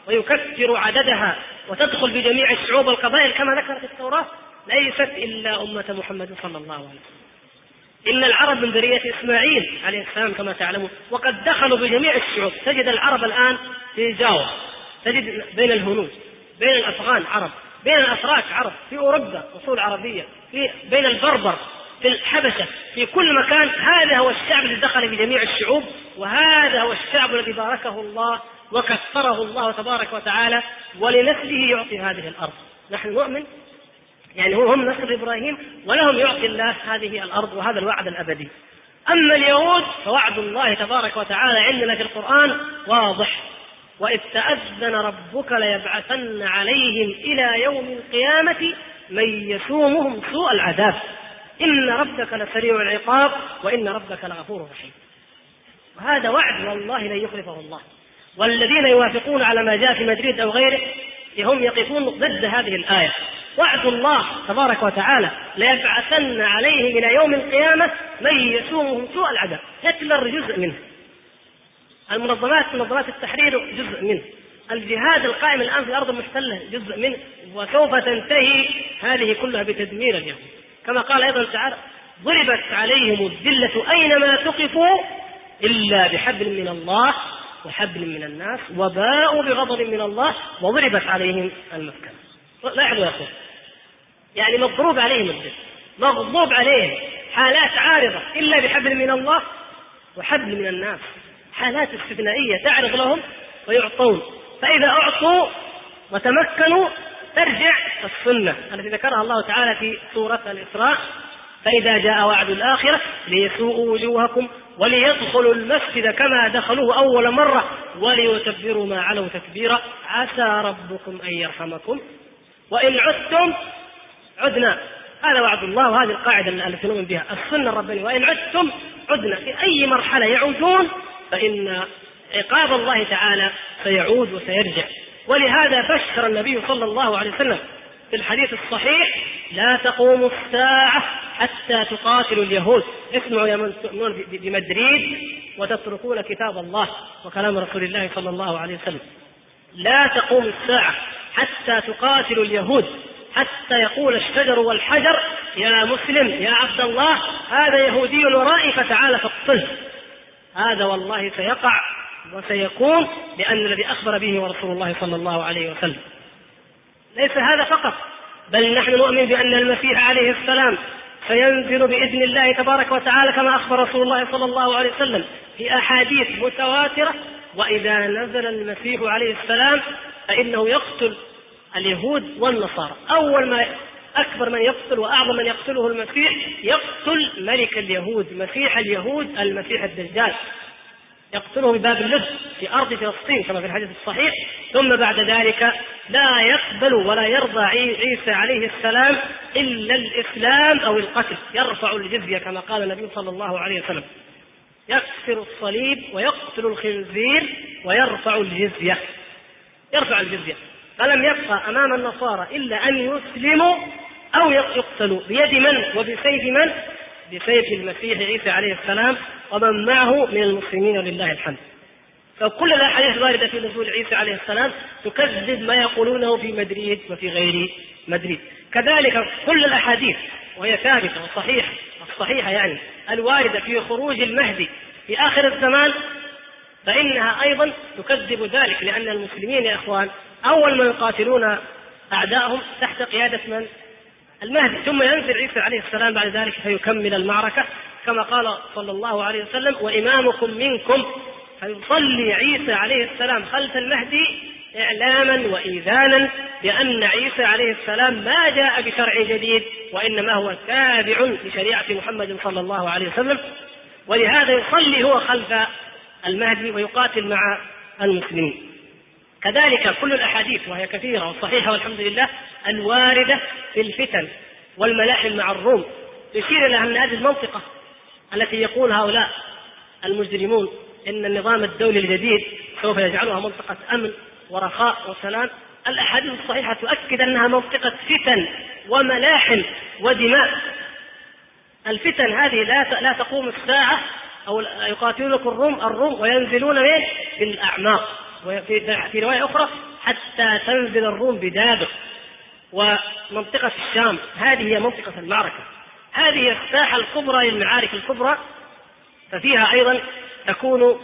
ويكثر عددها وتدخل بجميع الشعوب والقبائل كما ذكرت التوراة ليست إلا أمة محمد صلى الله عليه وسلم. إن العرب من ذرية إسماعيل عليه السلام كما تعلمون وقد دخلوا بجميع الشعوب. تجد العرب الآن في جاوة تجد بين الهنود بين الأفغان عرب. بين الأتراك عرب في أوروبا أصول عربية في بين البربر في الحبشة في كل مكان هذا هو الشعب الذي دخل بجميع الشعوب وهذا هو الشعب الذي باركه الله وكثره الله تبارك وتعالى ولنسله يعطي هذه الأرض. نحن نؤمن يعني هم نسل إبراهيم ولهم يعطي الله هذه الأرض وهذا الوعد الأبدي. أما اليهود فوعد الله تبارك وتعالى عندنا في القرآن واضح. وإذ تأذن ربك ليبعثن عليهم إلى يوم القيامة من يسومهم سوء العذاب. إن ربك لسريع العقاب وإن ربك لغفور رحيم. وهذا وعد والله لن يخلفه الله. والذين يوافقون على ما جاء في مدريد أو غيره هم يقفون ضد هذه الآية. وعد الله تبارك وتعالى ليبعثن عليهم إلى يوم القيامة من يسومهم سوء العذاب. هتلر جزء منه. المنظمات منظمات التحرير جزء منه. الجهاد القائم الآن في الأرض المحتله جزء منه وسوف تنتهي هذه كلها بتدمير اليهود. كما قال أيضا تعالى ضربت عليهم الذلة أينما تقفوا إلا بحبل من الله وحبل من الناس وباءوا بغضب من الله وضربت عليهم المسكنه لاحظوا يا اخوان يعني مضروب عليهم الذل مغضوب عليهم حالات عارضة إلا بحبل من الله وحبل من الناس. حالات استثنائية تعرض لهم ويعطون. فإذا أعطوا وتمكنوا ترجع السنة. التي ذكرها الله تعالى في سورة الإسراء فإذا جاء وعد الآخرة ليسوءوا وجوهكم وليدخلوا المسجد كما دخلوه أول مرة وليتبروا ما علوا تكبيرا عسى ربكم أن يرحمكم. وإن عدتم عدنا. هذا وعد الله وهذه القاعدة التي نؤمن بها. السنة الربانية. وإن عدتم عدنا. في أي مرحلة يعودون فإن عقاب الله تعالى سيعود وسيرجع. ولهذا بشر النبي صلى الله عليه وسلم في الحديث الصحيح لا تقوم الساعة حتى تقاتلوا اليهود. اسمعوا يا من تؤمنون بمدريد وتتركون كتاب الله وكلام رسول الله صلى الله عليه وسلم. لا تقوم الساعة حتى تقاتلوا اليهود حتى يقول الشجر والحجر يا مسلم يا عبد الله هذا يهودي ورائي فتعال فاقتله. هذا والله سيقع وسيكون لأن الذي أخبر به ورسول الله صلى الله عليه وسلم. ليس هذا فقط بل نحن نؤمن بأن المسيح عليه السلام سينزل بإذن الله تبارك وتعالى كما أخبر رسول الله صلى الله عليه وسلم في أحاديث متواترة وإذا نزل المسيح عليه السلام فإنه يقتل اليهود والنصارى. أول ما أكبر من يقتل وأعظم من يقتله المسيح يقتل ملك اليهود مسيح اليهود المسيح الدجال. يقتله بباب اللب في أرض فلسطين كما في الحديث الصحيح. ثم بعد ذلك لا يقبل ولا يرضى عيسى عليه السلام إلا الإسلام أو القتل. يرفع الجزية كما قال النبي صلى الله عليه وسلم. يكسر الصليب ويقتل الخنزير ويرفع الجزية. يرفع الجزية. فلم يبقى أمام النصارى إلا أن يسلموا أو يقتلوا. بيد من وبسيف من؟ بسيف المسيح عيسى عليه السلام ومن معه من المسلمين ولله الحمد. فكل الاحاديث الوارده في نزول عيسى عليه السلام تكذب ما يقولونه في مدريد وفي غير مدريد. كذلك كل الأحاديث وهي ثابتة وصحيحة الصحيحه يعني الواردة في خروج المهدي في آخر الزمان فإنها أيضا تكذب ذلك لأن المسلمين يا إخوان أول ما يقاتلون اعدائهم تحت قيادة من؟ المهدي. ثم ينزل عيسى عليه السلام بعد ذلك فيكمل المعركة كما قال صلى الله عليه وسلم وإمامكم منكم. فيصلي عيسى عليه السلام خلف المهدي إعلاما وإيذانا بأن عيسى عليه السلام ما جاء بشرع جديد وإنما هو تابع لشريعة محمد صلى الله عليه وسلم. ولهذا يصلي هو خلف المهدي ويقاتل مع المسلمين. كذلك كل الأحاديث وهي كثيرة وصحيحة والحمد لله الواردة في الفتن والملاحم مع الروم. تشير إلى أن هذه المنطقة التي يقول هؤلاء المجرمون إن النظام الدولي الجديد سوف يجعلها منطقة أمن ورخاء وسلام. الأحاديث الصحيحة تؤكد أنها منطقة فتن وملاحم ودماء. الفتن هذه لا لا تقوم الساعة أو يقاتلونكم الروم الروم وينزلون وين؟ في الأعماق. وفي في رواية أخرى حتى تنزل الروم بدابق ومنطقة الشام. هذه هي منطقة المعركة. هذه الساحة الكبرى للمعارك الكبرى ففيها أيضا تكون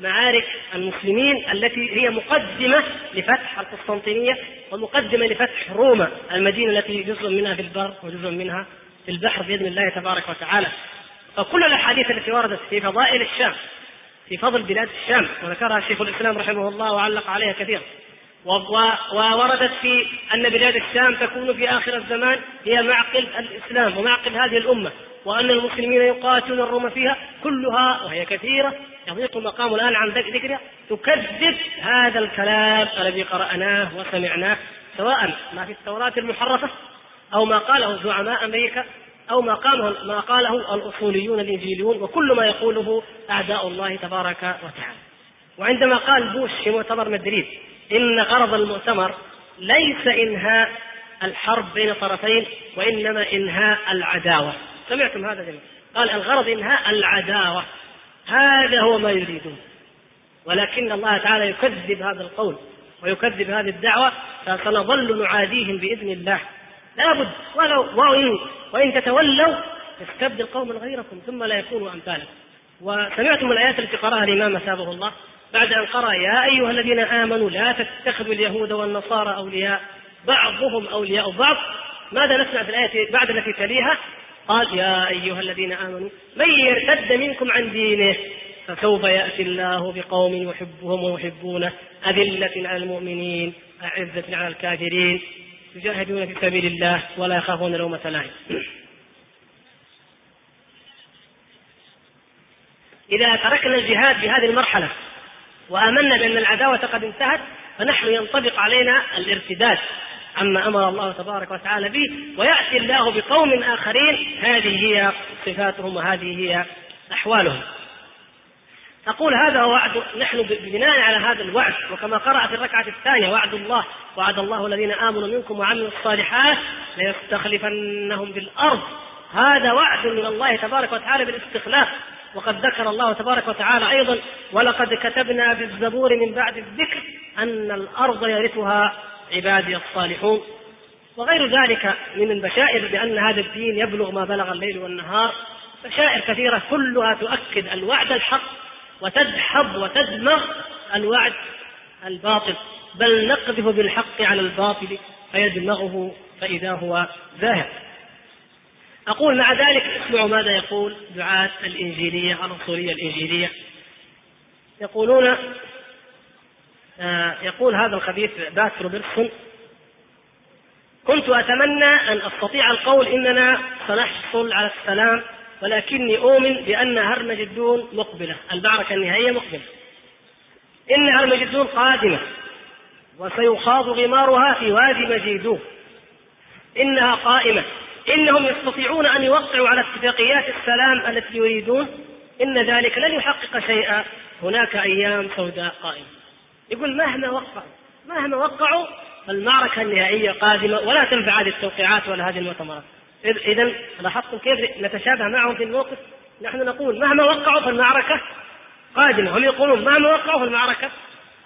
معارك المسلمين التي هي مقدمة لفتح القسطنطينية ومقدمة لفتح روما المدينة التي جزء منها في البر وجزء منها في البحر بإذن الله تبارك وتعالى. فكل الأحاديث التي وردت في فضائل الشام في فضل بلاد الشام وذكرها شيخ الإسلام رحمه الله وعلق عليها كثيرا ووردت في أن بلاد الشام تكون في آخر الزمان هي معقل الإسلام ومعقل هذه الأمة وأن المسلمين يقاتلون الروم فيها كلها وهي كثيرة. يضيق المقام الآن عن ذكرها. تكذب هذا الكلام الذي قرأناه وسمعناه سواء ما في التوراة المحرفة أو ما قاله زعماء أمريكا أو ما قاله ما قاله الأصوليون الإنجيليون وكل ما يقوله أعداء الله تبارك وتعالى. وعندما قال بوش في مؤتمر مدريد إن غرض المؤتمر ليس إنهاء الحرب بين طرفين وإنما إنهاء العداوة. سمعتم هذا جميعا قال الغرض إنهاء العداوة. هذا هو ما يريدون. ولكن الله تعالى يكذب هذا القول ويكذب هذه الدعوة فسنظل نعاديهم بإذن الله. لابد ولو وإن وإن تتولوا يستبدل قوما غيركم ثم لا يكونوا أمثالكم. وسمعتم الآيات التي قرأها الإمام أثابه الله بعد أن قرأ يا أيها الذين آمنوا لا تتخذوا اليهود والنصارى أولياء بعضهم أولياء بعض. ماذا نسمع في الآية بعد التي تليها؟ قال يا أيها الذين آمنوا من يرتد منكم عن دينه فسوف يأتي الله بقوم يحبهم ويحبونه. أذلة على المؤمنين أعزة على الكافرين. يجاهدون في سبيل الله ولا يخافون لومة لائم. إذا تركنا الجهاد في هذه المرحلة وآمنا بأن العداوة قد انتهت فنحن ينطبق علينا الارتداد عما أمر الله تبارك وتعالى به ويأتي الله بقوم آخرين هذه هي صفاتهم وهذه هي أحوالهم. أقول هذا وعد نحن بناء على هذا الوعد وكما قرأ في الركعة الثانية وعد الله وعد الله الذين آمنوا منكم وعملوا الصالحات ليستخلفنهم في الأرض. هذا وعد من الله تبارك وتعالى بالاستخلاف. وقد ذكر الله تبارك وتعالى أيضا ولقد كتبنا في الزبور من بعد الذكر أن الأرض يرثها عبادي الصالحون. وغير ذلك من البشائر بأن هذا الدين يبلغ ما بلغ الليل والنهار. بشائر كثيرة كلها تؤكد الوعد الحق. وتدحض وتدمغ الوعد الباطل بل نقذف بالحق على الباطل فيدمغه فإذا هو ذاهب. أقول مع ذلك اسمعوا ماذا يقول دعاة الإنجيلية الأصولية الإنجيلية. يقولون آه يقول هذا الخبيث بات روبرتسون كنت أتمنى أن أستطيع القول إننا سنحصل على السلام ولكني أؤمن بأن هرمجدون مقبلة المعركة النهائية مقبلة. إن هرمجدون قادمة وسيخاض غمارها في وادي مجيدون. إنها قائمة. إنهم يستطيعون أن يوقعوا على اتفاقيات السلام التي يريدون. إن ذلك لن يحقق شيئا. هناك أيام سوداء قائمة. يقول مهما وقعوا مهما وقعوا المعركة النهائية قادمة. ولا تنفع هذه التوقيعات ولا هذه المؤتمرات. إذا لاحظتم كيف نتشابه معهم في الموقف؟ نحن نقول مهما وقعوا فالمعركة قادمة. هم يقولون مهما وقعوا فالمعركة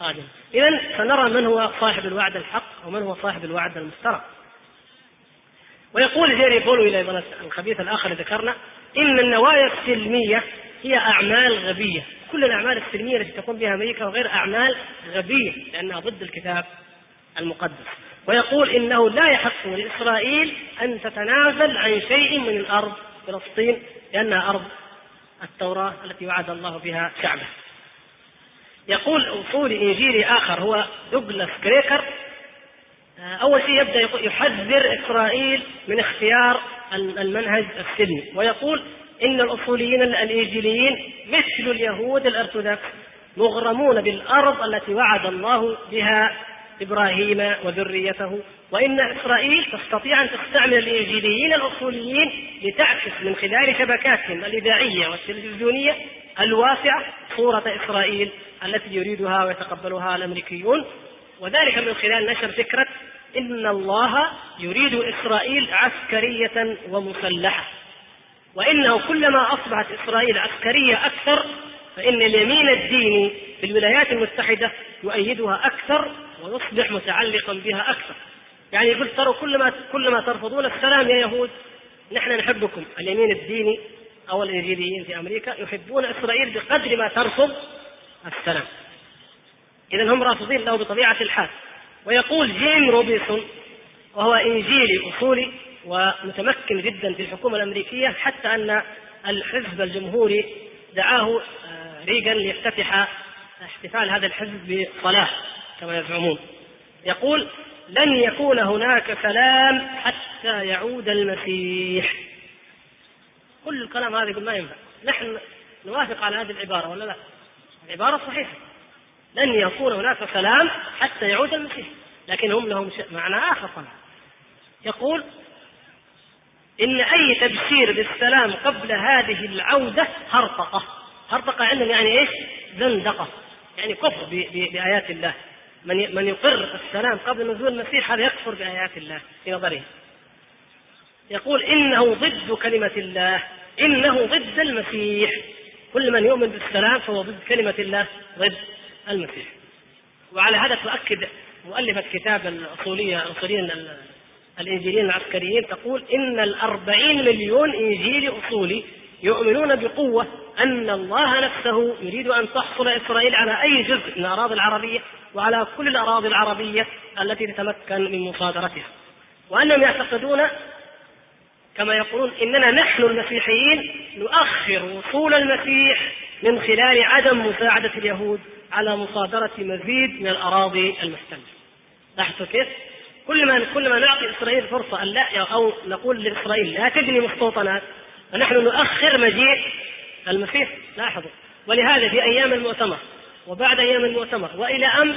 قادمة. إذا سنرى من هو صاحب الوعد الحق ومن هو صاحب الوعد المفترى. ويقول جيري بولو إلى الخبيث الآخر ذكرنا إن النوايا السلمية هي أعمال غبية. كل الأعمال السلمية التي تقوم بها أمريكا وغير أعمال غبية لأنها ضد الكتاب المقدس. ويقول إنه لا يحق لإسرائيل أن تتنازل عن شيء من الأرض فلسطين لانها أرض التوراة التي وعد الله بها شعبه. يقول اصولي انجيلي آخر هو دوغلاس كريكر آه، أول شيء يبدأ يحذر إسرائيل من اختيار المنهج السلمي ويقول إن الأصوليين الإنجيليين مثل اليهود الأرثوذكس مغرمون بالأرض التي وعد الله بها إبراهيم وذريته وإن إسرائيل تستطيع أن تستعمل الإنجيليين الأصوليين لتعكس من خلال شبكاتهم الإذاعية والتلفزيونية الواسعة صورة إسرائيل التي يريدها ويتقبلها الأمريكيون. وذلك من خلال نشر فكرة إن الله يريد إسرائيل عسكرية ومسلحة وإنه كلما أصبحت إسرائيل عسكرية أكثر فإن اليمين الديني في الولايات المتحدة يؤيدها أكثر ويصبح متعلقا بها أكثر. يعني يقول ترى كلما كلما ترفضون السلام يا يهود نحن نحبكم. اليمين الديني أو الانجيليين في أمريكا يحبون إسرائيل بقدر ما ترفض السلام. اذا هم رافضين له بطبيعة الحال. ويقول جيم روبنسون وهو إنجيلي أصولي ومتمكن جدا في الحكومة الأمريكية حتى أن الحزب الجمهوري دعاه ريغان ليفتتح احتفال هذا الحزب بصلاه كما يزعمون. يقول لن يكون هناك سلام حتى يعود المسيح. كل الكلام هذا يقول ما ينفع. نحن نوافق على هذه العبارة ولا لا؟ العبارة صحيحة. لن يكون هناك سلام حتى يعود المسيح. لكن هم لهم معنى آخر طبعا يقول إن أي تبشير بالسلام قبل هذه العودة هرطقة. هرطقة عندهم يعني إيش؟ زندقة يعني كفر بآيات الله. من من يقر السلام قبل نزول المسيح هذا يكفر بآيات الله. في نظره يقول إنه ضد كلمة الله. إنه ضد المسيح. كل من يؤمن بالسلام فهو ضد كلمة الله. ضد المسيح. وعلى هذا تؤكد مؤلفة كتاب الأصولية الأصوليين الإنجيليين العسكريين تقول إن الأربعين مليون إنجيلي أصولي يؤمنون بقوة أن الله نفسه يريد أن تحصل إسرائيل على أي جزء من الأراضي العربية وعلى كل الأراضي العربية التي تتمكن من مصادرتها وأنهم يعتقدون كما يقولون إننا نحن المسيحيين نؤخر وصول المسيح من خلال عدم مساعدة اليهود على مصادرة مزيد من الأراضي المحتلة لاحظتوا كيف؟ كل ما كل ما نعطي إسرائيل فرصة أن لا أو نقول لإسرائيل لا تبني مستوطنات فنحن نؤخر مجيء المسيح لاحظوا. ولهذا في أيام المؤتمر وبعد أيام المؤتمر وإلى أمس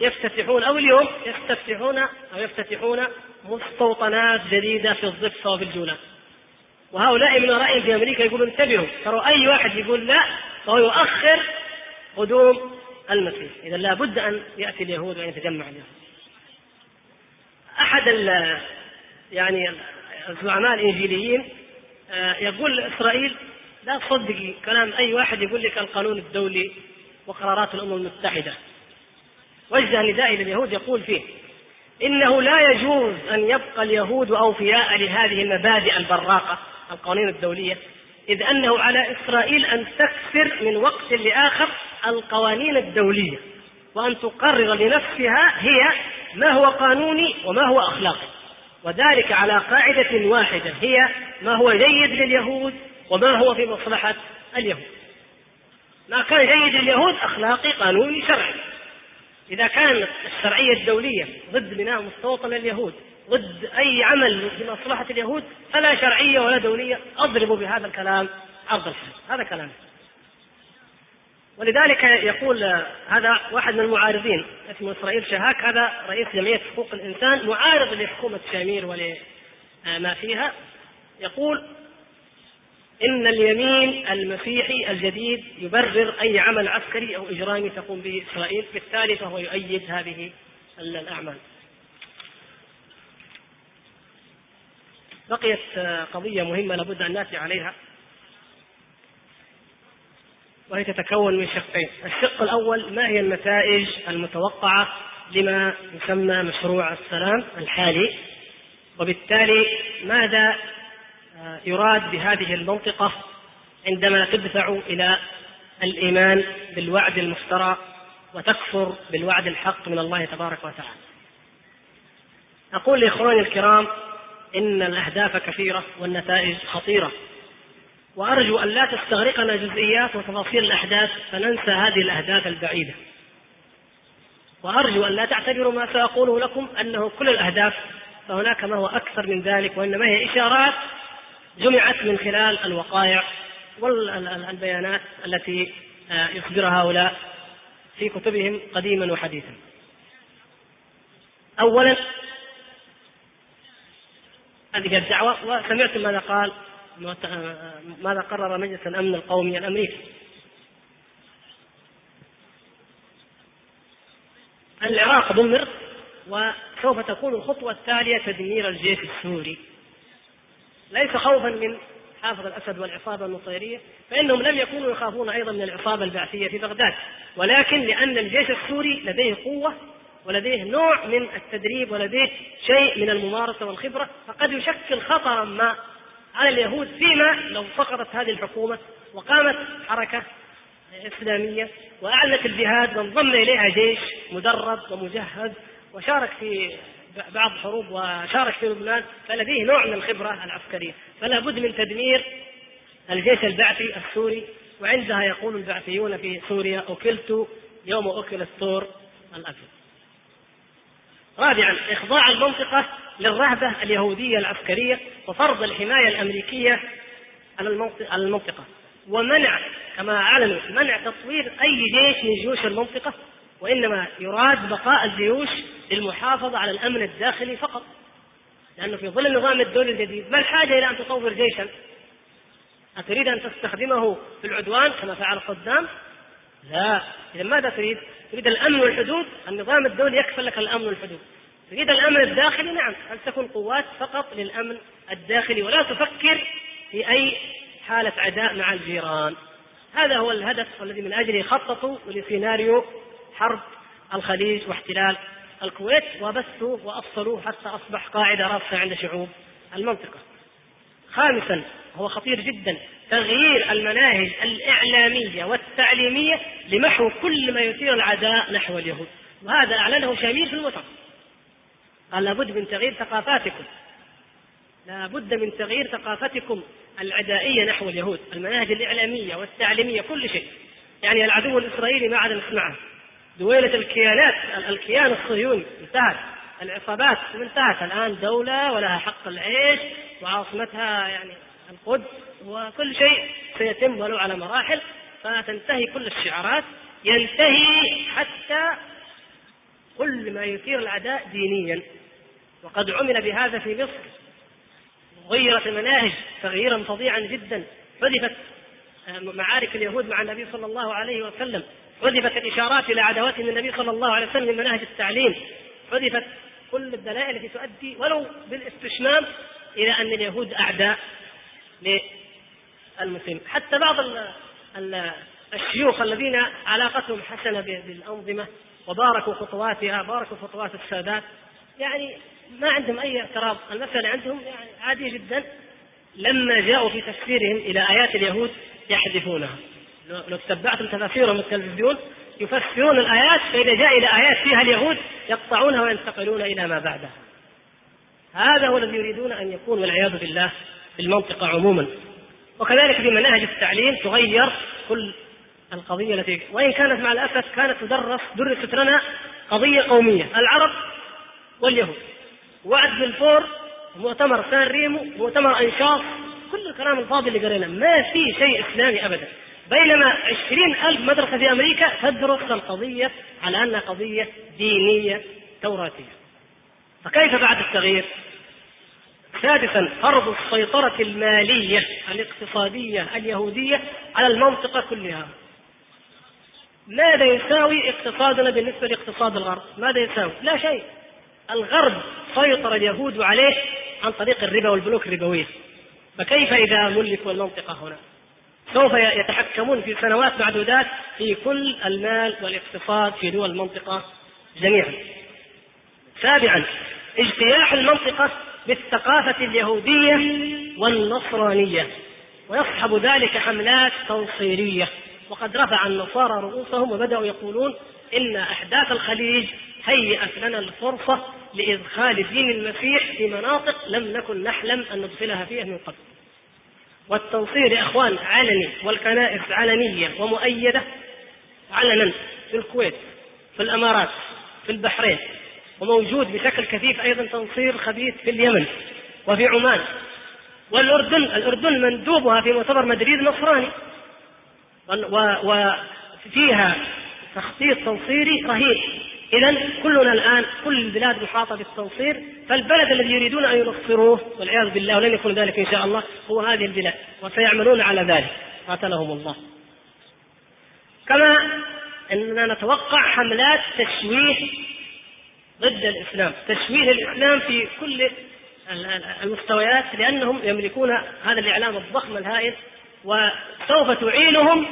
يفتتحون أو اليوم يستفتحون أو يفتتحون مستوطنات جديدة في الضفة وفي الجولان. وهؤلاء من ورائهم في أمريكا يقولون انتبهوا ترى أي واحد يقول لا فهو يؤخر قدوم المسيح. إذا لابد أن يأتي اليهود وأن يتجمع اليهود. أحد يعني الزعماء الإنجيليين آه، يقول لاسرائيل لا تصدقي كلام أي واحد يقول لك القانون الدولي وقرارات الأمم المتحدة. وجه نداء إلى اليهود يقول فيه إنه لا يجوز أن يبقى اليهود أوفياء لهذه المبادئ البراقة القوانين الدولية إذ أنه على إسرائيل أن تكسر من وقت لآخر القوانين الدولية وأن تقرر لنفسها هي ما هو قانوني وما هو أخلاقي. وذلك على قاعدة واحدة هي ما هو جيد لليهود وما هو في مصلحة اليهود. ما كان جيد لليهود أخلاقي قانوني شرعي. إذا كانت الشرعية الدولية ضد بناء مستوطن اليهود ضد أي عمل بمصلحه اليهود فلا شرعية ولا دولية أضرب بهذا الكلام عرض الحال هذا كلامي ولذلك يقول هذا واحد من المعارضين اسمه إسرائيل شهاك هذا رئيس جمعية حقوق الإنسان معارض لحكومة شامير ولما فيها يقول إن اليمين المسيحي الجديد يبرر أي عمل عسكري أو إجرامي تقوم به إسرائيل بالتالي فهو يؤيد هذه الأعمال. بقيت قضية مهمة لابد أن نأتي عليها وهي تتكون من شقين الشق الأول ما هي النتائج المتوقعة لما يسمى مشروع السلام الحالي وبالتالي ماذا يراد بهذه المنطقة عندما تدفع إلى الإيمان بالوعد المفترى وتكفر بالوعد الحق من الله تبارك وتعالى. أقول لإخواني الكرام إن الأهداف كثيرة والنتائج خطيرة. وأرجو أن لا تستغرقنا جزئيات وتفاصيل الأحداث فننسى هذه الأهداف البعيدة. وأرجو أن لا تعتبروا ما سأقوله لكم أنه كل الأهداف فهناك ما هو أكثر من ذلك وإنما هي إشارات جمعت من خلال الوقائع والبيانات التي آه، يصدرها هؤلاء في كتبهم قديما وحديثا. أولا هذه الدعوة وسمعتم ماذا قال ماذا قرر مجلس الأمن القومي الأمريكي. العراق دمر وسوف تكون الخطوة التالية تدمير الجيش السوري. ليس خوفا من حافظ الأسد والعصابة النصيرية فإنهم لم يكونوا يخافون أيضا من العصابة البعثية في بغداد. ولكن لأن الجيش السوري لديه قوة ولديه نوع من التدريب ولديه شيء من الممارسة والخبرة فقد يشكل خطرا ما على اليهود فيما لو سقطت هذه الحكومة وقامت حركة إسلامية وأعلنت الجهاد وانضم إليها جيش مدرب ومجهز وشارك في بعض حروب وشارك في لبنان فلديه نوع من الخبرة العسكرية. فلا بد من تدمير الجيش البعثي السوري وعندها يقول البعثيون في سوريا أكلت يوم أكل الثور الأبيض. رابعا إخضاع المنطقة للرهبة اليهودية العسكرية وفرض الحماية الأمريكية على المنطقة. ومنع كما أعلنوا منع تطوير أي جيش من جيوش المنطقة وإنما يراد بقاء الجيوش للمحافظة على الأمن الداخلي فقط. لأنه في ظل النظام الدولي الجديد ما الحاجة إلى أن تطور جيشا؟ أتريد أن تستخدمه في العدوان كما فعل صدام لا. إذا ماذا تريد؟ تريد الأمن والحدود؟ النظام الدولي يكفل لك الأمن والحدود. تريد الأمن الداخلي؟ نعم. ان تكون قوات فقط للأمن الداخلي؟ ولا تفكر في أي حالة عداء مع الجيران. هذا هو الهدف الذي من أجله خططوا لسيناريو حرب الخليج واحتلال الكويت وبثوا وأفصلوا حتى أصبح قاعدة راسخة عند شعوب المنطقة. خامسا هو خطير جدا تغيير المناهج الإعلامية والتعليمية لمحو كل ما يثير العداء نحو اليهود. وهذا أعلنه شامير في المؤتمر قال لابد من تغيير ثقافاتكم. لابد من تغيير ثقافتكم العدائية نحو اليهود. المناهج الإعلامية والتعليمية كل شيء. يعني العدو الإسرائيلي ما عاد نسمعه. دويلة الكيانات الكيان الصهيوني انتهت. العصابات انتهت. الآن دولة ولها حق العيش وعاصمتها يعني القدس وكل شيء سيتم ولو على مراحل. فتنتهي كل الشعارات. ينتهي حتى كل ما يثير العداء دينيا. وقد عمل بهذا في مصر. غيرت المناهج تغييرا فظيعا جدا. حذفت آه، معارك اليهود مع النبي صلى الله عليه وسلم. حذفت الإشارات إلى عداوات النبي صلى الله عليه وسلم من مناهج التعليم. حذفت كل الدلائل التي تؤدي ولو بالاستشمام إلى أن اليهود أعداء للمسلمين. حتى بعض الشيوخ الذين علاقتهم حسنة بالأنظمة وباركوا خطواتها باركوا خطوات السادات. يعني ما عندهم أي اعتراض. المساله عندهم يعني عاديه جدا. لما جاءوا في تفسيرهم إلى آيات اليهود يحذفونها. لو تتبعتم تفاسيرهم التلفزيون يفسرون الآيات فإذا جاء إلى آيات فيها اليهود يقطعونها وينتقلون إلى ما بعدها. هذا هو الذي يريدون أن يكون والعياذ بالله في المنطقة عموما. وكذلك في مناهج التعليم تغير كل القضية التي وإن كانت مع الأسف كانت تدرس درست لنا قضية قومية العرب واليهود. وعد بالفور مؤتمر سان ريمو مؤتمر انشاص كل الكلام الفاضي اللي قريناه ما في شيء إسلامي ابدا. بينما عشرين ألف مدرسة في أمريكا تدرس القضية على أنها قضية دينية توراتية. فكيف بعد التغيير؟ سادسا فرض السيطرة المالية الاقتصادية اليهودية على المنطقة كلها. ماذا يساوي اقتصادنا بالنسبة لاقتصاد الغرب؟ ماذا يساوي؟ لا شيء. الغرب سيطر اليهود عليه عن طريق الربا والبنوك الربوية. فكيف إذا ملكوا المنطقة هنا؟ سوف يتحكمون في سنوات معدودات في كل المال والاقتصاد في دول المنطقة جميعا. سابعا اجتياح المنطقة بالثقافة اليهودية والنصرانية ويصحب ذلك حملات تنصيرية وقد رفع النصارى رؤوسهم وبدأوا يقولون إن أحداث الخليج هيأت لنا الفرصة لإدخال دين المسيح في مناطق لم نكن نحلم أن ندخلها فيها من قبل. والتنصير يا إخوان علني والكنائس علنية ومؤيدة علنا في الكويت في الإمارات في البحرين وموجود بشكل كثيف أيضا تنصير خبيث في اليمن وفي عمان. والأردن الأردن مندوبها في مؤتمر مدريد نصراني. وفيها تخطيط تنصيري رهيب. إذا كلنا الآن كل البلاد محاطة بالتنصير فالبلد الذي يريدون أن ينصروه والعياذ بالله ولن يكون ذلك إن شاء الله هو هذه البلاد وسيعملون على ذلك. قاتلهم الله. كما أننا نتوقع حملات تشويه ضد الإسلام تشويه الإسلام في كل المستويات لأنهم يملكون هذا الإعلام الضخم الهائل وسوف تعينهم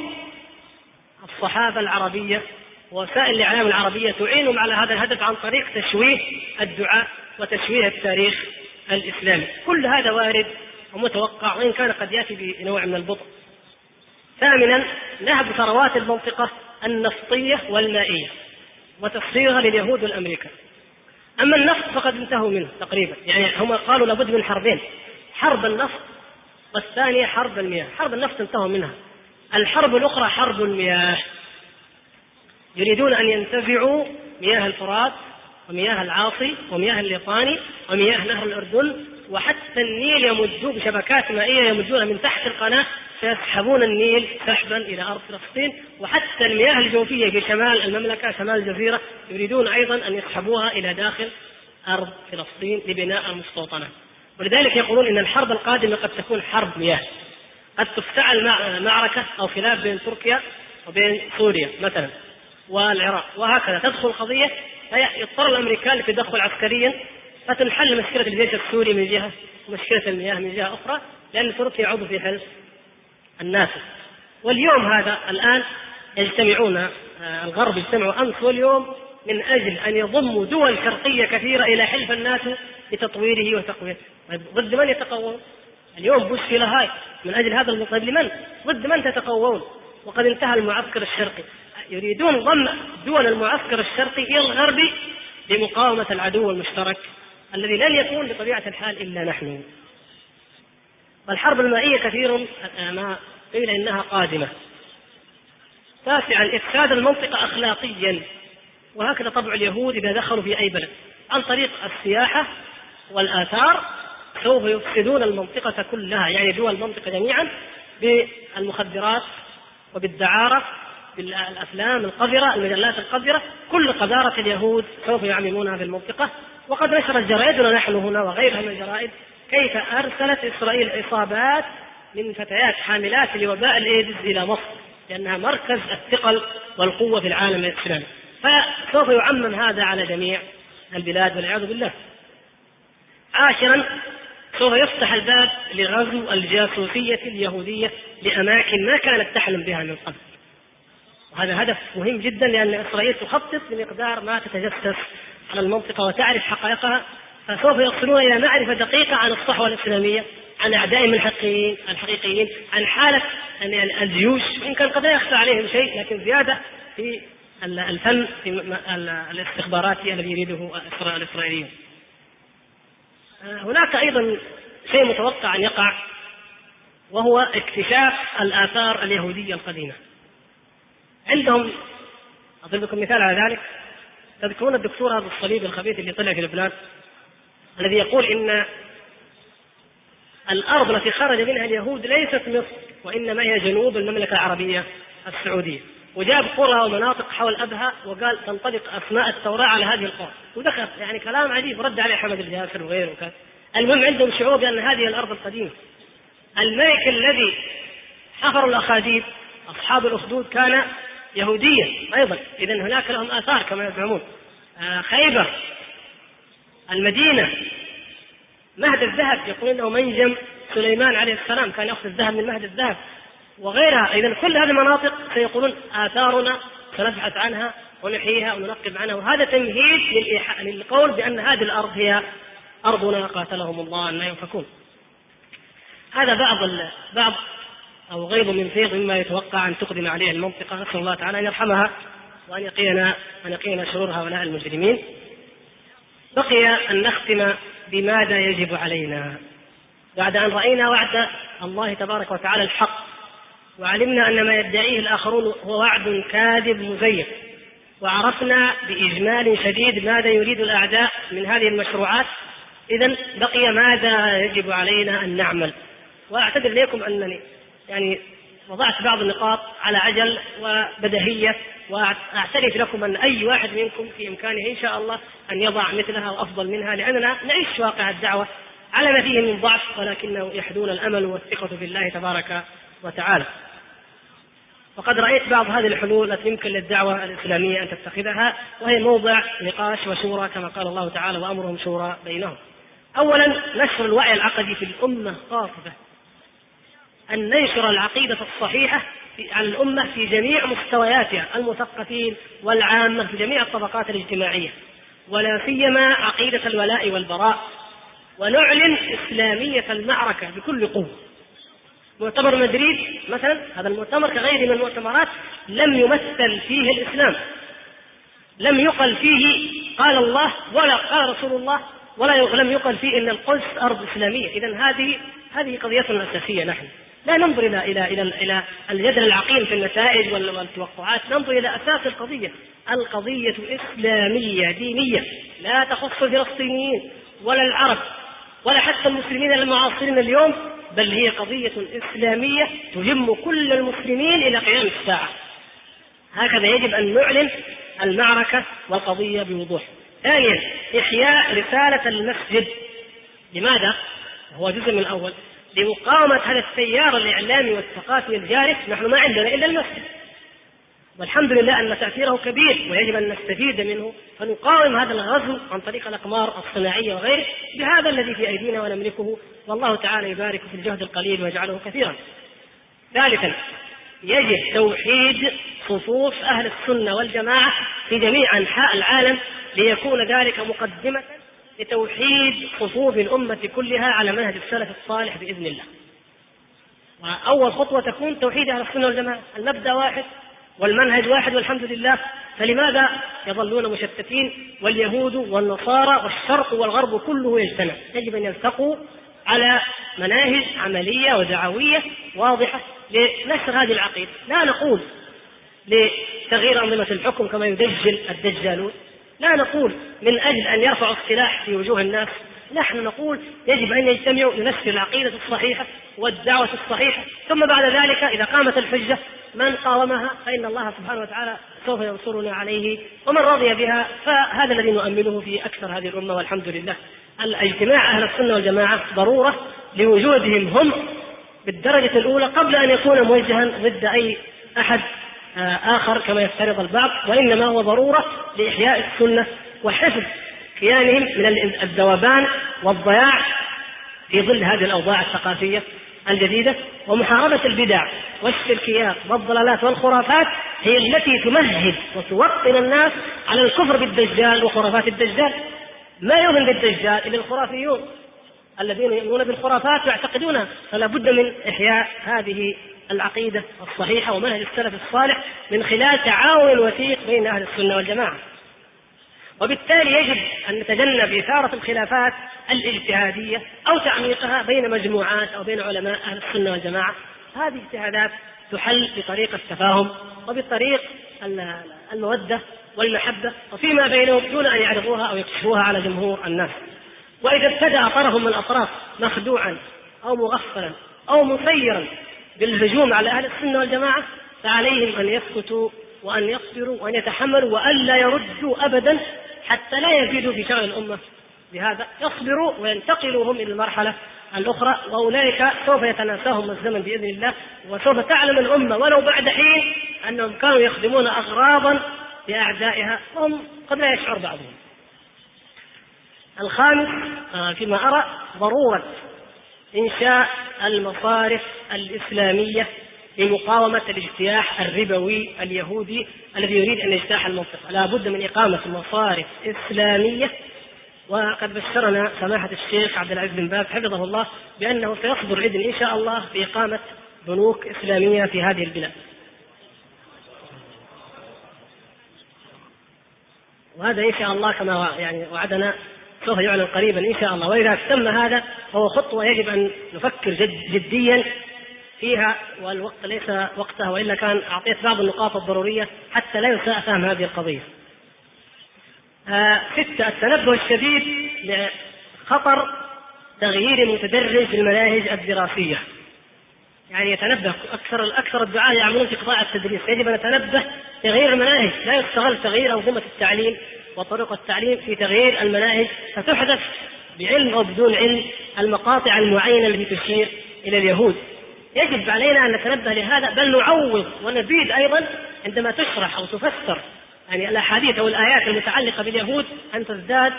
الصحافة العربية وسائل الإعلام العربية تعينهم على هذا الهدف عن طريق تشويه الدعاء وتشويه التاريخ الإسلامي، كل هذا وارد ومتوقع وإن كان قد يأتي بنوع من البطء. ثامنا نهب ثروات المنطقة النفطية والمائية وتصديرها لليهود والامريكان. أما النفط فقد انتهوا منه تقريبا، يعني هم قالوا لابد من حربين، حرب النفط والثانية حرب المياه، حرب النفط انتهوا منها. الحرب الأخرى حرب المياه يريدون أن ينتزعوا مياه الفرات ومياه العاصي ومياه الليطاني ومياه نهر الأردن وحتى النيل يمدوه بشبكات مائية يمدونها من تحت القناة سيسحبون النيل سحبا إلى أرض فلسطين. وحتى المياه الجوفية في شمال المملكة شمال الجزيرة يريدون أيضا أن يسحبوها إلى داخل أرض فلسطين لبناء المستوطنات. ولذلك يقولون إن الحرب القادمة قد تكون حرب مياه. قد تفتعل معركة أو خلاف بين تركيا وبين سوريا مثلا. والعراق وهكذا تدخل القضية فيضطر الأمريكان للتدخل عسكريا فتنحل مشكلة الجيش السوري من جهة ومشكلة المياه من جهة أخرى لأن تركيا عضو في حلف الناتو واليوم هذا الآن يجتمعون آه، الغرب يجتمعوا أمس واليوم من أجل أن يضموا دول شرقية كثيرة إلى حلف الناتو لتطويره وتقويته ضد من يتقوون؟ اليوم بوش في لاهاي من أجل هذا المطلب لمن؟ ضد من تتقوون؟ وقد انتهى المعسكر الشرقي يريدون ضم دول المعسكر الشرقي إلى الغرب لمقاومة العدو المشترك الذي لن يكون بطبيعة الحال إلا نحن. والحرب المائية كثير ما قيل إنها قادمة. تاسعا إفساد المنطقة أخلاقيا. وهكذا طبع اليهود إذا دخلوا في أي بلد. عن طريق السياحة والآثار سوف يفسدون المنطقة كلها يعني دول المنطقة جميعا بالمخدرات وبالدعارة بالافلام القذرة المجلات القذرة كل قذارة اليهود سوف يعممونها في المنطقة. وقد نشرت جرائدنا نحن هنا وغيرها من الجرائد كيف أرسلت إسرائيل عصابات من فتيات حاملات لوباء الإيدز إلى مصر لأنها مركز الثقل والقوة في العالم الإسلامي. فسوف يعمم هذا على جميع البلاد والعياذ بالله. عاشرا سوف يفتح الباب لغزو الجاسوسية اليهودية لأماكن ما كانت تحلم بها من قبل. وهذا هدف مهم جدا لأن إسرائيل تخطط بمقدار ما تتجسس على المنطقة وتعرف حقائقها فسوف يصلون إلى معرفة دقيقة عن الصحوة الإسلامية عن أعدائهم الحقيقيين الحقيقيين عن حالة الجيوش. إن كان قد لا يخفى عليهم شيء لكن زيادة في الفن في الاستخباراتي الذي يريده الإسرائيليون. هناك أيضا شيء متوقع أن يقع وهو اكتشاف الآثار اليهودية القديمة. عندهم أضرب لكم مثال على ذلك. تذكرون الدكتور هذا الصليب الخبيث اللي طلع في لبنان؟ الذي يقول إن الأرض التي خرج منها اليهود ليست مصر وإنما هي جنوب المملكة العربية السعودية. وجاب قرى ومناطق حول أبها وقال تنطبق أسماء التوراة على هذه القرى. ودخل يعني كلام عجيب رد عليه حمد الجاسر وغيره وكذا. المهم عندهم شعور بأن هذه الأرض القديمة. الملك الذي حفر الأخاديد أصحاب الأخدود كان يهوديا أيضا. إذا هناك لهم آثار كما يزعمون. آه خيبر المدينة مهد الذهب. يقول أنه منجم. سليمان عليه السلام كان يأخذ الذهب من مهد الذهب وغيرها. اذا كل هذه المناطق سيقولون آثارنا سنبحث عنها ونحييها وننقب عنها. وهذا تمهيد للقول بأن هذه الأرض هي أرضنا. قاتلهم الله أن ينفكون. هذا بعض بعض أو غيض من فيض مما يتوقع أن تقدم عليه المنطقة. نسال الله تعالى أن يرحمها وأن يقينا أن يقينا شرور هؤلاء المجرمين. بقي أن نختم بماذا يجب علينا. بعد أن رأينا وعد الله تبارك وتعالى الحق وعلمنا أن ما يدعيه الآخرون هو وعد كاذب مزيف وعرفنا بإجمال شديد ماذا يريد الأعداء من هذه المشروعات. اذا بقي ماذا يجب علينا أن نعمل؟ وأعتذر اليكم أنني يعني وضعت بعض النقاط على عجل وبدهية وأعترف لكم أن أي واحد منكم في إمكانه إن شاء الله أن يضع مثلها وأفضل منها لأننا نعيش واقع الدعوة على ما فيه من ضعف ولكنه يحدون الأمل والثقة في الله تبارك وتعالى. وقد رأيت بعض هذه الحلول التي يمكن للدعوة الإسلامية أن تتخذها وهي موضع نقاش وشورى كما قال الله تعالى وأمرهم شورى بينهم. اولا نشر الوعي العقدي في الأمة خاصه أن ننشر العقيدة الصحيحة على الأمة في جميع مستوياتها المثقفين والعامة في جميع الطبقات الاجتماعية. ولا سيما عقيدة الولاء والبراء. ونعلن إسلامية المعركة بكل قوة. مؤتمر مدريد مثلا هذا المؤتمر كغيره من المؤتمرات لم يمثل فيه الإسلام. لم يقل فيه قال الله ولا قال رسول الله ولا لم يقل فيه ان القدس أرض إسلامية، اذا هذه هذه قضيتنا الأساسية نحن. لا ننظر إلى إلى إلى إلى الجدل العقيم في النتائج والتوقعات، ننظر إلى أساس القضية، القضية إسلامية دينية لا تخص الفلسطينيين ولا العرب ولا حتى المسلمين المعاصرين اليوم بل هي قضية إسلامية تهم كل المسلمين إلى قيام الساعة. هكذا يجب أن نعلن المعركة والقضية بوضوح. ثانيا إحياء رسالة المسجد. لماذا؟ هو جزء من الأول لمقاومة هذا التيار الإعلامي والثقافي الجارف نحن ما عندنا إلا المسجد. والحمد لله أن تأثيره كبير ويجب أن نستفيد منه فنقاوم هذا الغزو عن طريق الأقمار الصناعية وغيره بهذا الذي في أيدينا ونملكه. والله تعالى يبارك في الجهد القليل ويجعله كثيرا. ثالثا يجب توحيد صفوف أهل السنة والجماعة في جميع أنحاء العالم ليكون ذلك مقدمة لتوحيد صفوف الأمة كلها على منهج السلف الصالح بإذن الله. وأول خطوة تكون توحيد أهل السنة والجماعة. المبدأ واحد والمنهج واحد والحمد لله. فلماذا يظلون مشتتين واليهود والنصارى والشرق والغرب كله يجتمع؟ يجب أن يلتقوا على مناهج عملية ودعوية واضحة لنشر هذه العقيدة. لا نقول لتغيير أنظمة الحكم كما يدجل الدجالون. لا نقول من أجل أن يرفعوا السلاح في وجوه الناس نحن نقول يجب أن يجتمعوا لنشر العقيدة الصحيحة والدعوة الصحيحة. ثم بعد ذلك إذا قامت الحجة من قاومها؟ فإن الله سبحانه وتعالى سوف ينصرنا عليه ومن رضي بها فهذا الذي نؤمله في أكثر هذه الأمة والحمد لله. الإجتماع أهل السنة والجماعة ضرورة لوجودهم هم بالدرجة الأولى قبل أن يكون موجها ضد أي أحد. آخر كما يفترض البعض وإنما هو ضرورة لإحياء السنة وحفظ كيانهم من الذوبان والضياع في ظل هذه الأوضاع الثقافية الجديدة. ومحاربة البدع والشركيات والضلالات والخرافات هي التي تمهد وتوطن الناس على الكفر بالدجال وخرافات الدجال. ما يؤمن بالدجال إلا الخرافيون الذين يؤمنون بالخرافات ويعتقدونها. فلا بد من إحياء هذه العقيدة الصحيحة ومنهج السلف الصالح من خلال تعاون وثيق بين أهل السنة والجماعة. وبالتالي يجب أن نتجنب إثارة الخلافات الإجتهادية أو تعميقها بين مجموعات أو بين علماء أهل السنة والجماعة. هذه اجتهادات تحل بطريق التفاهم وبطريق المودة والمحبة وفيما بينهم دون أن يعرضوها أو يكشفوها على جمهور الناس وإذا ابتدأ طرف من الأطراف مخدوعا أو مغفلا أو مسيرا بالهجوم على أهل السنة والجماعة فعليهم أن يسكتوا وأن يصبروا وأن يتحملوا وألا يردوا أبدا حتى لا يزيدوا في شأن الأمة. بهذا يصبروا وينتقلوا هم إلى المرحلة الأخرى وأولئك سوف يتناساهم الزمن بإذن الله وسوف تعلم الأمة ولو بعد حين أنهم كانوا يخدمون أغراضا لأعدائها وهم قد لا يشعر بعضهم. الخامس آه، فيما أرى ضرورة إنشاء المصارف الإسلامية لمقاومة الاجتياح الربوي اليهودي الذي يريد أن يجتاح المنطقة. لا بد من إقامة مصارف إسلامية. وقد بشرنا سماحة الشيخ عبد العزيز بن باز حفظه الله بأنه سيصدر إذن إن شاء الله بإقامة بنوك إسلامية في هذه البلاد. وهذا إن شاء الله كما يعني وعدنا سوف يعلن قريبا إن شاء الله. وإذا تم هذا فهو خطوة يجب أن نفكر جد جديا فيها والوقت ليس وقتها وإلا كان أعطيت بعض النقاط الضرورية حتى لا يساء فهم هذه القضية. آه ستة التنبه الشديد لخطر تغيير متدرج في المناهج الدراسية. يعني يتنبه أكثر أكثر الدعاة يعملون في قطاع التدريس. يجب أن نتنبه تغيير المناهج. لا يستغل تغيير أنظمة التعليم وطرق التعليم في تغيير المناهج فتحدث بعلم أو بدون علم المقاطع المعينة التي تشير إلى اليهود. يجب علينا أن نتنبه لهذا بل نعوض ونزيد أيضا عندما تشرح أو تفسر يعني الأحاديث أو الآيات المتعلقة باليهود أن تزداد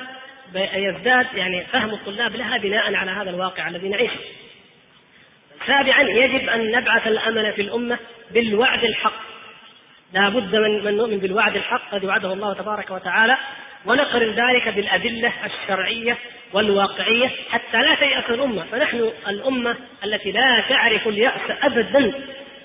يزداد يعني فهم الطلاب لها بناء على هذا الواقع الذي نعيشه. سابعا يجب أن نبعث الأمل في الأمة بالوعد الحق. لا بد من من نؤمن بالوعد الحق الذي وعده الله تبارك وتعالى ونقرن ذلك بالأدلة الشرعية والواقعية حتى لا تيأس الأمة فنحن الأمة التي لا تعرف اليأس ابدا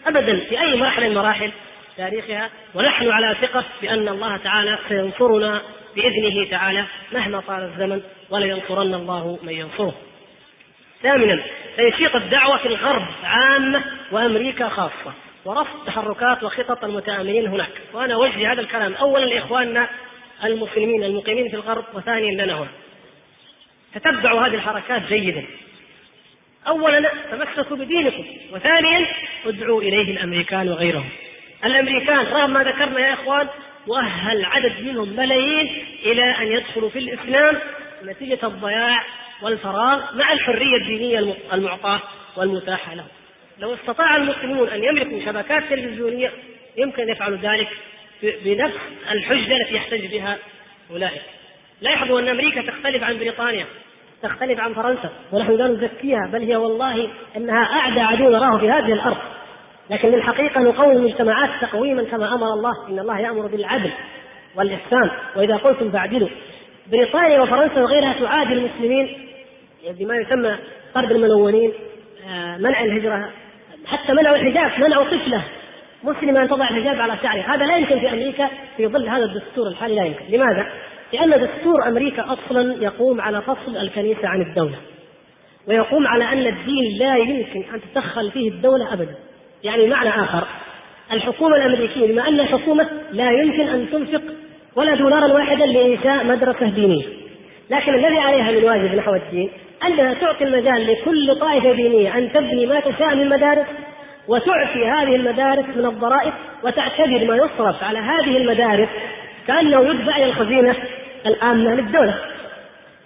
ابدا في أي مرحلة من مراحل تاريخها ونحن على ثقة بأن الله تعالى سينصرنا بإذنه تعالى مهما طال الزمن ولينصرن الله من ينصره. ثامنا تنشيط الدعوة في الغرب عامة وأمريكا خاصة ورفض تحركات وخطط المتآمرين هناك. وأنا أوجه هذا الكلام أولا لإخواننا المسلمين المقيمين في الغرب وثانيا لنا هنا. تتبعوا هذه الحركات جيدا. اولا تمسكوا بدينكم وثانيا ادعوا إليه الأمريكان وغيرهم. الأمريكان رغم ما ذكرنا يا إخوان مؤهل عدد منهم ملايين إلى أن يدخلوا في الإسلام نتيجة الضياع والفراغ مع الحرية الدينية المعطاة والمتاحة لهم. لو استطاع المسلمون أن يملكوا شبكات تلفزيونية يمكن أن يفعلوا ذلك بنفس الحجة التي يحتج بها أولئك. لاحظوا أن أمريكا تختلف عن بريطانيا تختلف عن فرنسا ونحن لا نزكيها بل هي والله إنها أعدى عدو نراه في هذه الأرض. لكن للحقيقة نقوم المجتمعات تقويما كما أمر الله إن الله يأمر بالعدل والإحسان. وإذا قلتم فاعدلوا. بريطانيا وفرنسا وغيرها تعادي المسلمين بما يسمى طرد الملونين آه، منع الهجرة حتى منعوا الحجاب منعوا طفلة. مسلمة أن تضع الحجاب على شعرها هذا لا يمكن في أمريكا في ظل هذا الدستور الحالي لا يمكن. لماذا؟ لأن دستور أمريكا أصلا يقوم على فصل الكنيسة عن الدولة ويقوم على أن الدين لا يمكن أن تدخل فيه الدولة أبدا. يعني معنى آخر الحكومة الأمريكية بما أنها حكومة لا يمكن أن تنفق ولا دولارا واحدا لإنشاء مدرسة دينية لكن الذي عليها من واجب نحو الدين أنها تعطي المجال لكل طائفة دينية أن تبني ما تشاء من مدارس وتعفي هذه المدارس من الضرائب وتعتبر ما يصرف على هذه المدارس كأنه يدفع إلى الخزينة العامة للدولة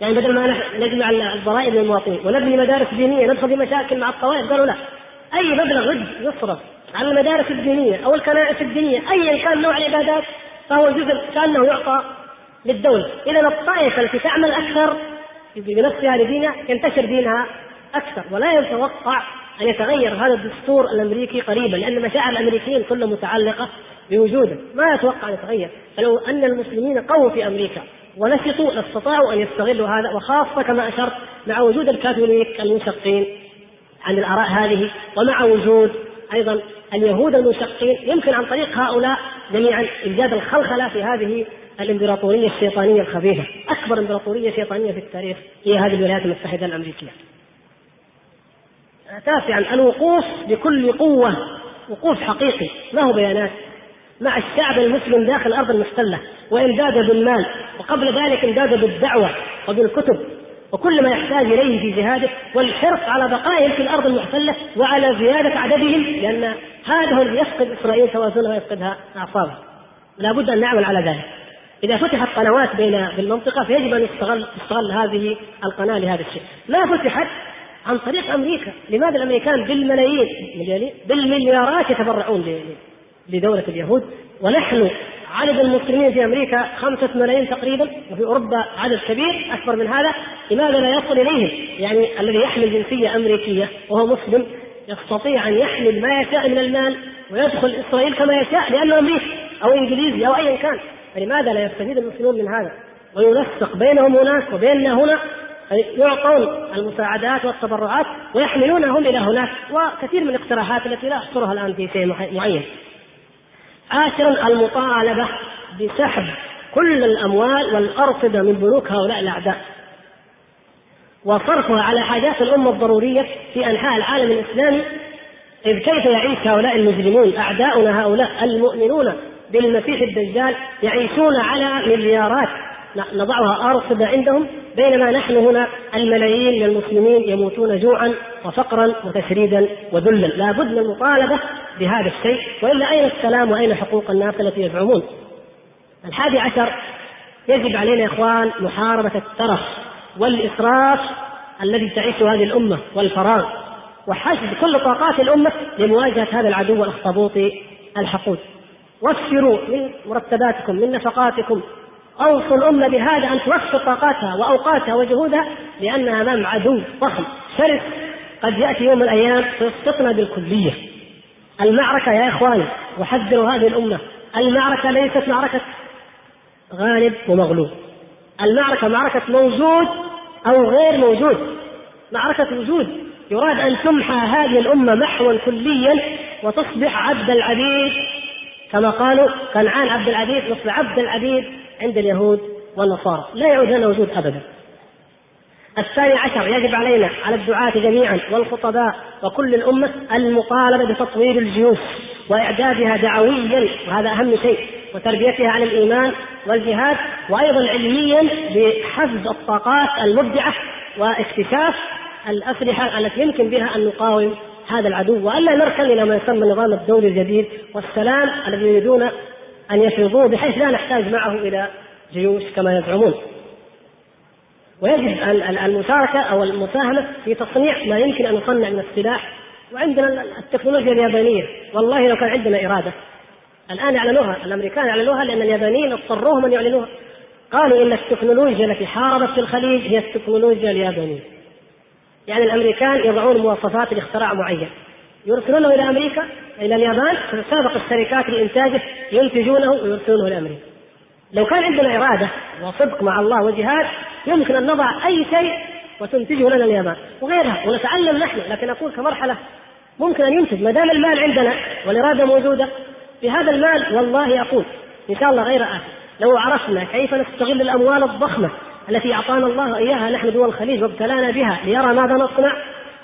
يعني بدل ما نجمع الضرائب للمواطنين ونبني مدارس دينية ندخل في مشاكل مع الطوائف قالوا لا. أي مبلغ يصرف على المدارس الدينية أو الكنائس الدينية أيا كان نوع العبادات فهو جزء كأنه يعطى للدولة. إذا الطائفة التي تعمل أكثر بنفسها لدينها ينتشر دينها أكثر ولا يتوقع أن يتغير هذا الدستور الأمريكي قريبا لأن مشاعر الأمريكيين كلها متعلقة بوجوده. ما يتوقع أن يتغير. فلو أن المسلمين قووا في أمريكا ونشطوا لاستطاعوا أن يستغلوا هذا وخاصة كما أشرت مع وجود الكاثوليك المنشقين عن الآراء هذه ومع وجود أيضا اليهود المنشقين يمكن عن طريق هؤلاء جميعا إيجاد الخلخلة في هذه الإمبراطورية الشيطانية الخبيثة. أكبر إمبراطورية شيطانية في التاريخ هي هذه الولايات المتحدة الأمريكية. تاسعا الوقوف بكل قوة وقوف حقيقي. ما هو بيانات؟ مع الشعب المسلم داخل الأرض المحتلة وإمداد بالمال وقبل ذلك إمداد بالدعوة وبالكتب. وكل ما يحتاج إليه في جهاده والحرص على بقائهم في الأرض المحتلة وعلى زيادة عددهم لأن هذا هو الذي يفقد إسرائيل توازنها ويفقدها أعصابها. لا بد أن نعمل على ذلك. إذا فتحت قنوات بين بالمنطقة فيجب أن يستغل تستغل هذه القناة لهذا الشيء. ما فتحت عن طريق أمريكا. لماذا الأمريكان بالملايين بالمليارات يتبرعون لدولة اليهود؟ ونحن عدد المسلمين في أمريكا خمسة ملايين تقريبا وفي أوروبا عدد كبير أكبر من هذا. لماذا لا يصل إليهم؟ يعني الذي يحمل جنسية أمريكية وهو مسلم يستطيع أن يحمل ما يشاء من المال ويدخل إسرائيل كما يشاء لأنه أمريكي أو إنجليزي أو ايا كان. فلماذا لا يستفيد المسلمون من هذا؟ وينسق بينهم هناك وبيننا هنا يعطون المساعدات والتبرعات ويحملونهم إلى هناك وكثير من الاقتراحات التي لا احصرها الآن في شيء معين. عاشرا المطالبة بسحب كل الأموال والأرصدة من بنوك هؤلاء الأعداء وصرفها على حاجات الأمة الضرورية في أنحاء العالم الإسلامي إذ كيف يعيش هؤلاء المجرمون أعداؤنا هؤلاء المؤمنون بالمسيح الدجال يعيشون على مليارات نضعها أرصدة عندهم بينما نحن هنا الملايين من المسلمين يموتون جوعا وفقرا وتشريدا وذلا. لا بد من المطالبة بهذا الشيء. وإلا أين السلام وأين حقوق الناس التي يزعمون؟ الحادي عشر يجب علينا يا إخوان محاربة الترف والإسراف الذي تعيشه هذه الأمة والفراغ. وحشد كل طاقات الأمة لمواجهة هذا العدو الأخطبوطي الحقود. وفروا من مرتباتكم من نفقاتكم اوصوا الامه بهذا أن توفر طاقاتها وأوقاتها وجهودها لانها امام عدو ضخم شرس قد يأتي يوم من الأيام فيسقطنا بالكلية. المعركة يا إخواني وحذروا هذه الأمة المعركة ليست معركة غالب ومغلوب. المعركة معركة موجود أو غير موجود. معركة وجود يراد أن تمحى هذه الأمة محوا كليا وتصبح عبد العبيد كما قالوا كنعان عبد العبيد نصف عبد العبيد عند اليهود والنصارى. لا يعود لنا وجود ابدا. الثاني عشر يجب علينا على الدعاة جميعا والخطباء وكل الأمة المطالبة بتطوير الجيوش وإعدادها دعويا وهذا أهم شيء وتربيتها على الإيمان والجهاد وأيضا علميا بحفز الطاقات المبدعة واكتشاف الأسلحة التي يمكن بها أن نقاوم هذا العدو وألا نركن إلى ما يسمى النظام الدولي الجديد والسلام الذي يريدون أن يفرضوه بحيث لا نحتاج معه إلى جيوش كما يزعمون. ويجب المشاركة أو المساهمة في تصنيع ما يمكن أن يصنع من السلاح. وعندنا التكنولوجيا اليابانية. والله لو كان عندنا إرادة. الآن اعلنوها الأمريكان اعلنوها لأن اليابانيين اضطروهم أن يعلنوها. قالوا إن التكنولوجيا التي حاربت في الخليج هي التكنولوجيا اليابانية. يعني الأمريكان يضعون مواصفات لاختراع معين. يرسلونه إلى أمريكا إلى اليابان تسابق الشركات لإنتاجه ينتجونه ويرسلونه لامريكا لو كان عندنا إرادة وصدق مع الله وجهاد يمكن أن نضع أي شيء وتنتجه لنا اليابان وغيرها ونتعلم نحن لكن أقول كمرحلة ممكن أن ينتج ما دام المال عندنا والإرادة موجودة. في هذا المال والله أقول إن شاء الله غير آخر لو عرفنا كيف نستغل الأموال الضخمة التي أعطانا الله إياها نحن دول الخليج وابتلانا بها ليرى ماذا نصنع؟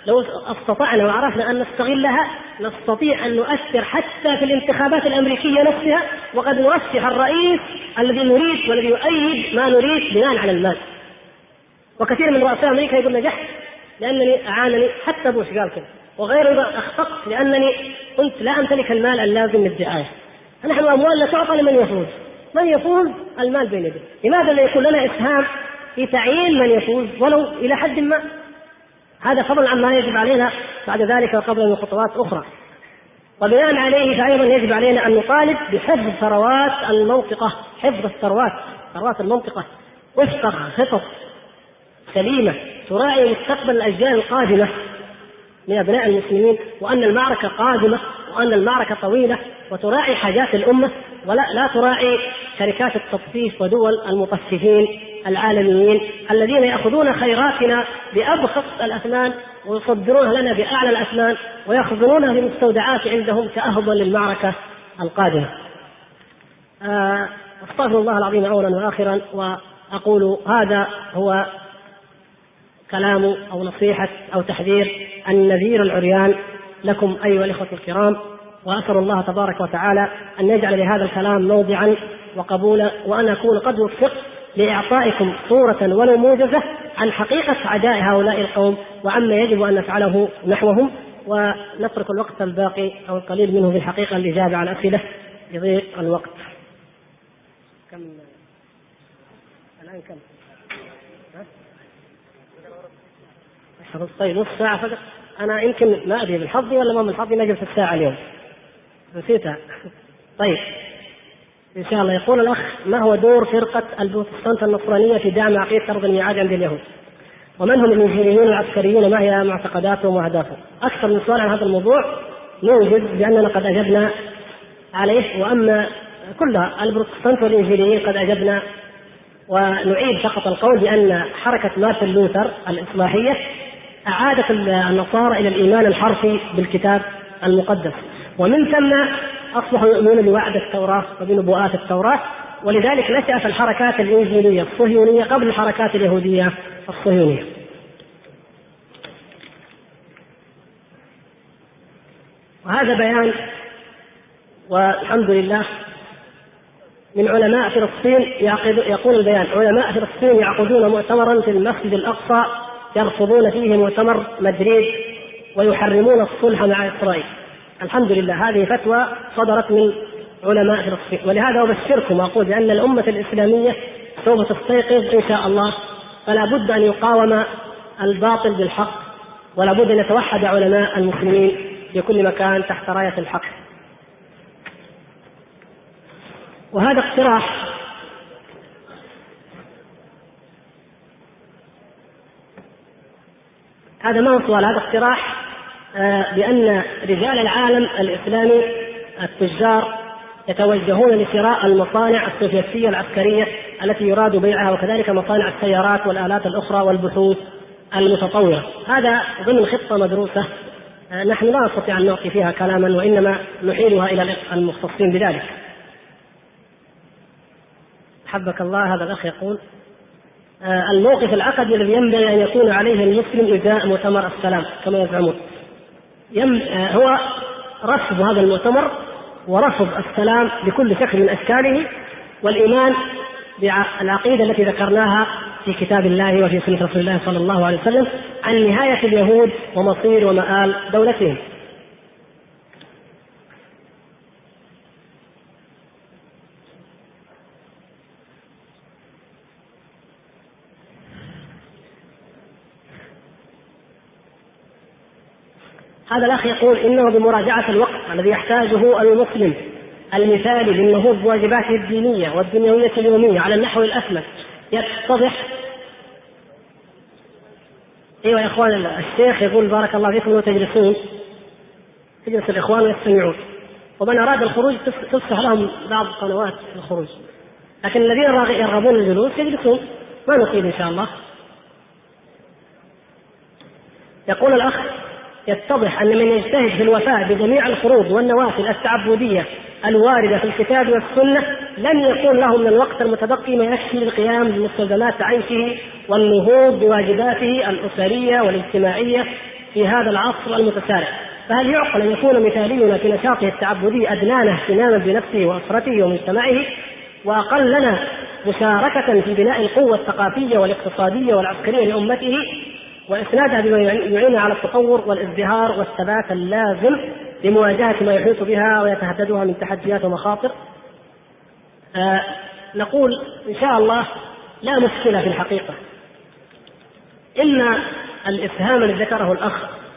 لو استطعنا وعرفنا أن نستغلها نستطيع أن نؤثر حتى في الانتخابات الأمريكية نفسها وقد نرشح الرئيس الذي نريد والذي يؤيد ما نريد بناء على المال. وكثير من رؤساء أمريكا يقول نجحت لأنني أعانني حتى بوش قال كذا وغيره أخطأت لأنني كنت لا أمتلك المال اللازم للدعاية. نحن أموالنا تعطى لمن يفوز. من يفوز؟ المال بين يديه. لماذا لا يكون لنا إسهام في تعيين من يفوز ولو إلى حد ما. هذا فضلا عما يجب علينا بعد ذلك وقبل من خطوات أخرى. وبناء عليه فأيضا يجب علينا أن نطالب بحفظ ثروات المنطقة. حفظ الثروات ثروات المنطقة. وفق خطط سليمة تراعي مستقبل الأجيال القادمة من أبناء المسلمين وأن المعركة قادمة وأن المعركة طويلة وتراعي حاجات الأمة ولا لا تراعي شركات التطفيف ودول المطففين. العالميين الذين يأخذون خيراتنا بأبخس الأثمان ويصدرونها لنا بأعلى الأثمان ويخزنونها في المستودعات عندهم كأهضا للمعركة القادمة. آه، أستغفر الله العظيم أولا وآخرا وأقول هذا هو كلام أو نصيحة أو تحذير النذير العريان لكم أيها الإخوة الكرام وأسأل الله تبارك وتعالى أن يجعل لهذا الكلام موضعا وقبولا وأن أكون قد وفقت لإعطائكم صورة ولو موجزة عن حقيقة عداء هؤلاء القوم وعما يجب أن نفعله نحوهم ونترك الوقت الباقي أو القليل منه في الحقيقة الإجابة على الأسئلة يضيق الوقت. كم؟ الآن كم؟ طيب نص ساعة فقط. أنا يمكن ما أدري من حظي ولا ما من حظي نجلس الساعة اليوم. نسيتها. طيب. إن شاء الله يقول الأخ ما هو دور فرقة البروتستانت النصرانية في دعم عقيده ارض الميعاد عند اليهود؟ ومن هم الانجيليين العسكريون ما هي معتقداتهم وأهدافهم؟ أكثر من سؤال عن هذا الموضوع يوجد لاننا قد أجبنا عليه وأما كلها البروتستانت والإنجيليين قد أجبنا ونعيد فقط القول بأن حركة مارتن لوثر الإصلاحية أعادت النصارى إلى الإيمان الحرفي بالكتاب المقدس ومن ثم اصبحوا يؤمنون بوعد التوراة وبنبوءات التوراة ولذلك نشأت الحركات الإنجيلية الصهيونية قبل الحركات اليهودية الصهيونية. وهذا بيان والحمد لله من علماء فلسطين يقول البيان علماء فلسطين يعقدون مؤتمرا في المسجد الأقصى يرفضون فيه مؤتمر مدريد ويحرمون الصلح مع إسرائيل الحمد لله هذه فتوى صدرت من علماء فلسطين ولهذا أبشركم وأقول بأن الأمة الإسلامية سوف تستيقظ إن شاء الله. فلا بد أن يقاوم الباطل بالحق ولا بد أن يتوحد علماء المسلمين في كل مكان تحت راية الحق. وهذا اقتراح هذا ما هو هذا اقتراح بأن رجال العالم الإسلامي التجار يتوجهون لشراء المصانع السوفيتية العسكرية التي يراد بيعها وكذلك مصانع السيارات والآلات الأخرى والبحوث المتطورة. هذا ضمن خطة مدروسة آه، نحن لا نستطيع أن نعطي فيها كلاما وإنما نحيلها إلى المختصين بذلك. حبك الله هذا الأخ يقول آه، الموقف العقدي الذي ينبغي أن يكون عليه المسلم إزاء مؤتمر السلام كما يزعمون. آه، هو رفض هذا المؤتمر ورفض السلام بكل شكل من أشكاله والإيمان بالعقيدة التي ذكرناها في كتاب الله وفي سنة رسول الله صلى الله عليه وسلم عن نهاية اليهود ومصير ومآل دولتهم. هذا الأخ يقول إنه بمراجعة الوقت الذي يحتاجه المسلم المثالي للنهوض بواجباته الدينية والدنيوية اليومية على النحو الأكمل يتضح. أيوه يا اخوان الشيخ يقول بارك الله فيكم وتجلسون تجلس الإخوان ويستمعون. ومن أراد الخروج تفتح لهم بعض قنوات الخروج. لكن الذين يرغبون الجلوس يجلسون. ما نطيل إن شاء الله. يقول الأخ يتضح أن من يجتهد في الوفاء بجميع الفروض والنوافل التعبدية الواردة في الكتاب والسنة لم يكون له من الوقت المتبقي ما يكفي للقيام بمستلزمات عيشه والنهوض بواجباته الأسرية والاجتماعية في هذا العصر المتسارع. فهل يعقل أن يكون مثالينا في نشاطه التعبدي أدنانا اهتماما بنفسه وأسرته ومجتمعه؟ وأقلنا مشاركة في بناء القوة الثقافية والاقتصادية والعسكرية لأمته وإسنادها بما يعين على التطور والازدهار والثبات اللازم لمواجهة ما يحيط بها ويتهددها من تحديات ومخاطر. آه نقول إن شاء الله لا مشكلة في الحقيقة. إن الإفهام الذي ذكره الأخ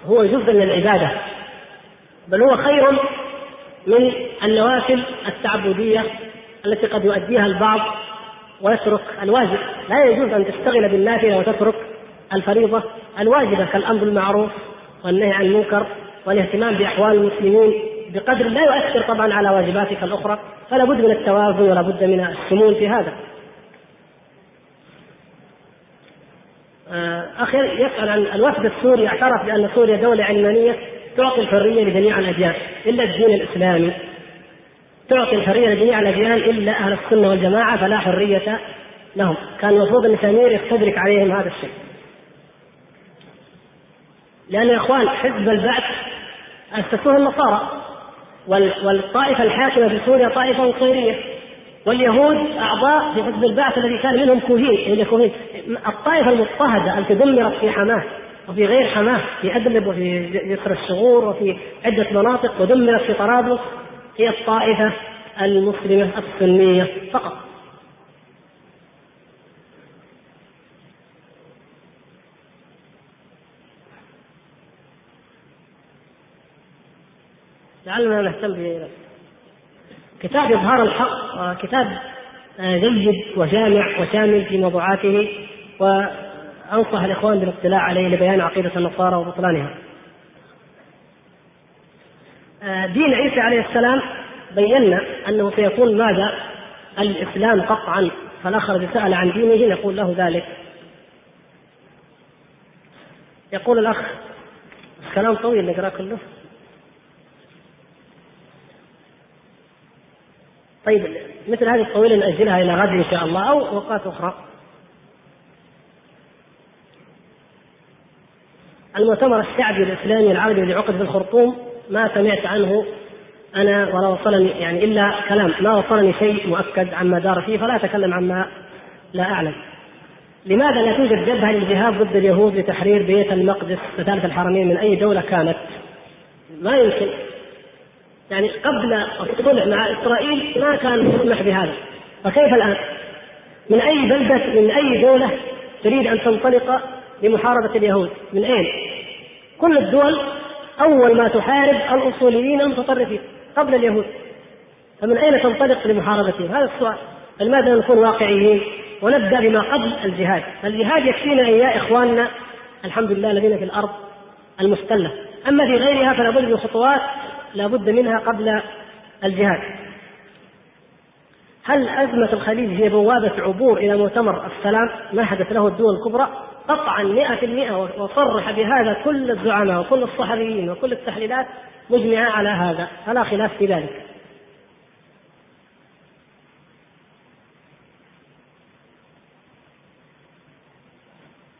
هو جزء من العبادة بل هو خير من النوافل التعبدية التي قد يؤديها البعض ويترك الواجب. لا يجوز أن تشتغل بالنافلة وتترك الفريضة الواجبة كالأمر بالمعروف والنهي عن المنكر والاهتمام بأحوال المسلمين بقدر لا يؤثر طبعا على واجباتك الأخرى فلا بد من التوازن ولا بد من الشمول في هذا. آه، أخي يسأل عن الوفد السوري اعترف بأن سوريا دولة علمانية تعطي الحرية لجميع الأديان إلا الدين الإسلامي. تعطي الحرية لجميع الأديان إلا أهل السنة والجماعة فلا حرية لهم. كان المفروض أن سمير يستدرك عليهم هذا الشيء. لأن يا إخوان حزب البعث أسسوه النصارى. والطائفة الحاكمة في سوريا طائفة نصيرية واليهود أعضاء في حزب البعث الذي كان منهم كوهين الطائفة المضطهدة التي دمرت في حماه وفي غير حماه في أدلب وفي جسر الشغور وفي عدة مناطق ودمرت في طرابلس هي الطائفة المسلمة السنية فقط. لعلنا نهتم به كتاب إظهار الحق كتاب آه، جيد وجامع وشامل في موضوعاته وأنصح الإخوان بالاطلاع عليه لبيان عقيدة النصارى وبطلانها. آه، دين عيسى عليه السلام بينا أنه سيكون ماذا؟ الإسلام قطعا فالأخ الذي سأل عن دينه نقول له ذلك. يقول الأخ كلام طويل نقرأ كله. طيب مثل هذه الطويلة نأجلها إلى غد إن شاء الله أو أوقات أخرى. المؤتمر الشعبي الإسلامي العربي اللي عقد في الخرطوم ما سمعت عنه أنا ولا وصلني يعني إلا كلام ما وصلني شيء مؤكد عما دار فيه فلا أتكلم عما لا أعلم. لماذا لا توجد جبهة للجهاد ضد اليهود لتحرير بيت المقدس وثالث الحرمين من أي دولة كانت؟ ما يمكن. يعني قبل الصلح مع إسرائيل ما كان يسمح بهذا فكيف الآن؟ من أي بلدة من أي دولة تريد أن تنطلق لمحاربة اليهود؟ من أين؟ كل الدول أول ما تحارب الأصوليين المتطرفين قبل اليهود فمن أين تنطلق لمحاربتهم؟ هذا السؤال فلماذا نكون واقعيين ونبدأ بما قبل الجهاد؟ الجهاد يكفينا يا إخواننا الحمد لله الذين في الأرض المستلة أما في غيرها فلا بد من خطوات لا بد منها قبل الجهاد. هل أزمة الخليج هي بوابة عبور إلى مؤتمر السلام؟ مهدت له الدول الكبرى؟ قطعا مئة في المئة وصرح بهذا كل الزعماء وكل الصحفيين وكل التحليلات مجمعة على هذا. فلا خلاف في ذلك.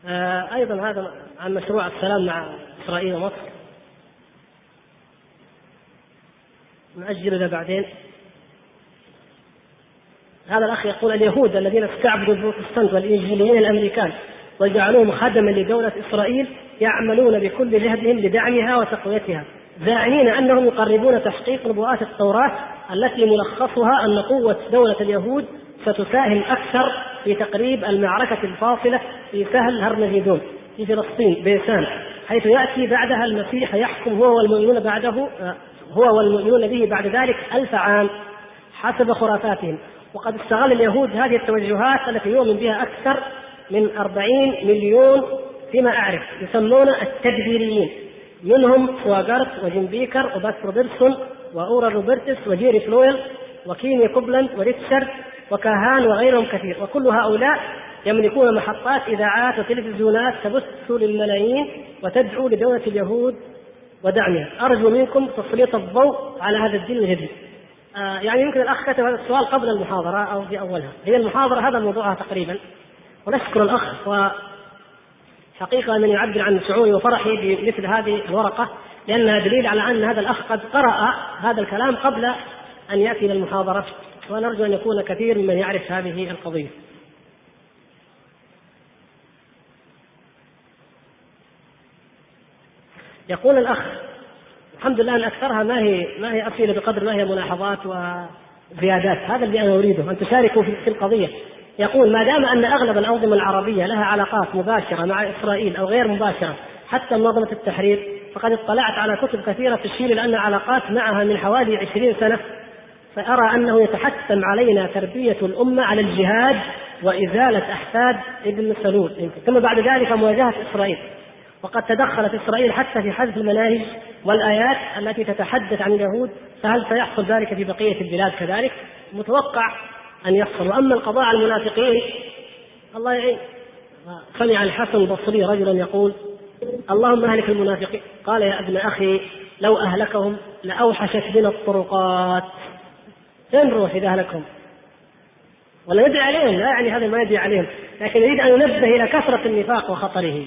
آه، أيضا هذا عن مشروع السلام مع إسرائيل ومصر. نأجل إلى بعدين. هذا الأخ يقول اليهود الذين استعبدوا البروتستانت والإنجيليين الأمريكان وجعلوهم خدما لدولة إسرائيل يعملون بكل جهدهم لدعمها وتقويتها زاعمين أنهم يقربون تحقيق نبوءات التوراة التي ملخصها أن قوة دولة اليهود ستساهم أكثر في تقريب المعركة الفاصلة في سهل هرمجدون في فلسطين بيسان حيث يأتي بعدها المسيح يحكم هو والمؤمنون بعده هو والمؤمنون به بعد ذلك ألف عام حسب خرافاتهم. وقد استغل اليهود هذه التوجهات التي يؤمن بها أكثر من أربعين مليون فيما أعرف يسمون التدبيريين. منهم سواغارت وجيم بيكر وبات روبرتسون وأورال روبرتس وجيري فلويل وكينيث كوبلاند وريتشارد دي هان وغيرهم كثير. وكل هؤلاء يملكون محطات إذاعات وتلفزيونات تبث للملايين وتدعو لدولة اليهود ودعمها أرجو منكم تسليط الضوء على هذا الدين الجديد آه يعني يمكن الأخ كتب هذا السؤال قبل المحاضرة أو في أولها. هي المحاضرة هذا موضوعها تقريبا. ونشكر الأخ و حقيقة أنني أعبر عن شعوري وفرحي بمثل هذه الورقة لأنها دليل على أن هذا الأخ قد قرأ هذا الكلام قبل أن يأتي إلى المحاضرة ونرجو أن يكون كثير ممن يعرف هذه القضية. يقول الأخ الحمد لله أن أكثرها ما هي ما هي أسئلة بقدر ما هي ملاحظات وزيادات. هذا اللي أنا أريده أن تشاركوا في القضية. يقول ما دام أن أغلب الأنظمة العربية لها علاقات مباشرة مع إسرائيل أو غير مباشرة حتى منظمة التحرير فقد اطلعت على كتب كثيرة تشير إلى أن العلاقات معها من حوالي عشرين سنة فأرى أنه يتحتم علينا تربية الأمة على الجهاد وإزالة أحفاد ابن سلول. ثم بعد ذلك مواجهة إسرائيل. وقد تدخلت إسرائيل حتى في حذف المناهج والآيات التي تتحدث عن اليهود فهل سيحصل ذلك في بقية البلاد كذلك؟ متوقع أن يحصل. وأما القضاء على المنافقين الله يعين. سمع الحسن البصري رجلا يقول اللهم أهلك المنافقين. قال يا ابن أخي لو أهلكهم لأوحشت بنا الطرقات. فين نروح إذا أهلكهم؟ ولا ندعي عليهم لا يعني هذا ما يدعي عليهم. لكن يريد أن ينبه إلى كثرة النفاق وخطره.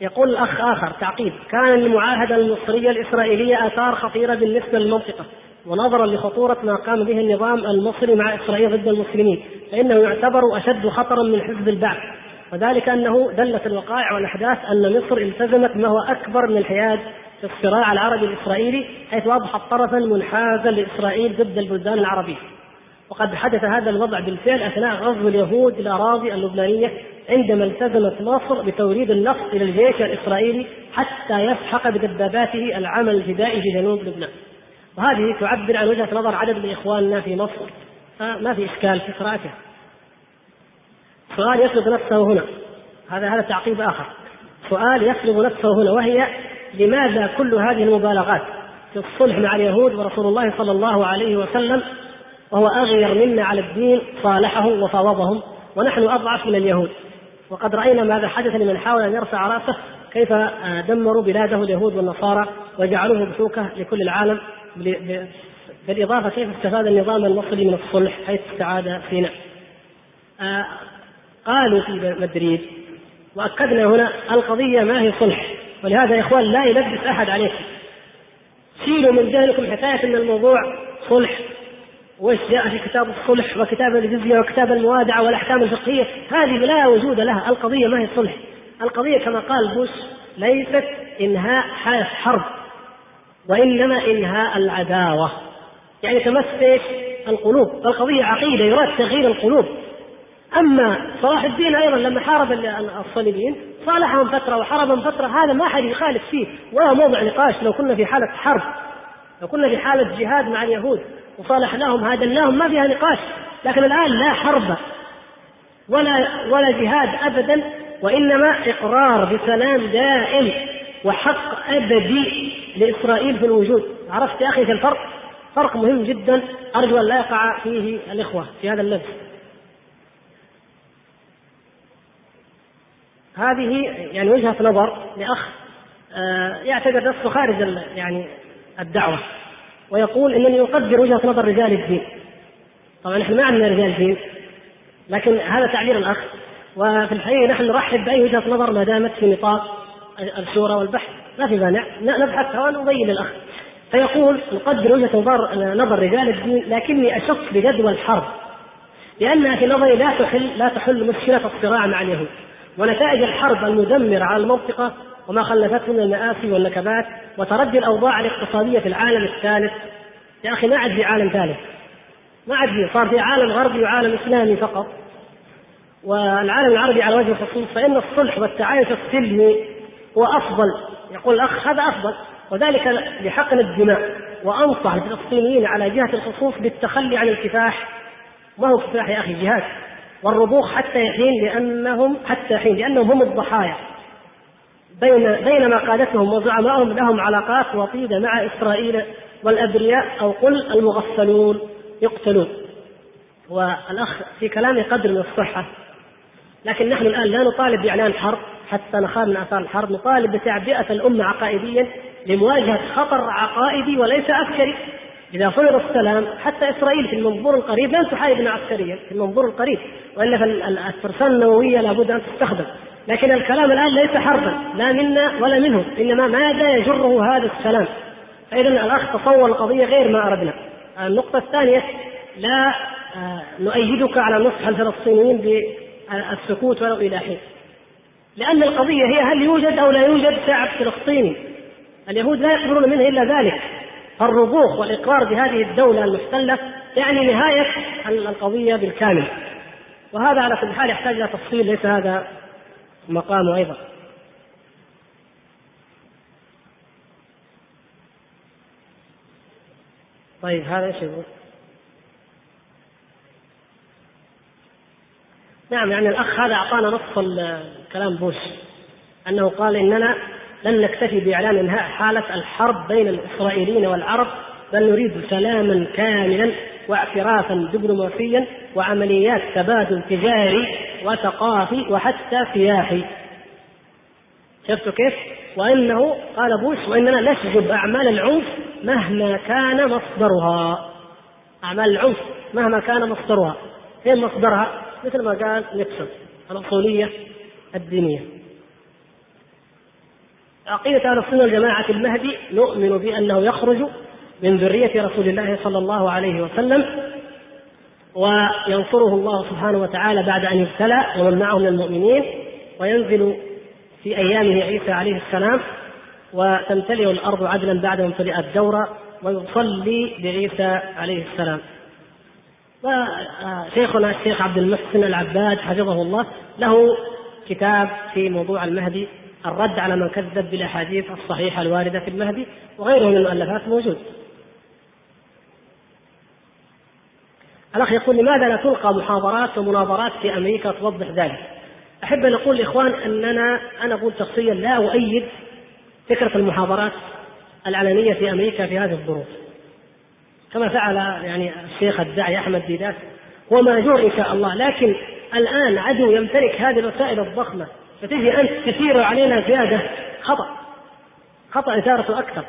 يقول الاخ آخر تعقيب. كان للمعاهده المصرية الإسرائيلية آثار خطيرة بالنسبة للمنطقة ونظرا لخطورة ما قام به النظام المصري مع إسرائيل ضد المسلمين فإنه يعتبر أشد خطرا من حزب البعث. وذلك أنه دلت الوقائع والأحداث أن مصر التزمت ما هو أكبر من الحياد في الصراع العربي الإسرائيلي حيث أضحت طرفا منحازا لإسرائيل ضد البلدان العربية. وقد حدث هذا الوضع بالفعل أثناء غزو اليهود الأراضي اللبنانية عندما التزمت مصر بتوريد النفط إلى الجيش الإسرائيلي حتى يسحق بدباباته العمل الفدائي في جنوب لبنان. وهذه تعبر عن وجهة نظر عدد من إخواننا في مصر. فما في إشكال في قراءتها. سؤال يسلب نفسه هنا. هذا هذا تعقيب آخر. سؤال يسلب نفسه هنا وهي لماذا كل هذه المبالغات في الصلح مع اليهود ورسول الله صلى الله عليه وسلم وهو أغير منا على الدين صالحهم وفاوضهم ونحن أضعف من اليهود؟ وقد رأينا ماذا حدث لمن حاول أن يرفع رأسه كيف دمروا بلاده اليهود والنصارى وجعلوه بشوكة لكل العالم بالإضافة كيف استفاد النظام المصري من الصلح حيث استعاد سيناء. آه قالوا في مدريد وأكدنا هنا القضية ما هي صلح ولهذا يا إخوان لا يلبس أحد عليكم. شيلوا من ذهنكم حكاية أن الموضوع صلح. وش جاء في كتاب الصلح وكتاب الجزية وكتاب الموادعة والأحكام الفقهية؟ هذه لا وجود لها القضية ما هي صلح. القضية كما قال بوش ليست إنهاء حالة حرب وإنما إنهاء العداوة. يعني تمس القلوب. القضية عقيدة يراد تغيير القلوب. أما صلاح الدين أيضا لما حارب الصليبيين صالحهم فترة وحاربهم فترة هذا ما حد يخالف فيه. ولا موضع نقاش لو كنا في حالة حرب لو كنا في حالة جهاد مع اليهود. وصالحناهم هادناهم ما فيها نقاش. لكن الآن لا حرب ولا ولا جهاد أبدا وإنما إقرار بسلام دائم وحق أبدي لإسرائيل في الوجود. عرفت يا أخي الفرق؟ فرق مهم جدا. أرجو أن لا يقع فيه الإخوة في هذا اللبس هذه يعني وجهة نظر لأخ آه، يعتبر نفسه خارج يعني الدعوة. ويقول إنني أقدر وجهة نظر رجال الدين. طبعا نحن ما عندنا رجال دين لكن هذا تعبير الأخ. وفي الحقيقة نحن نرحب بأي وجهة نظر ما دامت في نطاق الشورى والبحث. ما في مانع. نبحثها ونبين للاخ فيقول نقدر وجهة نظر نظر رجال الدين لكني أشك بجدوى الحرب. لأنها في نظري لا تحل لا تحل مشكلة الصراع مع اليهود. ونتائج الحرب المدمرة على المنطقة وما خلفته من المآسي والنكبات وتردي الأوضاع الاقتصادية في العالم الثالث. يا أخي ما عاد في عالم ثالث. ما عاد في صار في عالم غربي وعالم إسلامي فقط. والعالم العربي على وجه الخصوص فإن الصلح والتعايش السلمي هو أفضل. يقول الأخ هذا أفضل. وذلك لحقن الدماء وأنصح الفلسطينيين على جهة الخصوص بالتخلي عن الكفاح. ما هو كفاح يا أخي؟ جهاد. والرضوخ حتى حين لانهم حتى حين لأنهم هم الضحايا. بين بينما قادتهم وزعمائهم لهم علاقات وطيدة مع إسرائيل والأبرياء أو قل المغفلون يقتلون. والأخ في كلامه قدر من الصحة. لكن نحن الآن لا نطالب بإعلان حرب حتى نخاف من آثار الحرب نطالب بتعبئة الأمة عقائديا لمواجهة خطر عقائدي وليس عسكري. إذا فرض السلام حتى إسرائيل في المنظور القريب لن تحاربنا عسكريا في المنظور القريب. وإلا الفرسان النووية لابد أن تستخدم. لكن الكلام الآن ليس حربا لا منا ولا منهم إنما ماذا يجره هذا السلام؟ فإذا الأخ تصور القضية غير ما أردنا. النقطة الثانية لا آه، نؤيدك على نصح الفلسطينيين بالسكوت ولو إلى حين. لأن القضية هي هل يوجد أو لا يوجد شعب فلسطيني؟ اليهود لا يقبلون منه إلا ذلك. الرضوخ والإقرار بهذه الدولة المحتلة يعني نهاية القضية بالكامل. وهذا على كل حال يحتاج إلى تفصيل ليس هذا مقامه أيضا طيب هذا إيش يقول؟ نعم يعني الأخ هذا أعطانا نص كلام بوش أنه قال إننا لن نكتفي بإعلان انهاء حالة الحرب بين الإسرائيليين والعرب بل نريد سلاما كاملا واعترافا دبلوماسيا وعمليات تبادل تجاري وثقافي وحتى سياحي شفتوا كيف؟ وإنه قال بوش وإننا نشجب أعمال العنف مهما كان مصدرها أعمال العنف مهما كان مصدرها فين مصدرها؟ مثل ما قال نيكسون الأصولية الدينية عقيدة أهل السنة والجماعة المهدي نؤمن بأنه يخرج من ذرية رسول الله صلى الله عليه وسلم وينصره الله سبحانه وتعالى بعد أن يبتلى ومن معه من المؤمنين وينزل في أيامه عيسى عليه السلام وتمتلئ الأرض عدلا بعد ما امتلئت دورا ويصلي بعيسى عليه السلام وشيخنا الشيخ عبد المحسن العباد حفظه الله له كتاب في موضوع المهدي الرد على من كذب بالأحاديث الصحيحة الواردة في المهدي وغيره من المؤلفات موجود. الأخ يقول لماذا لا تلقى محاضرات ومناظرات في أمريكا توضح ذلك؟ أحب أن أقول لإخوان أننا أنا أقول شخصيا لا أؤيد فكرة المحاضرات العلنية في أمريكا في هذه الظروف. كما فعل يعني الشيخ الداعي أحمد ديدات هو ماجور إن شاء الله لكن الآن عدو يمتلك هذه الوسائل الضخمة فتجي انت تثير علينا زيادة خطأ خطأ اثارته أكثر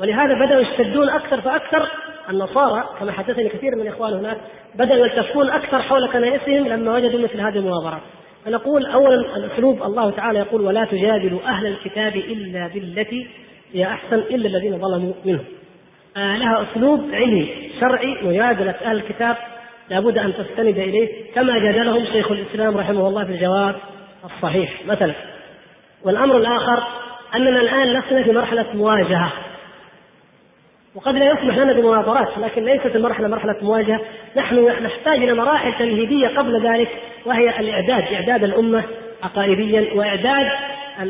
ولهذا بدأوا يشتدون أكثر فأكثر النصارى كما حدثني كثير من الإخوان هناك بدأوا يلتفون أكثر حول كنائسهم لما وجدوا مثل هذه المناظرات. فنقول اولا الأسلوب الله تعالى يقول ولا تجادلوا أهل الكتاب إلا بالتي هي أحسن إلا الذين ظلموا منهم. آه لها أسلوب علمي شرعي مجادلة أهل الكتاب لابد أن تستند إليه كما جادلهم شيخ الإسلام رحمه الله في الجواب الصحيح. مثلا والأمر الآخر أننا الآن لسنا في مرحلة مواجهة. وقد لا يسمح لنا بمناظرات لكن ليست المرحلة مرحلة مواجهة. نحن نحتاج إلى مراحل تمهيدية قبل ذلك وهي الإعداد إعداد الأمة عقائديا وإعداد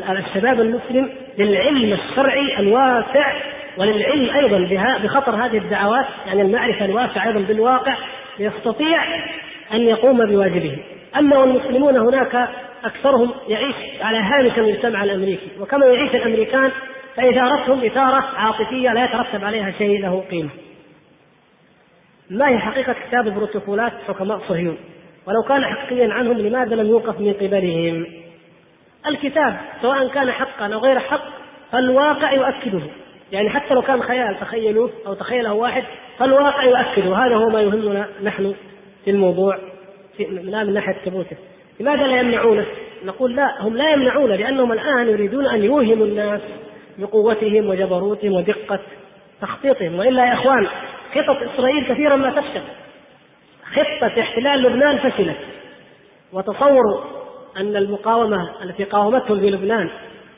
الشباب المسلم للعلم الشرعي الواسع وللعلم أيضا بخطر هذه الدعوات يعني المعرفة الواسعة أيضا بالواقع ليستطيع أن يقوم بواجبه. أما والمسلمون هناك أكثرهم يعيش على هامش المجتمع الأمريكي وكما يعيش الأمريكان فاثارتهم إثارة عاطفية لا يترتب عليها شيء له قيمة. ما هي حقيقة كتاب بروتوكولات حكماء صهيون؟ ولو كان حقيا عنهم لماذا لم يوقف من قبلهم؟ الكتاب سواء كان حقا أو غير حق فالواقع يؤكده يعني حتى لو كان خيال تخيلوه أو تخيله واحد فالواقع يؤكده هذا هو ما يهمنا نحن في الموضوع في من ناحية ثبوته لماذا لا يمنعونه؟ نقول لا هم لا يمنعون لأنهم الآن يريدون أن يوهموا الناس بقوتهم وجبروتهم ودقة تخطيطهم. وإلا يا إخوان خطط إسرائيل كثيرا ما تفشل. خطة احتلال لبنان فشلت. وتصوروا أن المقاومة التي قاومتهم في لبنان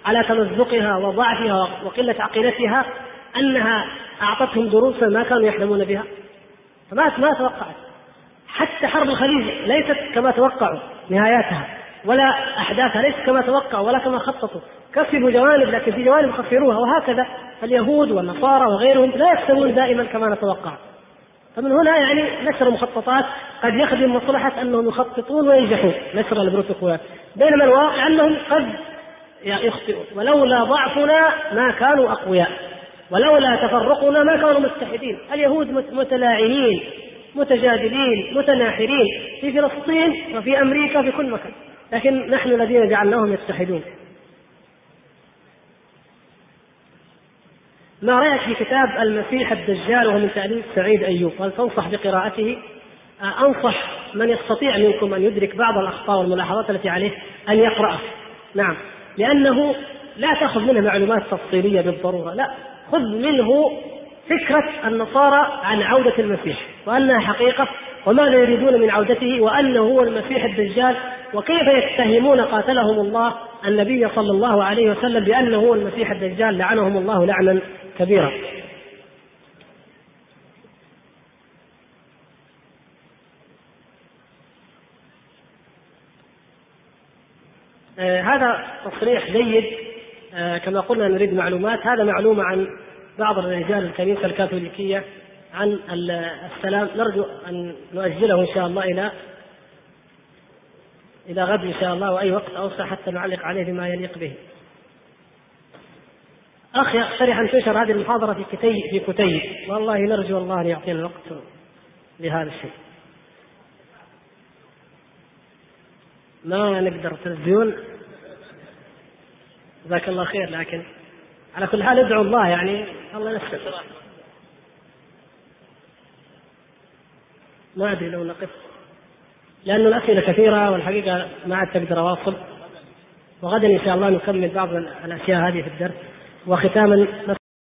على تمزقها وضعفها وقلة عقيدتها أنها أعطتهم دروسا ما كانوا يحلمون بها. فما ما توقعت. حتى حرب الخليج ليست كما توقعوا نهاياتها ولا أحداثها ليست كما توقعوا ولا كما خططوا. كسبوا جوانب لكن في جوانب خسروها وهكذا اليهود والنصارى وغيرهم لا يكسبون دائما كما نتوقع. فمن هنا يعني نشر مخططات قد يخدم مصلحة أنهم يخططون وينجحون نشر البروتوكولات بينما الواقع أنهم قد يخطئون. ولولا ضعفنا ما كانوا أقوياء. ولولا تفرقنا ما كانوا متحدين اليهود متلاعنين متجادلين متناحرين في فلسطين وفي أمريكا في كل مكان. لكن نحن الذين جعلناهم يتحدون ما رأيك في كتاب المسيح الدجال وهو من تأليف سعيد أيوب؟ هل تنصح بقراءته؟ آه، أنصح من يستطيع منكم أن يدرك بعض الأخطاء والملاحظات التي عليه أن يقراه نعم. لأنه لا تأخذ منه معلومات تفصيلية بالضرورة. لا خذ منه فكرة النصارى عن عودة المسيح وأنها حقيقة وماذا يريدون من عودته وأنه هو المسيح الدجال وكيف يتهمون قاتلهم الله النبي صلى الله عليه وسلم بأنه هو المسيح الدجال؟ لعنهم الله لعنا. كبيرا آه هذا تصريح جيد. آه كما قلنا نريد معلومات. هذا معلومة عن بعض الرجال الكنيسة الكاثوليكية عن السلام. نرجو أن نؤجله إن شاء الله إلى إلى غد إن شاء الله وأي وقت أوسع حتى نعلق عليه بما يليق به. أخ يقترح أن تنشر هذه المحاضرة في كتيب في كتيب والله نرجو الله أن يعطينا الوقت لهذا الشيء. ما نقدر تلفزيون جزاك الله خير لكن على كل حال ادعو الله يعني. الله يستر ما أدري لو نقف. لأن الأسئلة كثيرة والحقيقة ما عاد تقدر أواصل. وغدا إن شاء الله نكمل بعض الأشياء هذه في الدرس. وختاما